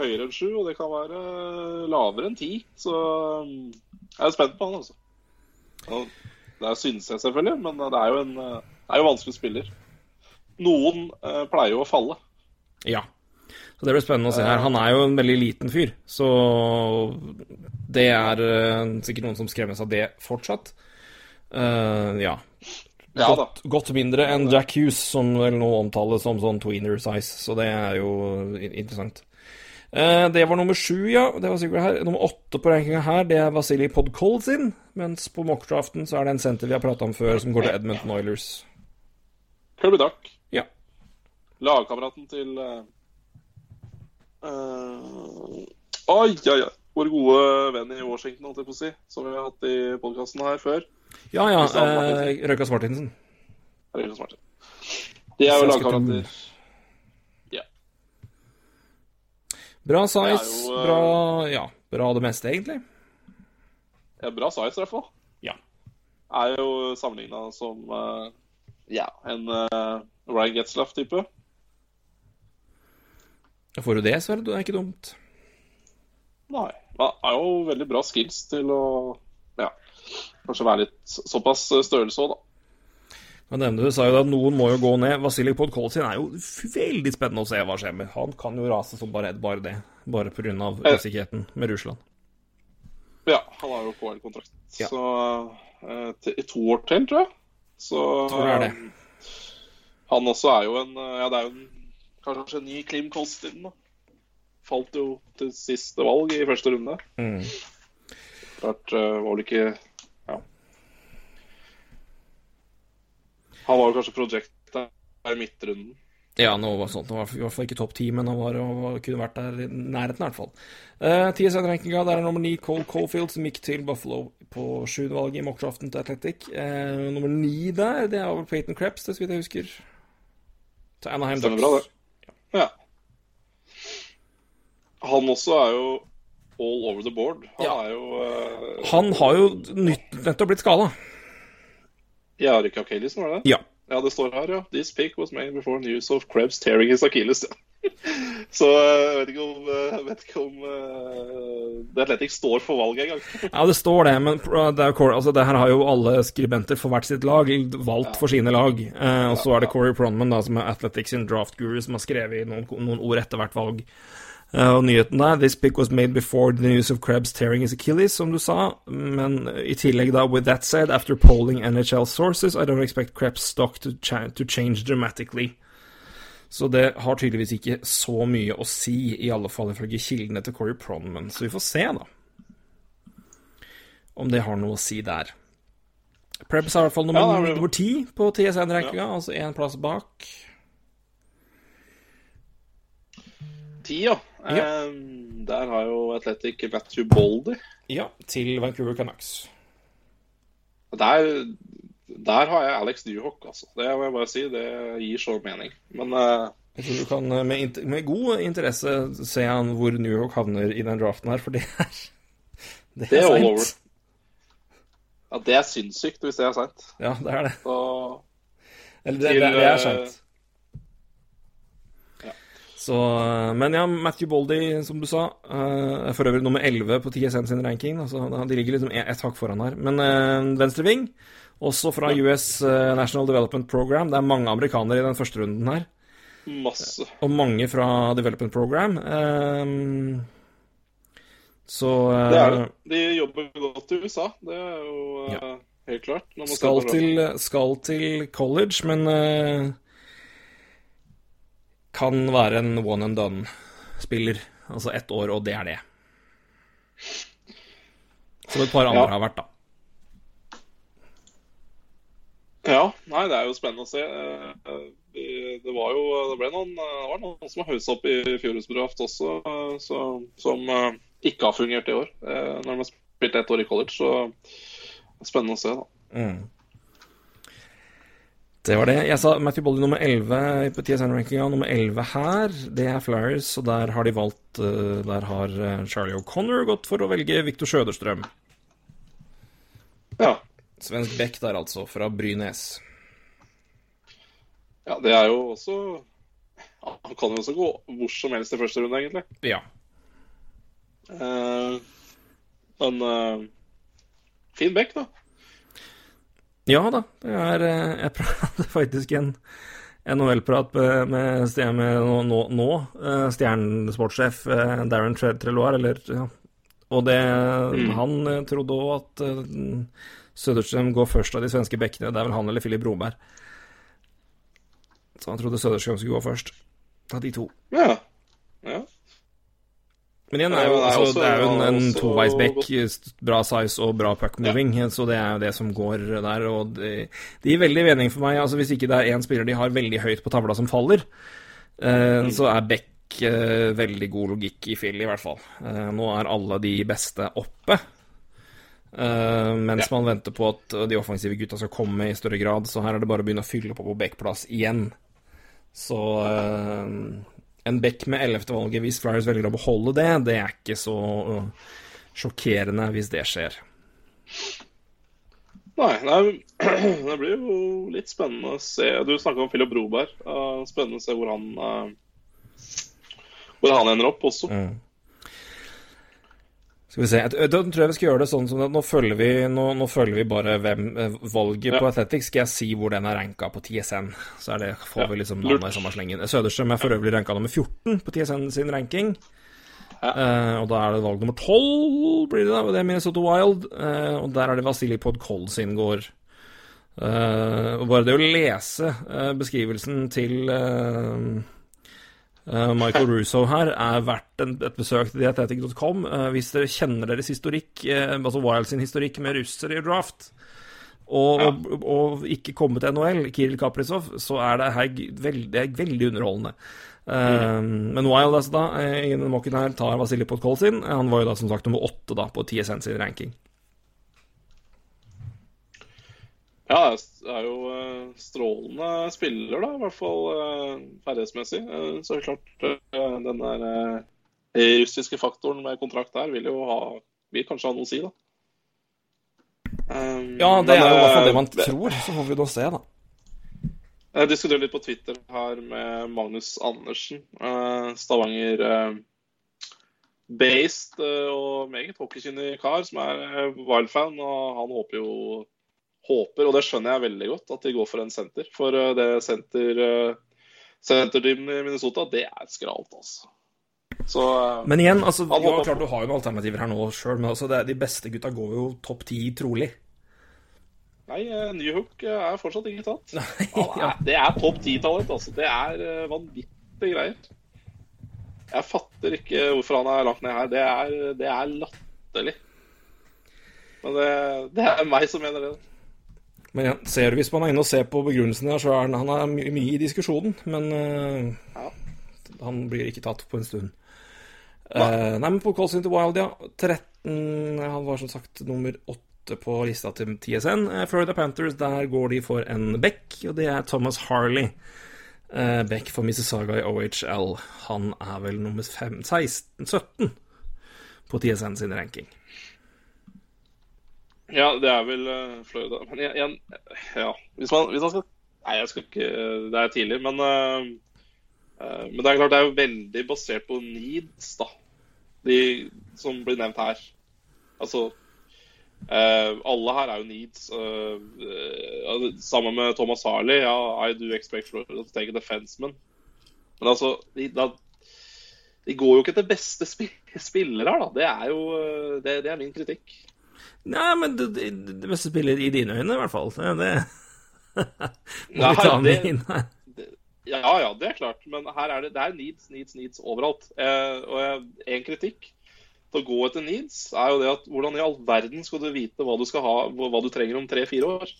høyere enn sju, og det kan være lavere enn ti. Så jeg er spent på han, altså. Og det synes jeg selvfølgelig, men det er jo en det er jo vanskelig spiller. Noen eh, pleier jo å falle. Ja. Så det blir spennende å se her. Han er jo en veldig liten fyr, så det er eh, sikkert noen som skremmes av det fortsatt. Uh, ja. Ja. Godt, godt mindre enn Jack Hughes, som vel nå omtales som sånn tweener size, så det er jo interessant. Uh, det var nummer sju, ja. Det var sikkert her. Nummer åtte på rankinga her, det er Vasilij Podkolzin. Mens på mockdraften så er det en senter vi har prata om før, som går til Edmund Oilers. Kirby Duck. Ja. Lagkameraten til eh, Oi, oi, oi. Vår gode venn i Washington, holdt jeg på å si. Som vi har hatt i podkasten her før. Ja, ja. Eh, Martinsen. Røykas Martinsen. Herregud, Martin. De er jo ta- lagkamerater. Bra size, jo, uh... bra Ja, bra det meste, egentlig. Ja, bra size, i hvert fall. Ja. Er jo sammenligna som uh, ja, en uh, Ryan Getzlaff-type. Får du det, så er det ikke dumt. Nei. Det er jo veldig bra skills til å ja, kanskje være litt såpass størrelse òg, da. Men nevnte du sa jo at noen må jo gå ned. Vasilij Podkolzin er jo veldig spennende å se hva skjer med. Han kan jo rase som bare, bare det. Bare pga. Eh. usikkerheten med Russland. Ja, han har jo KL-kontrakt. Ja. Så eh, i to år til, tror jeg. Så Tror det er det. eh, Han også er jo en eh, Ja, det er jo en, kanskje en ny Klim Kostin. Falt jo til siste valg i første runde. Mm. Klart eh, var det ikke Ja. Han var jo kanskje project i midtrunden. Ja, noe sånt. Han var i hvert fall ikke topp ti, men han var, og kunne vært der i nærheten, i hvert fall. Uh, TSN-rankinga, der er nummer ni Cole Caulfield, som gikk til Buffalo på sjuende valget i mockdraften til Athletic. Uh, nummer ni der, det er over Peyton Krebs, det så vidt jeg husker. Til Anaheim Ducks. Ja. Han også er jo all over the board. Han Ja. er jo uh, Han har jo nettopp blitt skada. Jarek Akelius, var det det? Ja. Ja, det står her, ja. This pick was made before news of Krebs tearing his Achilles. Så eh, jeg vet ikke om, eh, vet ikke om uh, The Athletic står for valget engang. Ja, det står det, men det, er, altså, det her har jo alle skribenter for hvert sitt lag valgt for sine lag. Eh, og så er det Corey Pronman, da, som er Athletics sin draft guru, som har skrevet noen, noen ord etter hvert valg. Eh, og nyheten der This pick was made before the news of Krebs tearing his Achilles, som du sa. Men i tillegg, da, with that said, after polling NHL sources, I don't expect Krebs stock to, cha to change dramatically. Så det har tydeligvis ikke så mye å si, i alle fall ifølge kildene til Corey Pronman. Så vi får se, da om det har noe å si der. Prebz er i hvert fall nummer, Ja, er nummer ti på TSN-rankinga, altså én plass bak. Ti, ja. Ja. Um, der har jo Athletic Matthew Boldy. Ja, til Vancouver Canucks. Der, der har jeg Alex Newhock, altså. Det må jeg bare si. Det gir så mening. Men uh... Jeg tror du kan eh, med, med god interesse se han hvor Newhawk havner i den draften her, for det er Det det er all over. Ja, det er sinnssykt hvis det er seint. Ja, det er det. Så Eller det, Til, det, det er eh, seint. Så, eh, men ja, Matthew Boldy, som du sa, eh, er for øvrig nummer 11 på TSN sin ranking. Altså, de ligger liksom ett hakk foran her. Men Venstre venstreving, også fra US eh, National Development Program. Det er mange amerikanere i den første runden her. masse. Og mange fra Development Program. Så eh, Det er det. De jobber godt i USA. Det er jo eh, Ja. helt klart. skal, til, skal til college, men eh, kan være en one and done-spiller. Altså ett år, og det er det. Som et par andre Ja. har vært, da. Ja, nei, det er jo spennende å se. Eh, Det var jo Det ble noen, det var noen som har haussa opp i fjorårets draft også, eh, så, som eh, ikke har fungert i år. eh, Når de har spilt ett år i college, så spennende å se, da. Det var det. Jeg sa Matthew Boldy nummer 11 på TSN-rankinga. Nummer 11 her, det er Flyers, og der har de valgt eh, Der har eh, Charlie O'Connor gått for å velge Viktor Sjøderstrøm. Ja. Svensk Beck der, altså, fra Brynes. ja, det er jo også Han kan jo også gå hvor som helst i første runde, egentlig. Ja. Uh, Men uh, fin Beck, da. Ja da, er eh, Jeg prater faktisk en NHL-prat med, med, med nå, nå, nå eh, stjernesportssjef eh, Darren Treloir, eller ja. Og det Han eh, trodde òg at uh, Söderström går først av de svenske bekkene. Det er vel han eller Filip Broberg. Så han trodde Söderström skulle gå først. Av de to. Ja. ja. Men igjen, Ja, er jo, det altså, det er jo en, en også toveisbekk, bra size og bra puck moving, så det er jo det som går der. Og det, det gir veldig mening for meg. altså Hvis ikke det er én spiller de har veldig høyt på tavla som faller, eh, så er Beck eh, veldig god logikk i Philly, i hvert fall. Eh, nå er alle de beste oppe. Eh, mens man venter på at de offensive gutta skal komme i større grad, så her er det bare å begynne å fylle på på Beck-plass igjen. Så eh, en Beck med 11. valget, hvis Flyers velger å beholde det, det er ikke så uh, sjokkerende hvis det skjer. Nei, det blir jo litt spennende å se. Du snakka om Philip Broberg. Spennende å se hvor han eh, Hvor han ender opp også. Skal vi se, Da tror jeg vi skal gjøre det sånn som at nå følger vi, nå, nå følger vi bare hvem, eh, valget Ja. på Athletics. Skal jeg si hvor den er ranka på TSN? Så er det, får Ja, vi liksom navnet i samme slengen. Søderstrøm er for øvrig ranka nummer 14 på TSN sin ranking. Ja. Uh, og da er det valg nummer 12, blir det da, det er Minnesota Wild. Uh, og der er det Vasilij Podkolzin gård. Uh, og bare det å lese beskrivelsen til eh, Michael Russo her er verdt et besøk til dietetic.com. Eh, hvis dere kjenner deres historikk, eh, altså Wild sin historikk med russere i draft, og, og, og ikke komme til NHL, Kiril Kaprizov, så er det her veldig, det veldig underholdende. Eh, men Wild altså da, eh, i denne mokken her, tar Vasilij Podkolzin. Han var jo da som sagt nummer åtte da på TSN sin ranking. Ja, det er jo eh, strålende spiller, da, i hvert fall eh, ferdighetsmessig. Eh, Så er det klart den der russiske faktoren med kontrakt her vil jo ha Vil kanskje ha noe å si, da. Ja, det er jo i hvert fall det man tror. Så får vi da se, da. Jeg diskuterer litt på Twitter her med Magnus Andersen. Stavanger based og meget hockeykyndig kar som er Wild-fan. Og han håper jo Håper, og det skjønner jeg veldig godt, at de går for en senter. For eh, det senter senterteamet i Minnesota, det er skralt, altså. Så eh, Men igjen, altså, Han ja, klart du har jo noen alternativer her nå sjøl, men altså, det, de beste gutta går jo topp ti, trolig. Nei, eh, Newhook eh, er fortsatt ikke tatt. Nei, ja. det er topp ti-talent, altså. Det er eh, vanvittige greier. Jeg fatter ikke hvorfor han er lagt ned her. Det er, det er latterlig. Men det, det er meg som mener det. Men ja, ser du hvis man er inne og ser på begrunnelsen der, så er han, han er my mye i diskusjonen, men uh, Ja. han blir ikke tatt på en stund. Uh, nei, men på Calls Into Wild, ja. 13 Han var som sagt nummer 8 på lista til TSN. Uh, Florida Panthers, der går de for en back, og det er Thomas Harley. Uh, back for Mississauga i OHL. Han er vel nummer 5, 16, 17 på TSN sin ranking. Ja, det er vel eh, Florida. Men jeg, jeg, ja. Hvis man, hvis man skal Nei, jeg skal ikke Det er tidlig, men eh, eh, Men det er klart det er jo veldig basert på needs, da. De som blir nevnt her. Altså Uh, Alle her er jo needs. Uh, uh, sammen med Thomas Harley. Ja, I do expect Florida to take a defenseman. Men altså de, da, de går jo ikke til beste spi spillere her, da. Det er jo det, det er min kritikk. Nei, men det, det, beste spiller i dine øyne, i hvert fall. Det, må vi ta med inn her. Ja, ja, det er klart. Men her er det, det er needs, needs, needs overalt. Eh, og en kritikk til å gå etter needs er jo det at hvordan i all verden skal du vite hva du skal ha, hva hva du trenger om tre-fire år?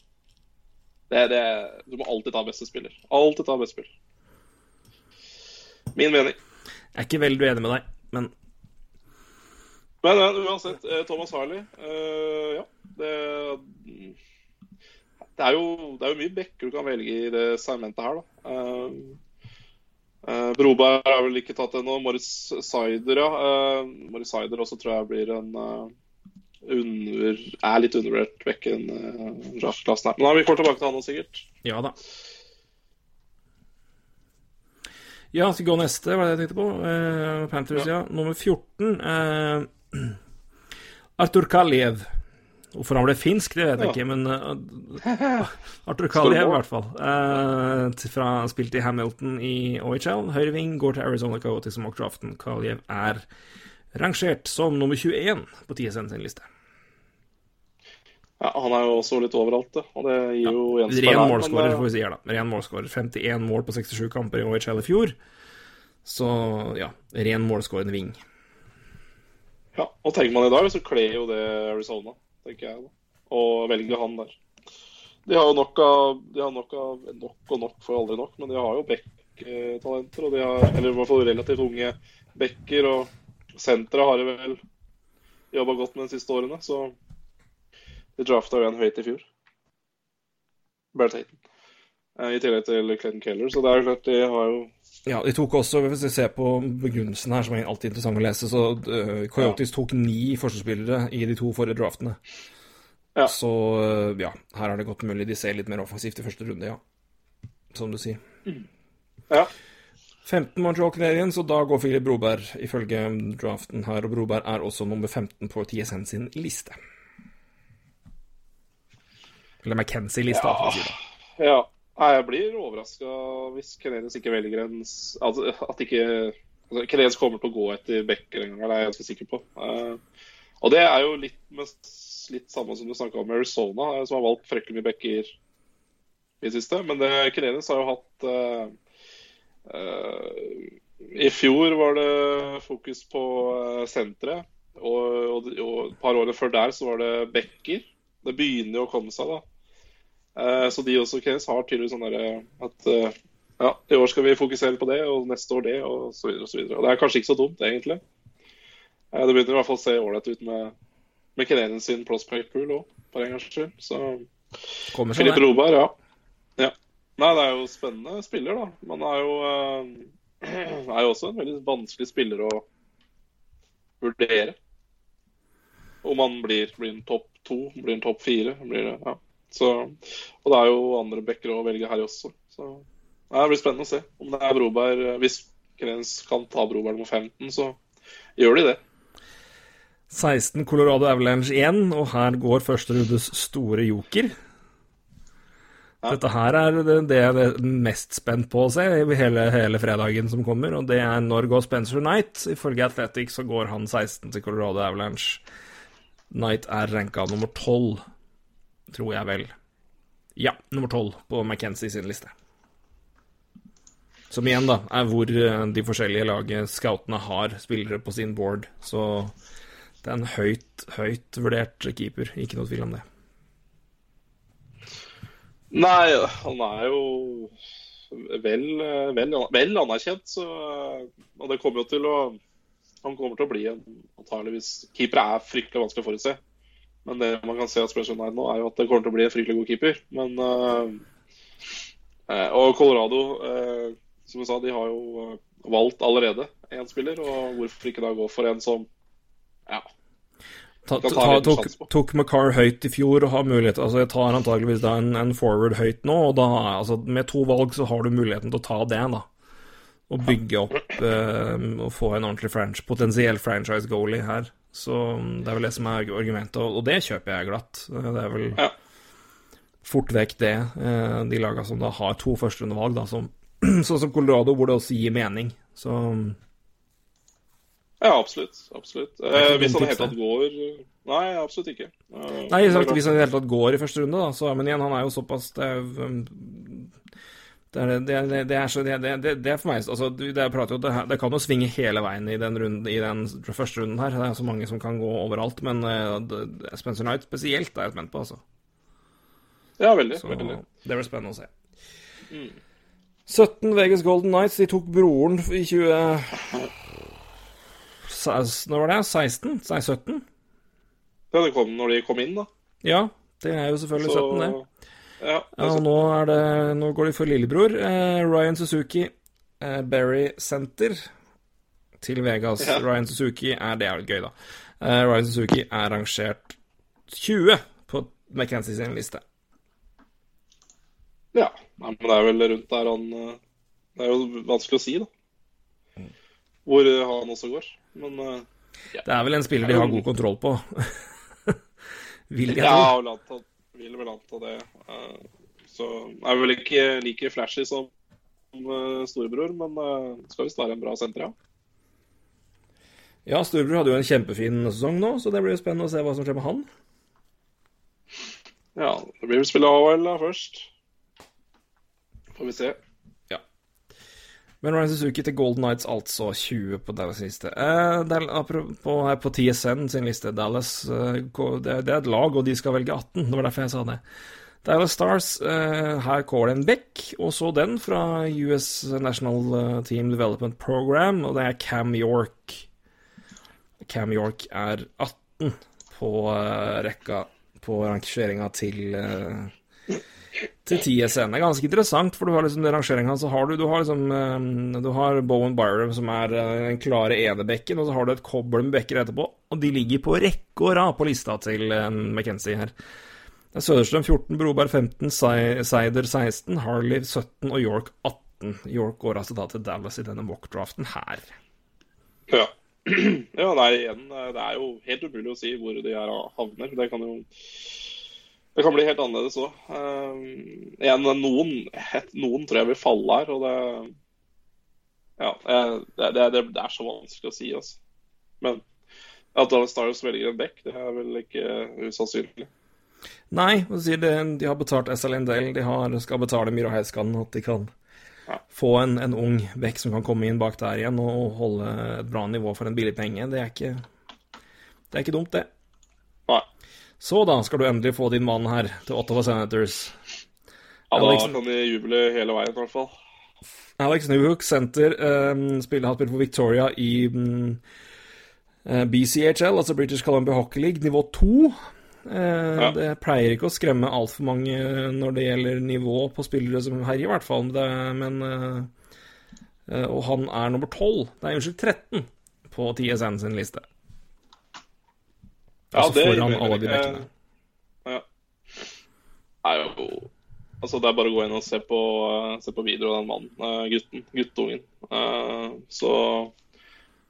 Det, det, du må alltid ta beste spiller. Alltid ta beste spiller. Min mening. Jeg er ikke veldig uenig med deg, men Men, uansett, eh, Thomas Harley eh, Ja, det det er, jo, det er jo mye bekker du kan velge i det segmentet her, da. Eh, Broberg er vel ikke tatt ennå. Morris Sider, ja. Morris Sider også tror jeg blir en under, er litt undervurdert i den uh, her. Men da, vi kommer tilbake til han nå, sikkert. ja da. Ja, skal vi gå neste, var det jeg tenkte på. Uh, Panthers, ja. Nummer 14. Eh, Artur Kaliev. Hvorfor han ble finsk, det vet jeg Ja. ikke, men uh, Artur Kaliev, i hvert fall. Uh, fra, spilt i Hamilton i OHL. Høyreving går til Arizona Coyotes som mockdraften. Kaliev er rangert som nummer 21 på TSN sin liste. Ja, Han er jo også litt overalt, det. Og det gir jo Ren gjenspeiler her, men, målskårer, eh, får vi si her, da. Ren målskårer. 51 mål på 67 kamper i OHL i fjor. Så ja, ren målskårende wing. Ja, og tenker man i dag, så kler jo det Arizona, tenker jeg. da. Og velger han der. De har jo nok av nok av Nok og nok får aldri nok, men de har jo back-talenter. Og de har, eller i hvert fall relativt unge backer. Og senteret har de vel jobba godt med de siste årene, så de drafta jo en høyt i fjor. Barrett Hayton. Eh, I tillegg til Clinton Keller, så det er jo klart de har jo Ja, de tok også, hvis vi ser på begrunnelsen her, som er alltid interessant å lese, så uh, Coyotes tok ni forsvarsspillere i de to forrige draftene. Ja. Så uh, ja, her er det godt mulig de ser litt mer offensivt i første runde, ja. Som du sier. Ja. 15 Montreal Canadiens, og da går Philip Broberg ifølge draften her, og Broberg er også nummer 15 på TSN sin liste. Eller McKenzie-lista, for å si det. Ja. Nei, jeg blir overraska hvis Kenelis ikke velger en altså, At ikke altså, Kenelis kommer til å gå etter Becker en gang, det er jeg ganske sikker på. Uh, og det er jo litt, mest, litt samme som du snakka om Arizona, eh, som har valgt fryktelig mye Becker i det siste. Men det, Kenelis har jo hatt uh, I fjor var det fokus på senteret. Og, og, og et par år før der så var det Becker. Det begynner jo å komme seg, da. Eh, så de også KS har tydeligvis sånn derre at eh, ja, i år skal vi fokusere på det, og neste år det, og så videre og så videre. Og det er kanskje ikke så dumt, egentlig. Eh, det begynner i hvert fall å se ålreit ut med, med Canadian sin prospect pool òg, for en gangs skyld. Så Kommer Filip. Roberg, ja. ja. Nei, det er jo spennende spiller, da. Man er jo, eh, er jo også en veldig vanskelig spiller å vurdere. Om han blir, blir en topp to, blir en topp fire. Blir det, ja. Så, og det er jo andre backer å velge her også. Så det blir spennende å se om det er Broberg Hvis Krens kan ta Broberg nummer 15, så gjør de det. 16 Colorado Avalanche igjen, og her går første rundes store joker. Ja. Dette her er det, det jeg er mest spent på å se hele, hele fredagen som kommer, og det er når går Spencer Knight. Ifølge Athletic så går han 16 til Colorado Avalanche. Knight er ranka nummer 12, tror jeg vel. Ja, nummer 12 på McKenzie sin liste. Som igjen, da, er hvor eh, de forskjellige laget, scoutene, har spillere på sin board. Så det er en høyt, høyt vurdert keeper. Ikke noe tvil om det. Nei, han er jo vel, vel, vel anerkjent, så Og det kommer jo til å Han kommer til å bli en antageligvis Keepere er fryktelig vanskelig å forutse. Men det man kan se av Special Night nå, er jo at det kommer til å bli en fryktelig god keeper. Men eh, Og Colorado, uh, som du sa, de har jo valgt allerede én spiller. Og hvorfor ikke da gå for en som Ja. Ta, ta ta, tok, tok McCarr høyt i fjor og har mulighet Altså, jeg tar antageligvis da en, en forward høyt nå, og da altså, med to valg så har du muligheten til å ta det, da. Og bygge opp eh, og få en ordentlig franch, potensiell franchise goalie her. Så mm, det er vel det som er argumentet, og, det kjøper jeg glatt. Eh, Det er vel Ja. fort vekk det, eh, de laga som da har to førsterundevalg, da, som sånn som Colorado, hvor det også gir mening. Så Ja, absolutt. absolutt. Eh, hvis han i det hele tatt går Nei, absolutt ikke. Eh, Nei, sagt, hvis han i det hele tatt går i første runde, da, så Men igjen, han er jo såpass Det er, um, det, er, det, det, det, er så, det, det, det er for meg altså, jo, det, det kan jo svinge hele veien i den, runden, i den første runden her. Det er så mange som kan gå overalt. Men uh, Spencer Knight spesielt er jeg spent på, altså. Ja, veldig. Så veldig. det blir spennende å se. Mm. 17 Vegas Golden Knights, de tok broren i 20... Se- Når var det? 16? Nei, 17? Ja, det kom når de kom inn, da. Ja, det er jo selvfølgelig 17, det. Ja, og nå, er det, nå går de for lillebror. Eh, Ryan Suzuki, eh, Berry Center til Vegas. Ja. Ryan Suzuki er Det er litt gøy, da. Eh, Ryan Suzuki er rangert 20 på McKenzie sin liste. ja. Nei, men det er vel rundt der han eh, Det er jo vanskelig å si, da. Hvor eh, han også går. Men ja. Det er vel en spiller de har god kontroll på. Vil jeg tro. Ja, vil vel anta det. Eh, så er vel ikke like flashy som eh, storebror, men eh, skal visst være en bra senter, ja. Ja, Storebror hadde jo en kjempefin sesong nå, så det blir jo spennende å se hva som skjer med han. Ja, det blir vel spille AHL da først. Får vi se. Men Ryan Suzuki til Golden Knights, altså 20 på Dallas' liste. Eh, det er, apropos her på TSN sin liste, Dallas eh, det, det er et lag, og de skal velge 18. Det var derfor jeg sa det. Dallas Stars, eh, her Colin Beck, og så den fra US National eh, Team Development Program, og det er Cam York. Cam York er 18 på eh, rekka på rangeringa til til TSN. Det er ganske interessant, for du har liksom den rangeringa så har du, du har liksom eh, Du har Bowen Byram, som er eh, den klare enebekken, og så har du et kobbel med bekker etterpå, og de ligger på rekke og rad på lista til eh, McKenzie her. Det er Søderstrøm 14, Broberg 15, Seider 16, Harley 17 og York 18. York går altså da til Dallas i denne mock-draften her. Ja. ja, nei, igjen, eh, det er jo helt umulig å si hvor de her havner. Det kan jo det kan bli helt annerledes òg. igjen, noen, noen tror jeg vil falle her, og det Ja, det, det, det, er så vanskelig å si, altså. Men at Dallas Stars velger en back, det er vel ikke usannsynlig. Nei, de har betalt SL Del, de har, skal betale Myra Heiskan, at de kan Ja. få en, en ung bekk som kan komme inn bak der igjen og holde et bra nivå for en billig penge. Det er ikke, det er ikke dumt, det. Så da skal du endelig få din mann her til Ottawa Senators. Ja, da Alex- kan de juble hele veien, i hvert fall. Alex Newhook, senter, um, spiller, har spilt for Victoria i mm, eh, BCHL, altså British Columbia Hockey League, nivå 2. Eh, Ja. Det pleier ikke å skremme altfor mange når det gjelder nivå på spillere som herjer, i hvert fall. Det, men eh, Og han er nummer 12, nei, unnskyld, 13 på TSN sin liste. Ja, altså det foran alle de bekkene. Ja. Det er jo Altså, det er bare å gå inn og se på, se på video av den mannen, eh, gutten, guttungen. Eh, Så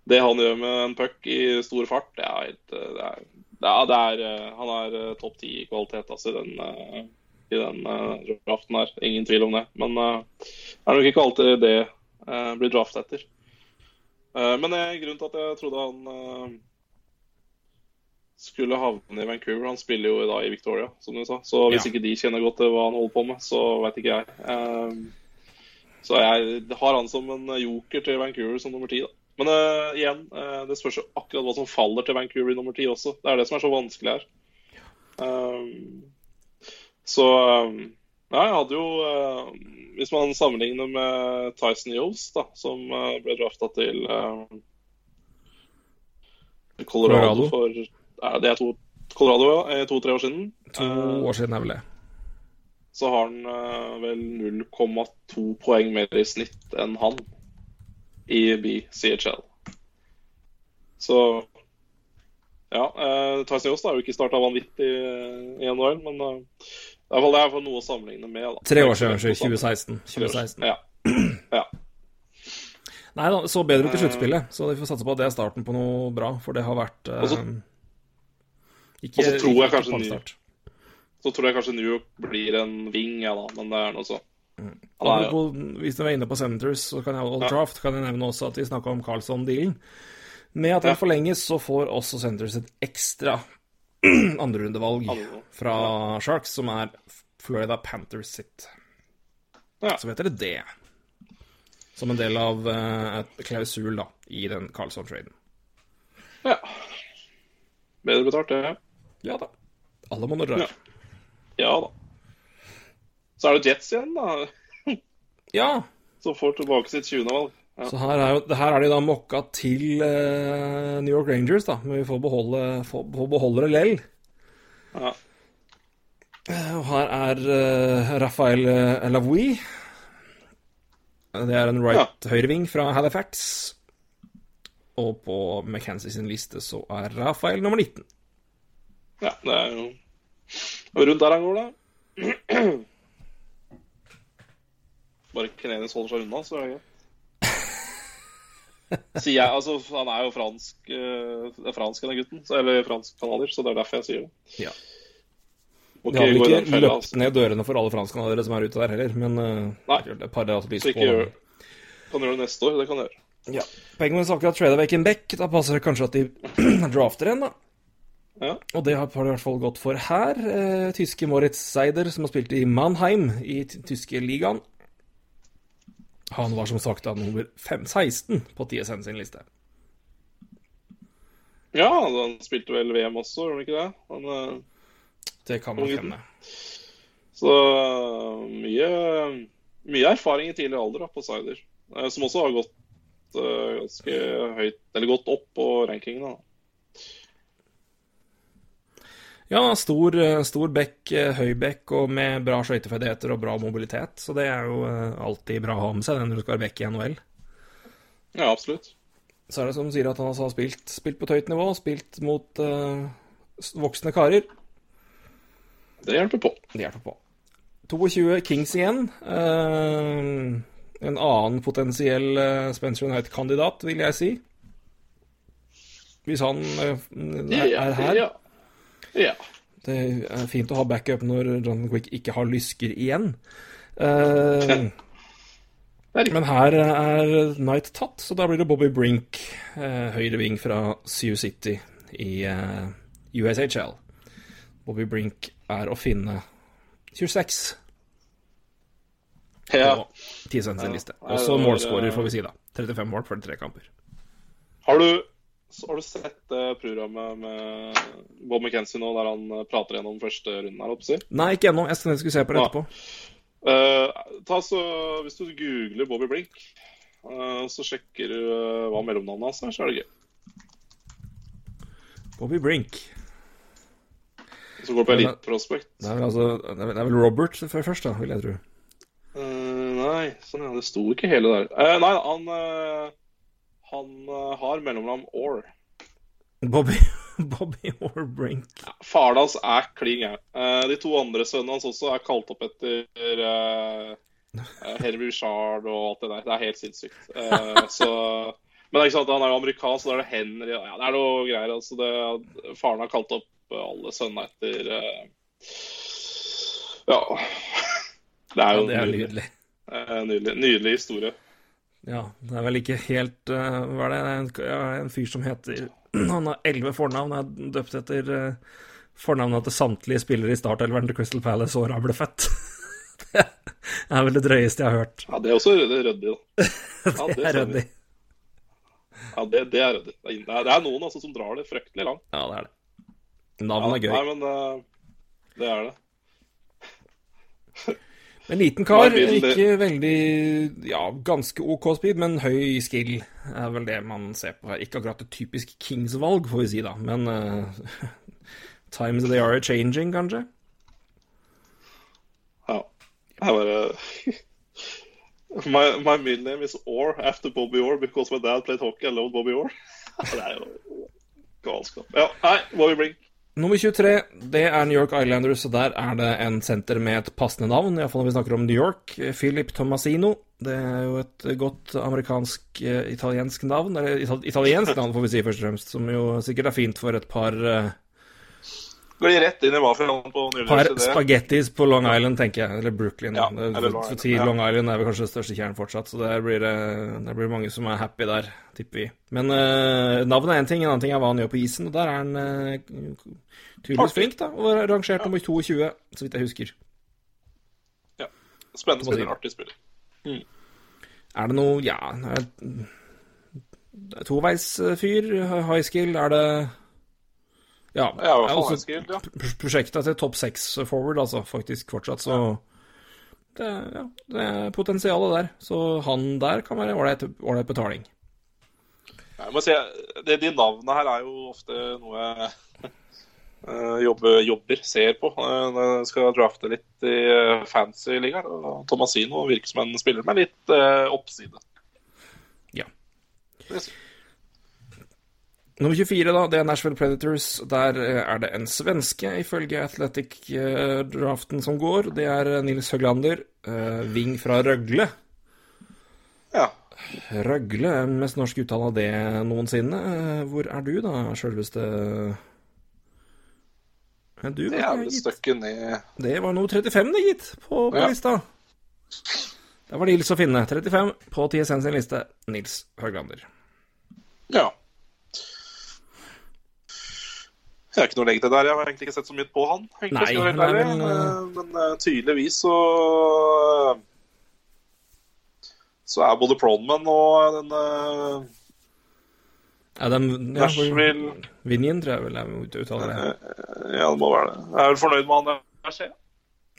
det han gjør med en puck i stor fart, det er helt eh, Det er, det er, det Han er topp ti i kvalitet, altså, i den, i den draften her. Ingen tvil om det. Men det er nok ikke alltid det blir draft etter. Men grunnen til at jeg trodde han skulle havne i Vancouver. Han spiller jo da i Victoria, som du sa. Så hvis Ja. ikke de kjenner godt til hva han holder på med, så veit ikke jeg. Um, så jeg har han som en joker til Vancouver som nummer ti, da. Men uh, igjen, uh, det spørs jo akkurat hva som faller til Vancouver i nummer ti også. Det er det som er så vanskelig her. Um, så um, ja, jeg hadde jo uh, Hvis man sammenligner med Tyson Yost, da, som ble drafta til Colorado, Colorado. for Det er to, Colorado, ja, to-tre år siden. To Eh, år siden er vel det. så har han eh, vel 0,2 poeng mer i snitt enn han i BCHL. Så ja. Uh, Tyson Yost har jo ikke starta vanvittig eh, i januar, men uh, det er i hvert fall- er noe å sammenligne med. da. Tre år siden, Det er ikke unnskyld. 2016. 2016. Ja. ja. Nei da, så bedre ut i sluttspillet, så vi får satse på at det er starten på noe bra, for det har vært eh, Og så- ikke, og så tror jeg kanskje New, Så tror jeg kanskje New York blir en wing, ja da, men det er noe så. Mm. Er jo Hvis du er inne på Senators så kan Ja. draft, kan jeg nevne også at vi snakka om Carlson-dealen. Med at den Ja. forlenges, så får også Senators et ekstra andrerundevalg Andre- fra Sharks, som er Florida Panthers sitt. Ja. Så vet dere det. Som en del av eh, et klausul da, i den Carlson-traden. Ja. Bedre betalt, det. Ja da. Alle må nå dra. Ja. Ja da. Så er det Jets igjen, da, Ja, som får tilbake sitt 20. valg. Ja. Så her er, jo, her er de da mokka til uh, New York Rangers, da. Men vi får beholde, får, får beholde det lell. Ja. Eh, Og her er uh, Rafael Lavoui. Det er en right høyreving fra Halifax. Og på McKenzie sin liste så er Rafael nummer 19. ja, det er jo og rundt der han går, da. Bare Kenenis holder seg unna, så er det greit. Sier jeg, altså, Han er jo fransk, uh, er fransk, denne gutten. Så, eller fransk-canadier, så det er derfor jeg sier det. Ja. Okay, De har vel ikke løpt altså. ned dørene for alle franskcanadiere som er ute der heller, men uh, Nei. et par altså, så ikke på gjør det. Kan gjøre det neste år. Det kan jeg gjøre. Ja. Penguins har akkurat trada vekk en back. Da passer det kanskje at de drafter en, da. Ja. Og det har det i hvert fall gått for her. Eh, tyske Moritz Seider, som har spilt i Mannheim i tyske ligaen. Han var som sagt da nummer 516 på TSN sin liste. ja, han spilte vel VM også, gjorde han ikke det? Han, eh, Det kan man Oi. Så mye, mye erfaring i tidlig alder da, på Sider. eh, Som også har gått ganske høyt, eller gått opp på rankingen. Da. Ja, stor, eh, stor bekk, eh, høy bekk og med bra skøyteferdigheter og bra mobilitet. Så det er jo eh, alltid bra å ha med seg den når du skal være bekk i NHL. Ja, absolutt. Så er det som sier at han har spilt, spilt på et høyt nivå, spilt mot uh, voksne karer. Det hjelper på. Det hjelper på. 22 Kings igjen. Uh, en annen potensiell uh, Spencer United-kandidat, vil jeg si. Hvis han er, er her. Ja. ja. Det er fint å ha backup når Jonathan Quick ikke har lysker igjen. Eh, riktig. men her er Knight tatt, så da blir det Bobby Brink, uh, høyreving fra Sioux City i uh, USHL. Bobby Brink er å finne 26 ja. på så sin liste. Også målskårer, eh, får vi si, da. 35 mål for tre kamper. Har, du, så har du sett det programmet med Bob McKenzie nå, der han øh, prater gjennom første runden her, holdt på å si? Nei, ikke ennå. Jeg skulle se på det etterpå. Uh, ta så, Hvis du googler Bobby Blink, uh, så sjekker du uh, hva mellomnavnet hans er, så er det gøy. Bobby Brink. Så går det på Elite Prospect. Det er vel, altså, det er vel- er Robert før- først, da, vil jeg tro. Eh, nei, sånn ja, det sto ikke hele der. Eh, nei, han, eh, han eh, har mellomnavn Orr. Bobby, Bobby Orr Brink. Faren hans er klin gæren. Eh, de to andre sønnene hans også er kalt opp etter uh, Henry Richard og alt det der. Det er helt sinnssykt. Uh, så, men ikke sant, han er jo amerikansk, så da er det Henry ja, Det er noe greier. altså det, Faren har kalt opp alle sønnene etter uh, Ja. Det er Ja, jo det er nydelig. nydelig. Nydelig. Nydelig historie. Ja, det er vel ikke helt uh, Hva er det? Det er en, en fyr som heter Han har elleve fornavn, er døpt etter uh, fornavnet til samtlige spillere i startelveren til Crystal Palace og han ble født. det er vel det drøyeste jeg har hørt. Ja, det er også det er ryddig, da. Ja, Det er stemmer. ryddig. Ja, det, det er ryddig. Det er, det er noen altså, som drar det fryktelig langt. Ja, det er det. Navnet er Ja, gøy. Nei, men uh, det er det. En liten kar, ikke veldig Ja, ganske OK speed, men høy skill er vel det man ser på her. Ikke akkurat et typisk Kings-valg, får vi si, da, men uh, Times they are changing, kanskje? Ja. Jeg bare my, my middle name is Orr after Bobby Orr because my dad played hockey. I loved Bobby Orr. det er jo galskap. Ja, nei, Bobby Blink. Nummer 23, det er New York Islanders, og der er det en senter med et passende navn, iallfall når vi snakker om New York. Philip Tomasino. Det er jo et godt amerikansk-italiensk navn, eller italiensk navn, får vi si først og fremst, som jo sikkert er fint for et par, eh, Går de rett inn i mafiaen på New par spagettis på Long Island, tenker jeg. Eller Brooklyn. Ja, Det- eller Long Island, ja. Long Island er vel kanskje det største kjernen fortsatt, så der blir det, der blir mange som er happy der, tipper vi. Men uh, navnet er én ting, en annen ting er hva han gjør på isen, og der er han uh, tydeligvis flink, da. Og rangert rangert nummer 22, så vidt jeg husker. Ja. Spennende spiller, artig spiller. Er det noe Ja, det toveisfyr, high skill, er det Ja. Ja, er også high ja. Prosjektet til topp seks forward, altså, faktisk fortsatt, så det, er- ja, det er potensialet der. Så han der kan være ålreit betaling. Jeg må si, det, De navnene her er jo ofte noe jeg uh, jobber, jobber, ser på når når jeg skal drafte litt i uh, fancy ligaer. Tomasino virker som en spiller med litt eh, oppside. Ja. Det Nummer 24, da, det er Nashville Predators. Der eh, er det en svenske, ifølge Athletic-draften som går. Det er eh, Nils Høglander, ving fra Røgle. Ja. Røgle mest norsk uttale av det noensinne. Eh, Hvor er du, da, sjølveste Men du, Det da, er gitt? ned Det var noe 35, det, gitt, på, på Ja. lista. Der var Nils å finne. 35 på TSN sin liste. Nils Høglander. Ja. Jeg har ikke noe å legge til der. Jeg har egentlig ikke sett så mye på han. Nei, nei, men, Eh, men eh, tydeligvis så Så er både Pronman og den uh, Ja, de, ja, Nashville Vinjen, tror jeg vel jeg må uttale det. Ja, det må være det. Jeg er vel fornøyd med han der, ser.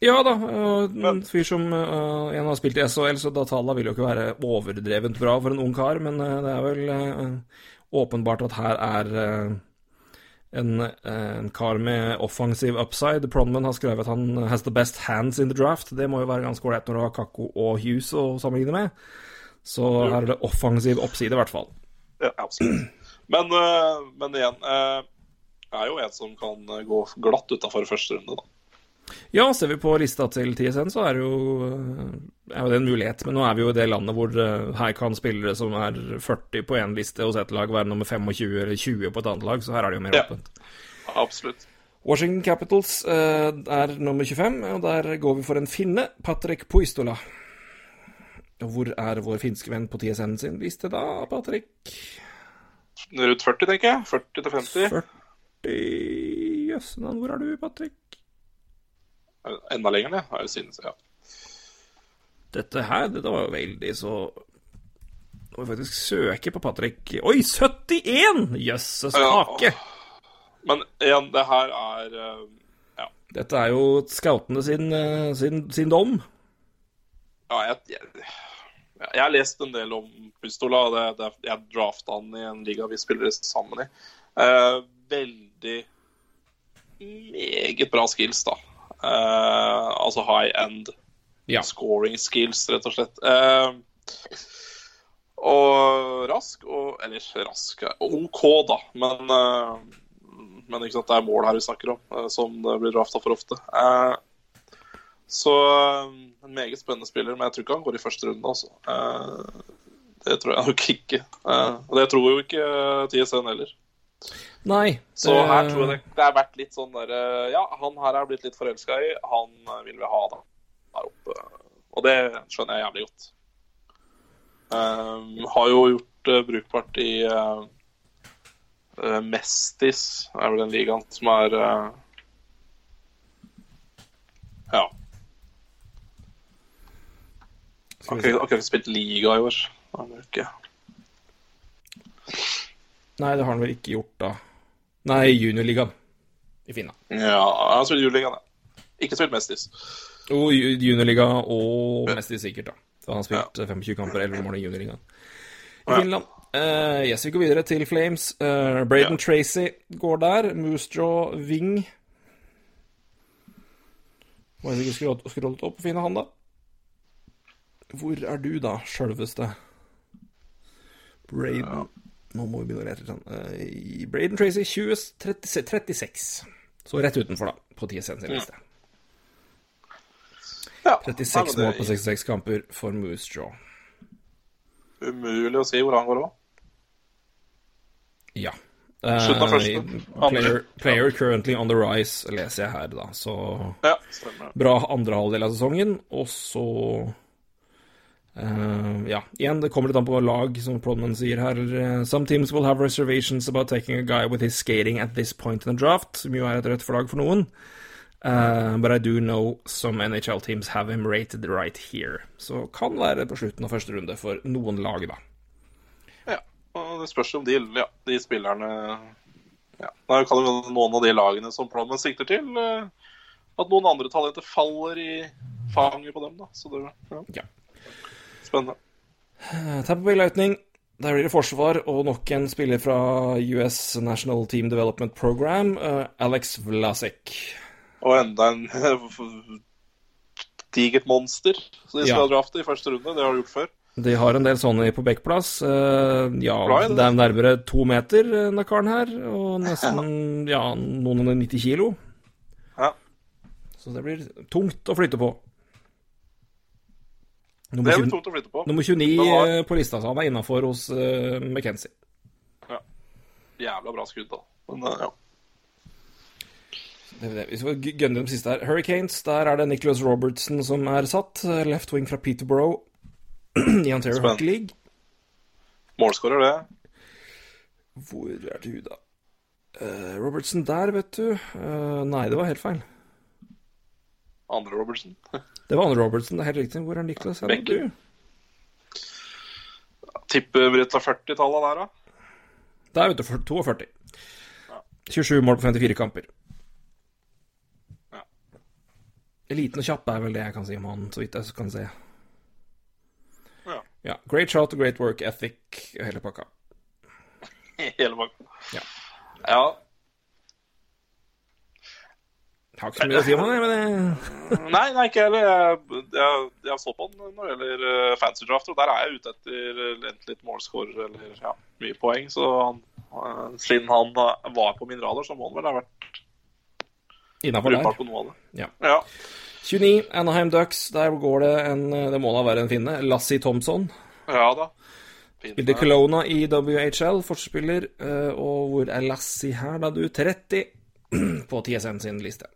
Ja da, en Men- fyr som uh, en har spilt i SHL, så da tallene vil jo ikke være overdrevent bra for en ung kar, men eh, det er vel uh, åpenbart at her er eh, en, eh, en kar med offensiv upside. Pronman har skrevet at han has the best hands in the draft. Det må jo være ganske ålreit når du har Kakko og Hughes å sammenligne med. Så her er det offensiv oppside, i hvert fall. Ja, absolutt. Men, eh, men igjen jeg er jo en som kan eh, gå glatt utafor første runde, da. Ja, ser vi på lista til TSN, så er det jo, eh, er jo det en mulighet. Men nå er vi jo i det landet hvor eh, her kan spillere som er 40 på én liste hos ett lag, være nummer 25 eller 20 på et annet lag, så her er det jo mer Ja. åpent. Absolutt. Washington Capitals eh, er nummer 25, og der går vi for en finne, Patrick Puistola. Hvor er vår finske venn på TSN sin liste da, Patrick? Rundt 40, tenker jeg. 40 til 50. 40 Jøssenavn, hvor er du, Patrick? Enda lenger ned, har det siden. Ja. Dette her, dette var jo veldig så må vi faktisk søke på Patrick. Oi, 71! Jøsses Ja. Men igjen, det her er eh, Ja. Dette er jo scoutene sin, eh, sin, sin dom. Ja, jeg, jeg, jeg har lest en del om Pustola. Det, det, jeg drafta han i en liga vi spiller sammen i. Eh, veldig meget bra skills, da. Eh, altså high end Ja. scoring skills, rett og slett. Eh, og rask, og Eller rask OK, da, men eh, Men det er mål her vi snakker om, som det blir drafta for ofte. Så en meget spennende spiller, men jeg tror ikke han går i første runde, altså. Det tror jeg nok ikke. Og det tror jo ikke TSN heller. Nei. Så her tror jeg det, det har vært litt sånn der eh, Ja, han her er blitt litt forelska i. Han eh, vil vi ha da, der oppe. Og det skjønner jeg jævlig godt. Um, har jo gjort uh, brukbart i uh, uh, Mestis, er vel den ligaen som er Ja. Har ikke, ikke spilt liga i år. Nei, det har han vel ikke gjort, da. Nei, juniorligaen i Finland. Ja, han spiller juniorligaen ja. Ikke spilt Mestis. Jo, juniorliga og Mestis sikkert, da. Så han spilte spilt eh, 25 kamper, 11 mål i juniorligaen i Ja. Finland. Eh, yes, vi går videre til Flames. Uh, Braden Ja. Tracy går der. Moosejaw Wing. Må jeg ikke skulle scrollet opp og finne han, da. Hvor er du, da, sjølveste? Braden Nå må vi begynne å lete litt. sånn. Eh, Braden Tracy 20, 30, 36. Så rett utenfor, da, på TSN sin liste. Ja, 36 mål på 66 kamper for Moose Jaw. Umulig å si hvor han går òg. Ja. Slutten av første. Eh, player, player currently on the rise, leser jeg her, da. Så Ja, bra andre halvdel av sesongen, og så eh, Ja, igjen, det kommer litt an på lag, som Prodman sier her. Eh, Some teams will have reservations about taking a guy with his skating at this point in the draft, som jo er et rødt flagg for noen. Uh, but I do know some NHL teams have him rated right here. Så kan være på slutten av første runde for noen lag, da. Ja, og det spørs om de, ja, de spillerne ja. Det være noen av de lagene som Prodman sikter til, at noen andre talenter faller i fanget på dem. da Så det ja. Ja. Spennende. Eh, Tampa Bay Lightning. Der blir det forsvar og nok en spiller fra US National Team Development Program, eh, Alex Vlasic. Og enda en digert monster som de skal Ja. drafte i første runde. Det har de gjort før. De har en del sånne på backplass. Eh, ja, Brian. det. er nærmere to meter, denne karen her, og nesten ja, noen og 90 kilo. Ja. Så det blir tungt å flytte på. Det Nummer, blir 20, tungt å på. nummer 29 var... eh, på lista, så han er innafor hos uh, McKenzie. Jævla bra skudd, da. Men uh, ja. Det det. Hvis vi gønner dem siste her. Hurricanes, der er det Nicholas Robertson som er satt. Left wing fra Peterborough i Ontario. Hockey League. Målskårer, det. Hvor er du, da? Uh, Robertson der, vet du. Uh, nei, det var helt feil. Andre Robertsen. Det var Anne Robertson, det er helt riktig. Hvor er Niklas? Becker. Tipper vi tar 40-tallet der, da. Der, vet du. for- 42. 27 mål på 54 kamper. Ja. Eliten og kjapp er vel det jeg kan si om han, så vidt jeg kan se. Ja. Ja, Great shot, great work ethic, hele pakka. Hele pakka. Ja. ja. Har ikke så mye å si om jeg, men det Nei, nei, ikke heller. Jeg, jeg, jeg så på den når det gjelder eh, fancy draft, og der er jeg ute etter eh, enten litt målscorer eller ja, mye poeng. Så han, eh, siden han var på min radar, så må han vel ha vært innafor der. på noe av det. Ja. Ja. 29, Anaheim Ducks. Der går det en Det må da være en finne. Lassie Thompson. ja da. Spiller Spilte Kelowna i WHL, forspiller. eh, Og hvor er Lassie her, da, du? 30 på TSN sin liste.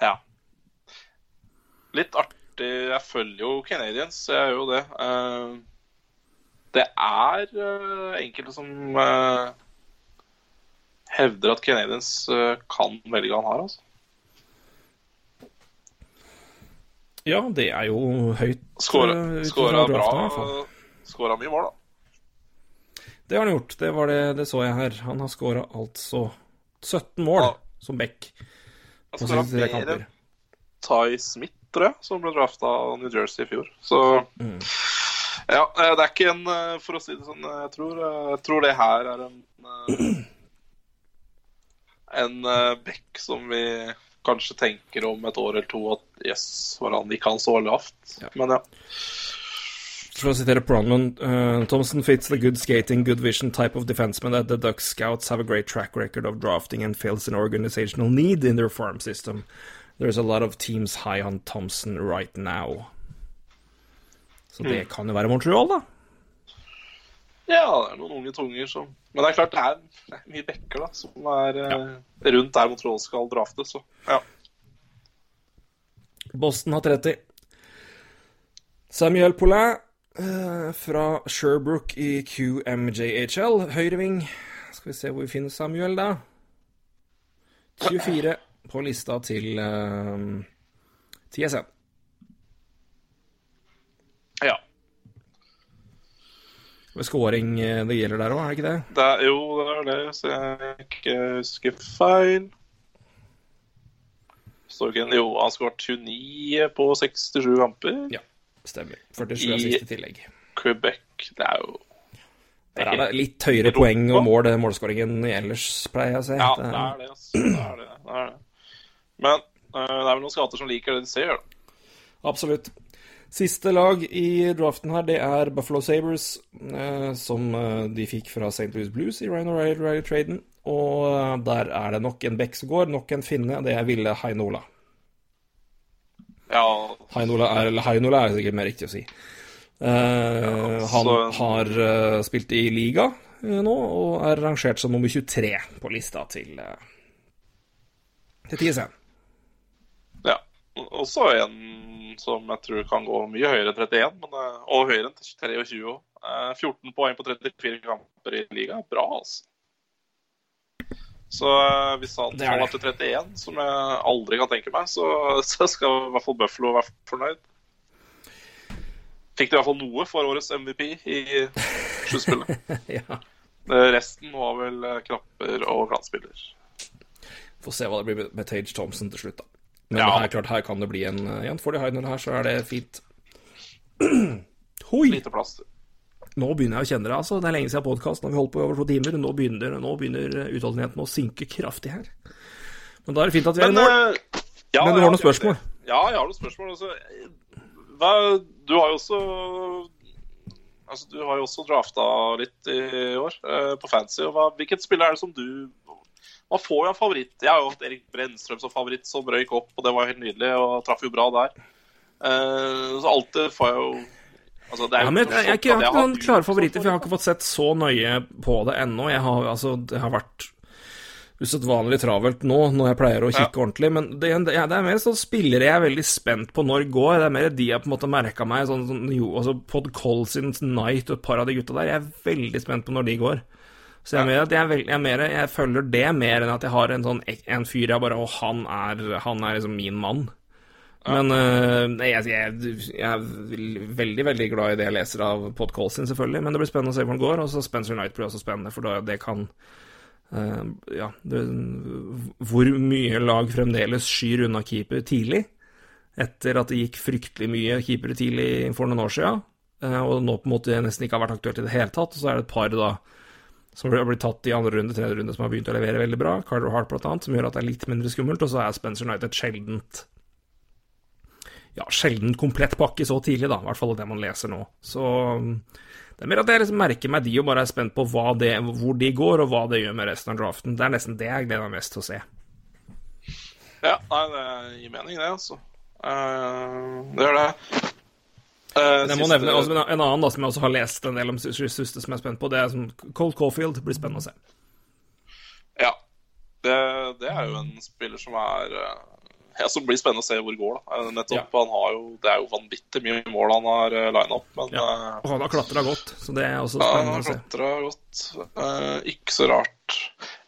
Ja. Litt artig Jeg følger jo Canadiens, jeg gjør jo det. Eh, Det er eh, enkelte som eh, hevder at Canadiens eh, kan velge han her, altså. Ja, det er jo høyt. Skåra bra. Skåra mye mål, da. Det har han gjort. Det, var det, det så jeg her. Han har skåra altså 17 mål Ja. som back På skåra 63 mer kamper. Ty Smith tror jeg, som ble drafta av New Jersey i fjor. Så ja, eh, det er ikke en eh, For å si det sånn, jeg tror, eh, jeg tror det her er en eh, En bekk som vi kanskje tenker om et år eller to at yes, var han gikk han så lavt? Ja. Men ja. For å sitere Bronlund, uh, Thompson fits the good skating, good vision type of defenseman that the Ducks scouts have a great track record of drafting and fills an organizational need in their farm system. There's a lot of teams high on Thompson right now. Så det kan jo være Montreal, da. ja, det er noen unge tunger som Men det er klart det er, det er mye bekker da, som er eh, rundt der Montreal skal drafte, så ja. Boston har 30. Samuel Poulin eh, fra Sherbrooke i QMJHL, høyreving. Skal vi se hvor vi finner Samuel, da. 24 på lista til uh, TSN. ja. Er scoring eh, det gjelder der òg, er det ikke det? Det er, jo, det er det, så jeg ikke husker feil. Storken, Jo, han skåret 29 på 67 kamper. Ja, stemmer. 47 av I- siste tillegg. Quebec, det er jo Der er det litt høyere poeng og mål, målskåringen ellers, pleier jeg å si. Ja, Det- det er det, altså. Det er det. det, er det. Men øh, det er vel noen skater som liker det de ser, da. Absolutt. Siste lag i draften her, det er Buffalo Sabres, eh, som eh, de fikk fra St. Louis Blues i Ryan O'Reilly-traden. Og eh, der er det nok en bekk som går, nok en finne, det er Ville Heinola. Ja, Heinola er, eller Heinola er sikkert mer riktig å si. Eh, han har uh, spilt i liga uh, nå, og er rangert som nummer 23 på lista til, uh, til TSN. ja. Også en som jeg tror kan gå mye høyere enn 31, men, og høyere enn 23 òg. 14 poeng på 34 kamper i liga. Bra, altså. Så øh, hvis han Det er til 31, som jeg aldri kan tenke meg, så, så skal i hvert fall Buffalo være fornøyd. Fikk de i hvert fall noe for årets MVP i sluttspillet. ja. Eh, Resten var vel eh, knapper og glansbilder. Får se hva det blir med- Tage Thompson til slutt, da. Men Ja. her, klart, her kan det bli en eh, igjen. Får de Heinola her, så er det fint. Hoi! Lite plaster. Nå begynner jeg å kjenne det, altså. Det er lenge siden podkasten har vi holdt på i over to timer. Nå begynner, nå begynner utholdenheten å synke kraftig her. Men da er det fint at vi er i Men, mål. eh, ja, Men du har noen spørsmål? Ja, jeg har noen spørsmål. Altså, du har jo også Altså, du har jo også drafta litt i år eh, på fancy. Og hvilket spiller er det som du Man får jo en favoritt. Jeg har jo hatt Erik Brennstrøm som favoritt, som røyk opp, og det var helt nydelig, og traff jo bra der. Eh, så alltid får jeg jo Altså, Ja, jeg, jeg, jeg, jeg har ikke noen klare favoritter, for jeg har ikke fått sett så nøye på det ennå. Jeg har, altså, det har vært usedvanlig travelt nå, når jeg pleier å kikke ordentlig. Men det, ja, det er mer sånn spillere jeg er veldig spent på når går. Det er mer de jeg på en måte merka meg. Sånn, sånn, jo, altså Pod Colsins Night og et par av de gutta der. Jeg er veldig spent på når de går. Så jeg, at jeg, jeg, er mer, jeg følger det mer enn at jeg har en sånn en fyr jeg bare Å, han er, han er liksom min mann. Men uh, jeg, jeg, jeg er veldig veldig glad i det jeg leser av Pod Colson, selvfølgelig. Men det blir spennende å se hvor den går. Og så Spencer Knight blir også spennende, for da, det kan uh, Ja, det, hvor mye lag fremdeles skyr unna keeper tidlig. Etter at det gikk fryktelig mye keepere tidlig for noen år siden. øh, og nå på en måte nesten ikke har vært aktuelt i det hele tatt. Og så er det et par da som har blitt tatt i andre runde, tredje runde, som har begynt å levere veldig bra. Carter Hart bl.a., som gjør at det er litt mindre skummelt. Og så er Spencer Knight et sjeldent ja, sjelden komplett pakke så tidlig, da. I hvert fall det man leser nå. Så um, det er mer at jeg liksom merker meg de og bare er spent på det, hvor de går, og hva det gjør med resten av draften. Det er nesten det jeg gleder meg mest til å se. Ja, nei, det gir mening, det, altså. Uh, det gjør det. Uh, jeg må siste- nevne altså, en annen da, som jeg også har lest en del om siste som jeg er spent på. Det er som Cold Caulfield. Blir spennende å se. Ja. Det, det er jo en spiller som er eh, ja, så blir spennende å se hvor det går. da. Eh, Nettopp, han har jo, Det er jo vanvittig mye mål han har uh, lina opp, men Ja. eh, Og han har klatra godt, så det er også ja, han spennende har å se. klatra godt. Eh, ikke så rart.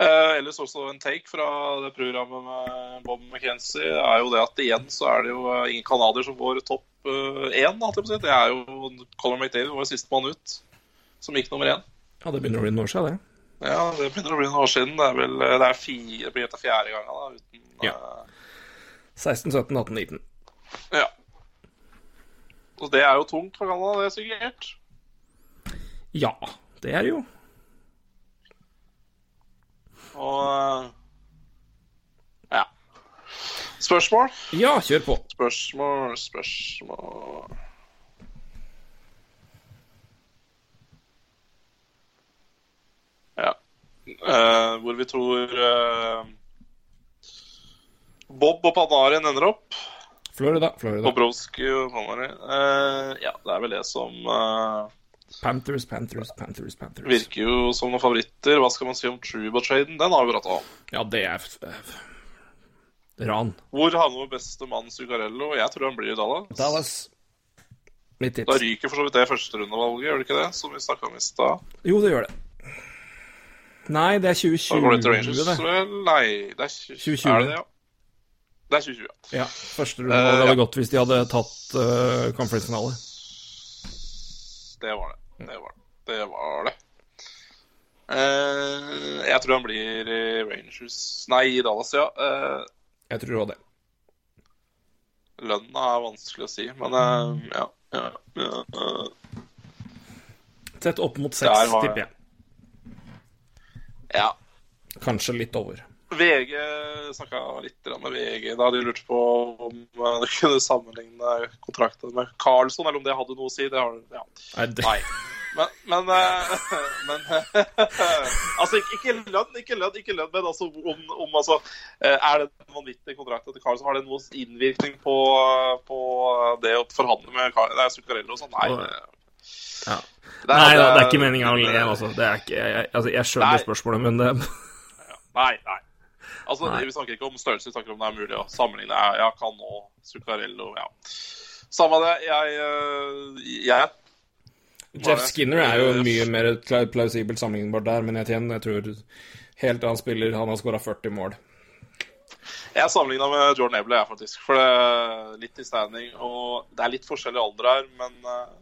Eh, ellers også en take fra det programmet med Bob McKenzie er jo det at igjen så er det jo eh, ingen canadier som går topp uh, én. si. Det er jo Colin McDavid var siste sistemann ut, som gikk nummer én. Ja, det begynner å bli noen år siden, det. Ja, det begynner å bli noen år siden. Det er vel det er fire, det blir etter fjerde gangen da, uten Ja. eh, 16, 17, 18, 19. Ja. Og det er jo tungt for Canada, det er sikkert. Ja, det er det jo. Og eh, ja. Spørsmål? Ja, kjør på. Spørsmål, spørsmål Ja. Uh, hvor vi tror eh, Bob og Panarin ender opp. Florida, Florida. Bobrovskij og Panarin. Uh, ja, det er vel det som uh, Panthers, Panthers, Panthers, Panthers. virker jo som noen favoritter. Hva skal man si om Truba-traden? Den har vi pratet om. Ja, det er ran. Hvor havner beste mann Zuccarello? Jeg tror han blir i Dallas. Dallas. Mitt Da ryker for så vidt det førsterundevalget, gjør det ikke det? Som vi snakka om i stad. Jo, det gjør det. Nei, det er Da går det til 2020, Rangers, det. Nei, det er 2020. Er det det, ja? Det er 2020, ja. Første runde Eh, hadde ja. gått hvis de hadde tatt uh, conference-finale. Det var det. Det var det. Det var det. Uh, jeg tror han blir i Rangers Nei, i Dallas, ja. Uh, Jeg tror òg det. lønna er vanskelig å si, men uh, ja. ja, ja eh, Sett opp mot seks, tipper jeg. ja. Kanskje litt over. VG snakka litt med VG da de lurte på om eh, de kunne sammenligne kontrakten med Carlsson, eller om det hadde noe å si. Det har ja. Nei. Men, men, eh, men Altså, ikke, lønn, ikke lønn, ikke lønn, men altså om, om altså, eh, Er det en vanvittig kontrakt til Carlsson? Har det noen innvirkning på, på det å forhandle med Zuccarello og sånn? Nei. Ja. det Nei, det er ikke meninga å le, altså. Det er ikke, jeg, altså. Jeg skjønner Nei. spørsmålet, men det Nei, nei. Altså, Nei. Vi snakker ikke om størrelse, vi snakker om det er mulig å sammenligne. Kan nå Zuccarello, ja. Samme det. Jeg, eh, jeg Jeff Skinner er jo mye mer plausibelt sammenlignbart der, men jeg, tjener, jeg tror helt annen spiller. Han har skåra 40 mål. Jeg sammenligna med Jordan Eble, jeg, faktisk. For det er litt i standing. Og det er litt forskjellig alder her, men eh,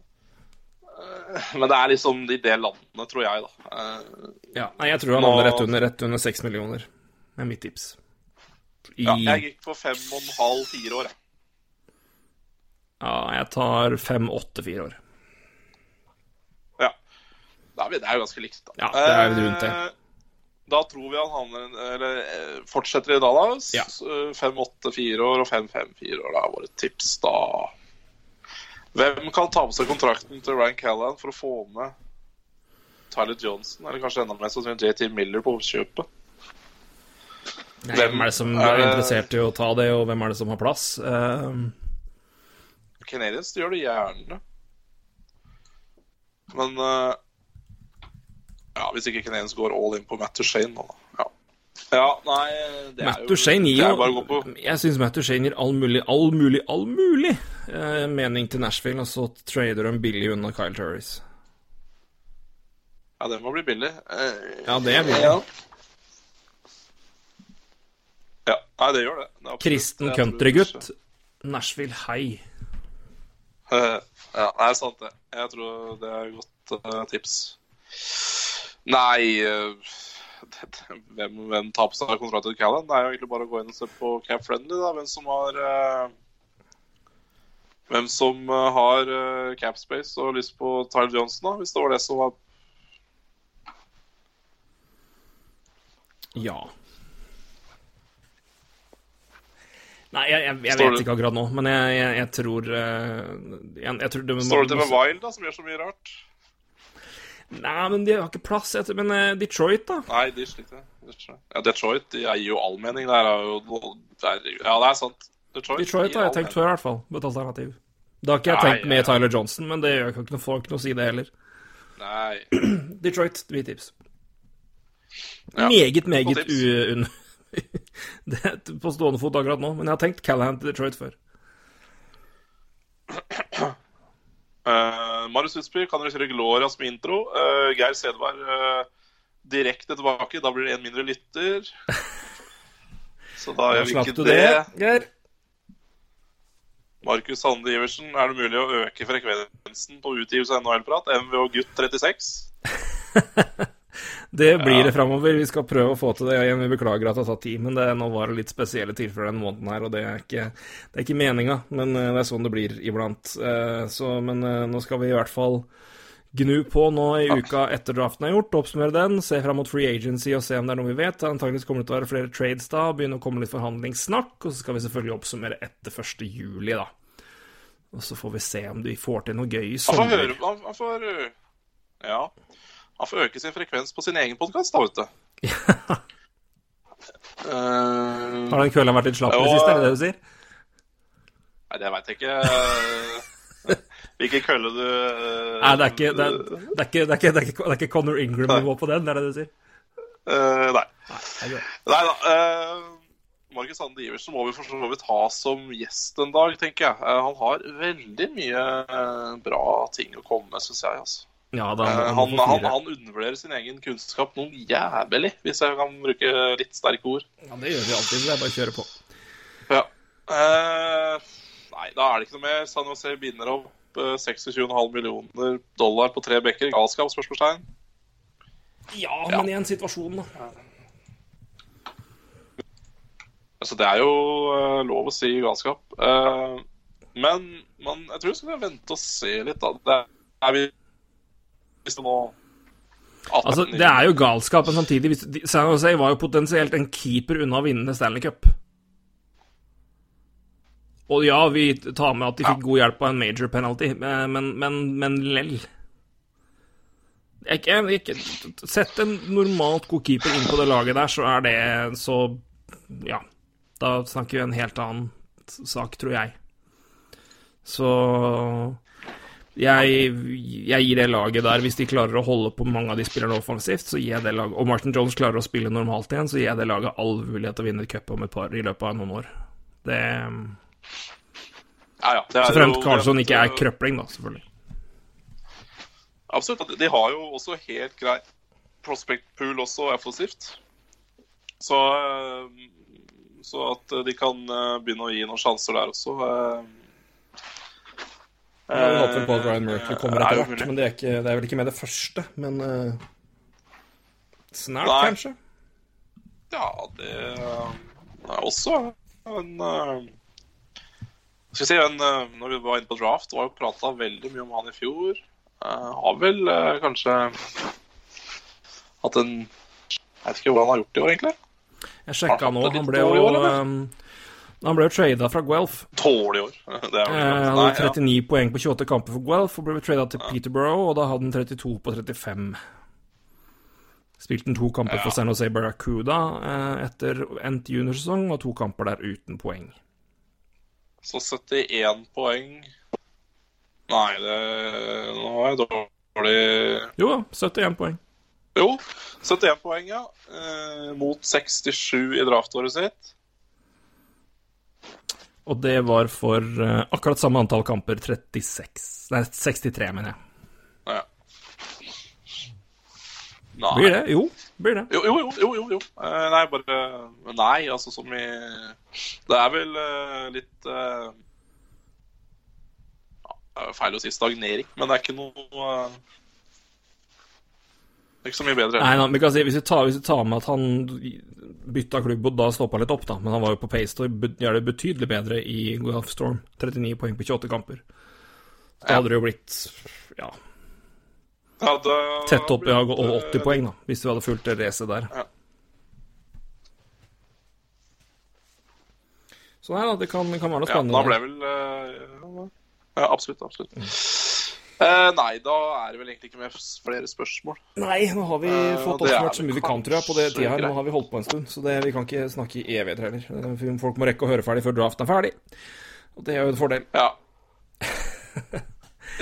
Men det er liksom i det landet, tror jeg, da. Eh, Ja, jeg tror han Nå- rett under, rett under 6 millioner. Er mitt tips. I, ja, ja, jeg gikk på fem og en halv, fire år, jeg. jeg tar 5-8-4 år. Ja. Da er vi, det er jo ganske likt, da. Ja, det er rundt det. Eh, Da tror vi han havner Eller eh, fortsetter i Dallas. Ja. Fem, 5-8-4 år og 5-5-4 år. Det er våre tips, da. Hvem kan ta med seg kontrakten til Ryan Callahan for å få med Tyler Johnson, eller kanskje enda mer som JT Miller på oppkjøpet? Nei, Hvem er det som er er interessert i å ta det, og hvem er det som har plass? Uh, Canadians de gjør det gjerne. Men uh, ja, hvis ikke Canadians går all in på Matt Duchene, da. Ja. ja, nei det Matt er jo gir, det er bare å gå på Jeg syns Matt Duchene gir all mulig, all mulig, all mulig uh, mening til Nashville, og så trader de billig unna Kyle Turris. Ja, den må bli billig. Eh, Ja, det er billig. Ja. Ja. Nei, det gjør det. det Kristen countrygutt. Nashville, High. Ja, det er sant, det. Jeg tror det er et godt uh, tips. Nei uh, det- hvem, hvem tar på seg kontrakten til Callan? Det er jo egentlig bare å gå inn og se på Cap Friendly, da. Hvem som har uh, Hvem som eh, har cap space og lyst på Tyler Johnson, da, hvis det var det som var Ja. Nei, jeg, jeg, jeg vet ikke akkurat nå, men jeg, jeg, tror eh, tror det må- Står det til med Wild, da, som gjør så mye rart? Nei, men de har ikke plass. Jeg Men eh, Detroit, da? Nei, de sliter. Ja, Detroit de gir jo all mening. Der er jo der, Ja, det er sant. Detroit, Detroit har jeg tenkt før, i hvert fall. På et alternativ. Da har ikke jeg Nei, tenkt med ja. Tyler Johnson, men det gjør ikke noe, folk noe å si, det heller. Nei. Detroit, mitt tips. Ja, Meget, meget tips. det er på stående fot akkurat nå, men jeg har tenkt Callahan til Detroit før. Uh, Marius Husby kan dere kjøre Gloria som intro. Uh, Geir Sedvar uh, direkte tilbake. Da blir det en mindre lytter. Så da Da gjør vi ikke du det. det, Geir. Markus Sande Iversen, er det mulig å øke frekvensen på utgivelse av NHL-prat? MVH Gutt 36? Det blir det framover. Vi skal prøve å få til det igjen. Vi beklager at det har tatt tid, men det, nå var det litt spesielle tilfeller denne måneden her, og det er ikke, det er ikke meninga, men eh, det er sånn det blir iblant. Eh, Så, men eh, nå skal vi i hvert fall gnu på nå i uka etter draften er gjort, oppsummere den, se fram mot free agency og se om det er noe vi vet. Antakeligvis kommer det til å være flere trades da, begynne å komme litt forhandlingssnakk, og så skal vi selvfølgelig oppsummere etter 1. juli, da. Og så får vi se om de får til noe gøy i Han får sommer. høre han får Ja. Han får øke sin frekvens på sin egen podkast, da, vet du. Eh, Har den kvelden vært litt slapp i det siste, er det det du sier? nei, det veit jeg ikke. Hvilken kølle du eh, Nei, det er ikke, det er, det er ikke, det er ikke, det er ikke, det er ikke Conor Ingram-nivå på den, det er det du sier? Uh, Nei. Er. Nei da. Uh, Markus Ande Iversen må vi for så vidt ha som gjest en dag, tenker jeg. Han har veldig mye bra ting å komme med, syns jeg. altså. Ja, da, Eh, han, han, han, han undervurderer sin egen kunnskap noe jævlig, hvis jeg kan bruke litt sterke ord. Ja, det gjør vi alltid, det er bare å kjøre på. Ja. Eh, nei, da er det ikke noe mer. San Jose binder opp eh, 26,5 millioner dollar på tre bekker. Galskap? spørsmålstegn. Ja, Ja. men i en situasjon, da. Altså, det er jo eh, lov å si galskap. Eh, men man, jeg tror vi skal vente og se litt, da. Det er vi Hvis det nå Altså, det er jo galskap, men samtidig San Jose var jo potensielt en keeper unna å vinne Stanley Cup. Og ja, vi tar med at de fikk god hjelp av en major penalty, eh, men, men, men lell. Jeg, jeg, ikke, sett en normalt god keeper inn på det laget der, så er det så Ja. Da snakker vi en helt annen sak, tror jeg. Så jeg, jeg gir det laget der, hvis de klarer å holde på mange av de spillerne offensivt, så gir jeg det laget Og Martin Jones klarer å spille normalt igjen, så gir jeg det laget all mulighet til å vinne et cup om et par i løpet av noen år. Det ja, ja, det er Så fremt Carlsson ikke er krøpling, da, selvfølgelig. Absolutt. De har jo også helt grei prospect pool også offensivt. Så, eh, så at de kan eh, begynne å gi noen sjanser der også eh, Jeg håper vel på at Ryan Merkley kommer er etter hvert, men det er, ikke, det er vel ikke med det første. Men uh, snart, Nei. kanskje? Ja, det er også en eh, Skal vi si en, eh, Når vi var inne på draft, var jo prata veldig mye om han i fjor. Uh, har vel uh, kanskje hatt en Jeg vet ikke hvordan han har gjort det i år, egentlig. Jeg sjekka nå. Han ble jo Han ble jo trada fra Guelph. Dårlig år. Det er Eh, Han Nei, hadde 39 poeng på 28 kamper for Guelph og ble trada til Peterborough, og da hadde han 32 på 35. Spilte han to kamper Ja. for San Jose Barracuda eh, etter endt juniorsesong, og to kamper der uten poeng. Så 71 poeng Nei, det Nå er jeg dårlig Jo da, 71 poeng. Jo, 71 poeng, ja. Eh, mot 67 i draftåret sitt. Og det var for uh, akkurat samme antall kamper, 36 Nei, 63, mener jeg. Ja. Nei. Blir det? Jo, blir det. Jo, jo, jo. jo, jo. Eh, nei, bare Nei, altså som i Det er vel uh, litt uh, Feil å si stagnering, men det er ikke noe Det er ikke så mye bedre. Nei, nei, kan si, hvis vi, tar, hvis vi tar med at han bytta klubb og da stoppa litt opp, da, men han var jo på pace til å gjøre det betydelig bedre i Gulf Storm. 39 poeng på 28 kamper. Da hadde det jo blitt ja, Ja, da, tett opp i har over blitt, 80 poeng, da, hvis vi hadde fulgt det racet der. Ja. Så nei da, det kan, kan være noe spennende. Ja, da ble vel eh, Ja, absolutt. absolutt. Eh, nei, da er det vel egentlig ikke mer flere spørsmål. Nei, nå har vi Eh, fått er oppsummert så mye vi kan, tror jeg, på det tida her. Nå har vi holdt på en stund, så det, vi kan ikke snakke i evigheter heller. Eh, Folk må rekke å høre ferdig før draften er ferdig. Og det er jo en fordel. Ja.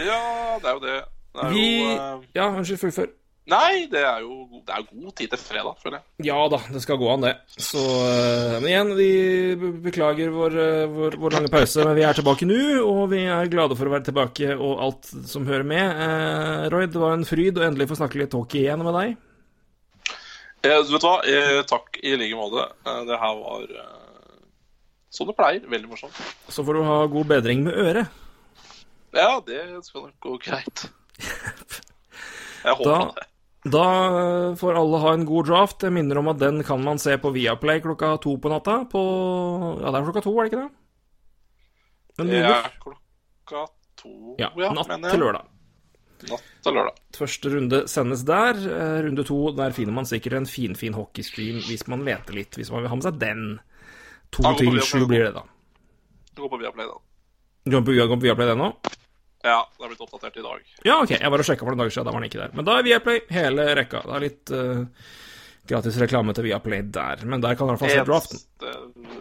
ja, det er jo det. det er Vi jo, uh... Ja, unnskyld, fullfør. Nei, det er jo det er god tid til fredag, føler jeg. Ja da, det skal gå an, det. Så eh, Men igjen, vi beklager vår, eh, vår, vår lange pause, men vi er tilbake nå, og vi er glade for å være tilbake og alt som hører med. Eh, Roy, det var en fryd å endelig få snakke litt talkie igjen med deg. Eh, du hva? Eh, takk i like måte. Eh, det her var som det pleier. Veldig morsomt. Så får du ha god bedring med øret. Ja, det skal nok gå greit. Jeg håper Da- det. Da eh, får alle ha en god draft. Jeg minner om at den kan man se på Viaplay klokka to på natta. På Ja, det er klokka to, er det ikke det? Den Det er klokka to, Ja, natt mener til lørdag. Natt til lørdag. Første runde sendes der. Eh, Runde to, der finner man sikkert en finfin fin hockeystream hvis man leter litt, hvis man vil ha med seg den. To til sju blir det, da. Du går på Viaplay, da. Du går på Viaplay den nå? Ja, det er blitt oppdatert i dag. Ja, ok. Jeg var og sjekka for noen dager siden, da var den ikke der. Men da er Viaplay hele rekka. Det er litt uh, gratis reklame til Viaplay der. Men der kan du i hvert fall se draften.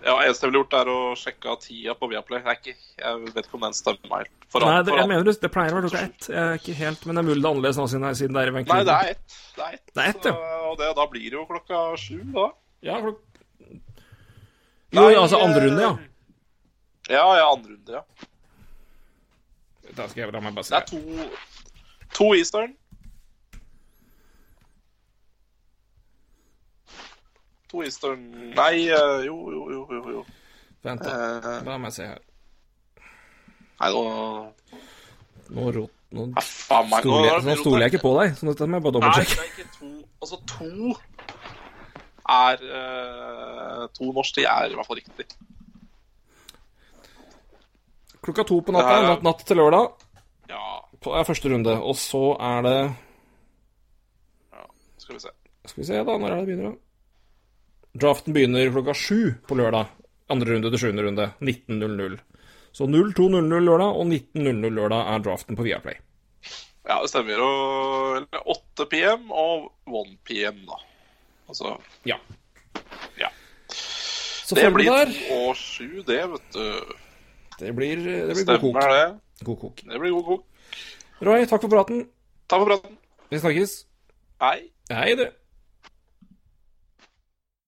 Ja, eneste jeg ville gjort, er å sjekke av tida på Viaplay. Jeg, ikke, jeg vet ikke om den stemmer helt. For Nei, det, jeg mener det, det pleier å være klokka ett. Jeg er ikke helt, Men det er mulig det er annerledes nå siden, siden det er i Nei, det er ett. Det er ett. Det er ett, ja. Så- Og det, da blir det jo klokka sju, da. Ja, klok... Jo, Nei, altså andre runde, ja. Ja, ja, andre runde, ja. Da skal jeg da må jeg bare Det er to, to Eastern. To Eastern Nei, eh, jo, jo, jo, jo. jo. Vent, da. Eh, Da må jeg se her. nei, nå Nå, rot, nå Faen meg. stoler, jeg, nå stoler jeg ikke på deg, så dette må jeg bare Nei, det er ikke to. Altså, to er uh, To norsk tid er i hvert fall riktig. Klokka to på natta, Ja, ja. natt, natt til lørdag, Ja, på, er første runde. Og så er det skal vi se. Skal vi se, da. Når er det det begynner, da? Draften begynner klokka sju på lørdag. Andre runde til sjuende runde. 19.00. Så 02.00 lørdag og 19.00 lørdag er draften på Viaplay. Ja, det stemmer. Og eller 8 PM og 1 PM, da. Altså Ja. Ja. Så Det følg blir der. to og sju, det, vet du. Det blir, det blir god kok. det. God kok. Det blir god kok. Roy, takk for praten. Takk for praten. Vi snakkes. Hei. Hei, du.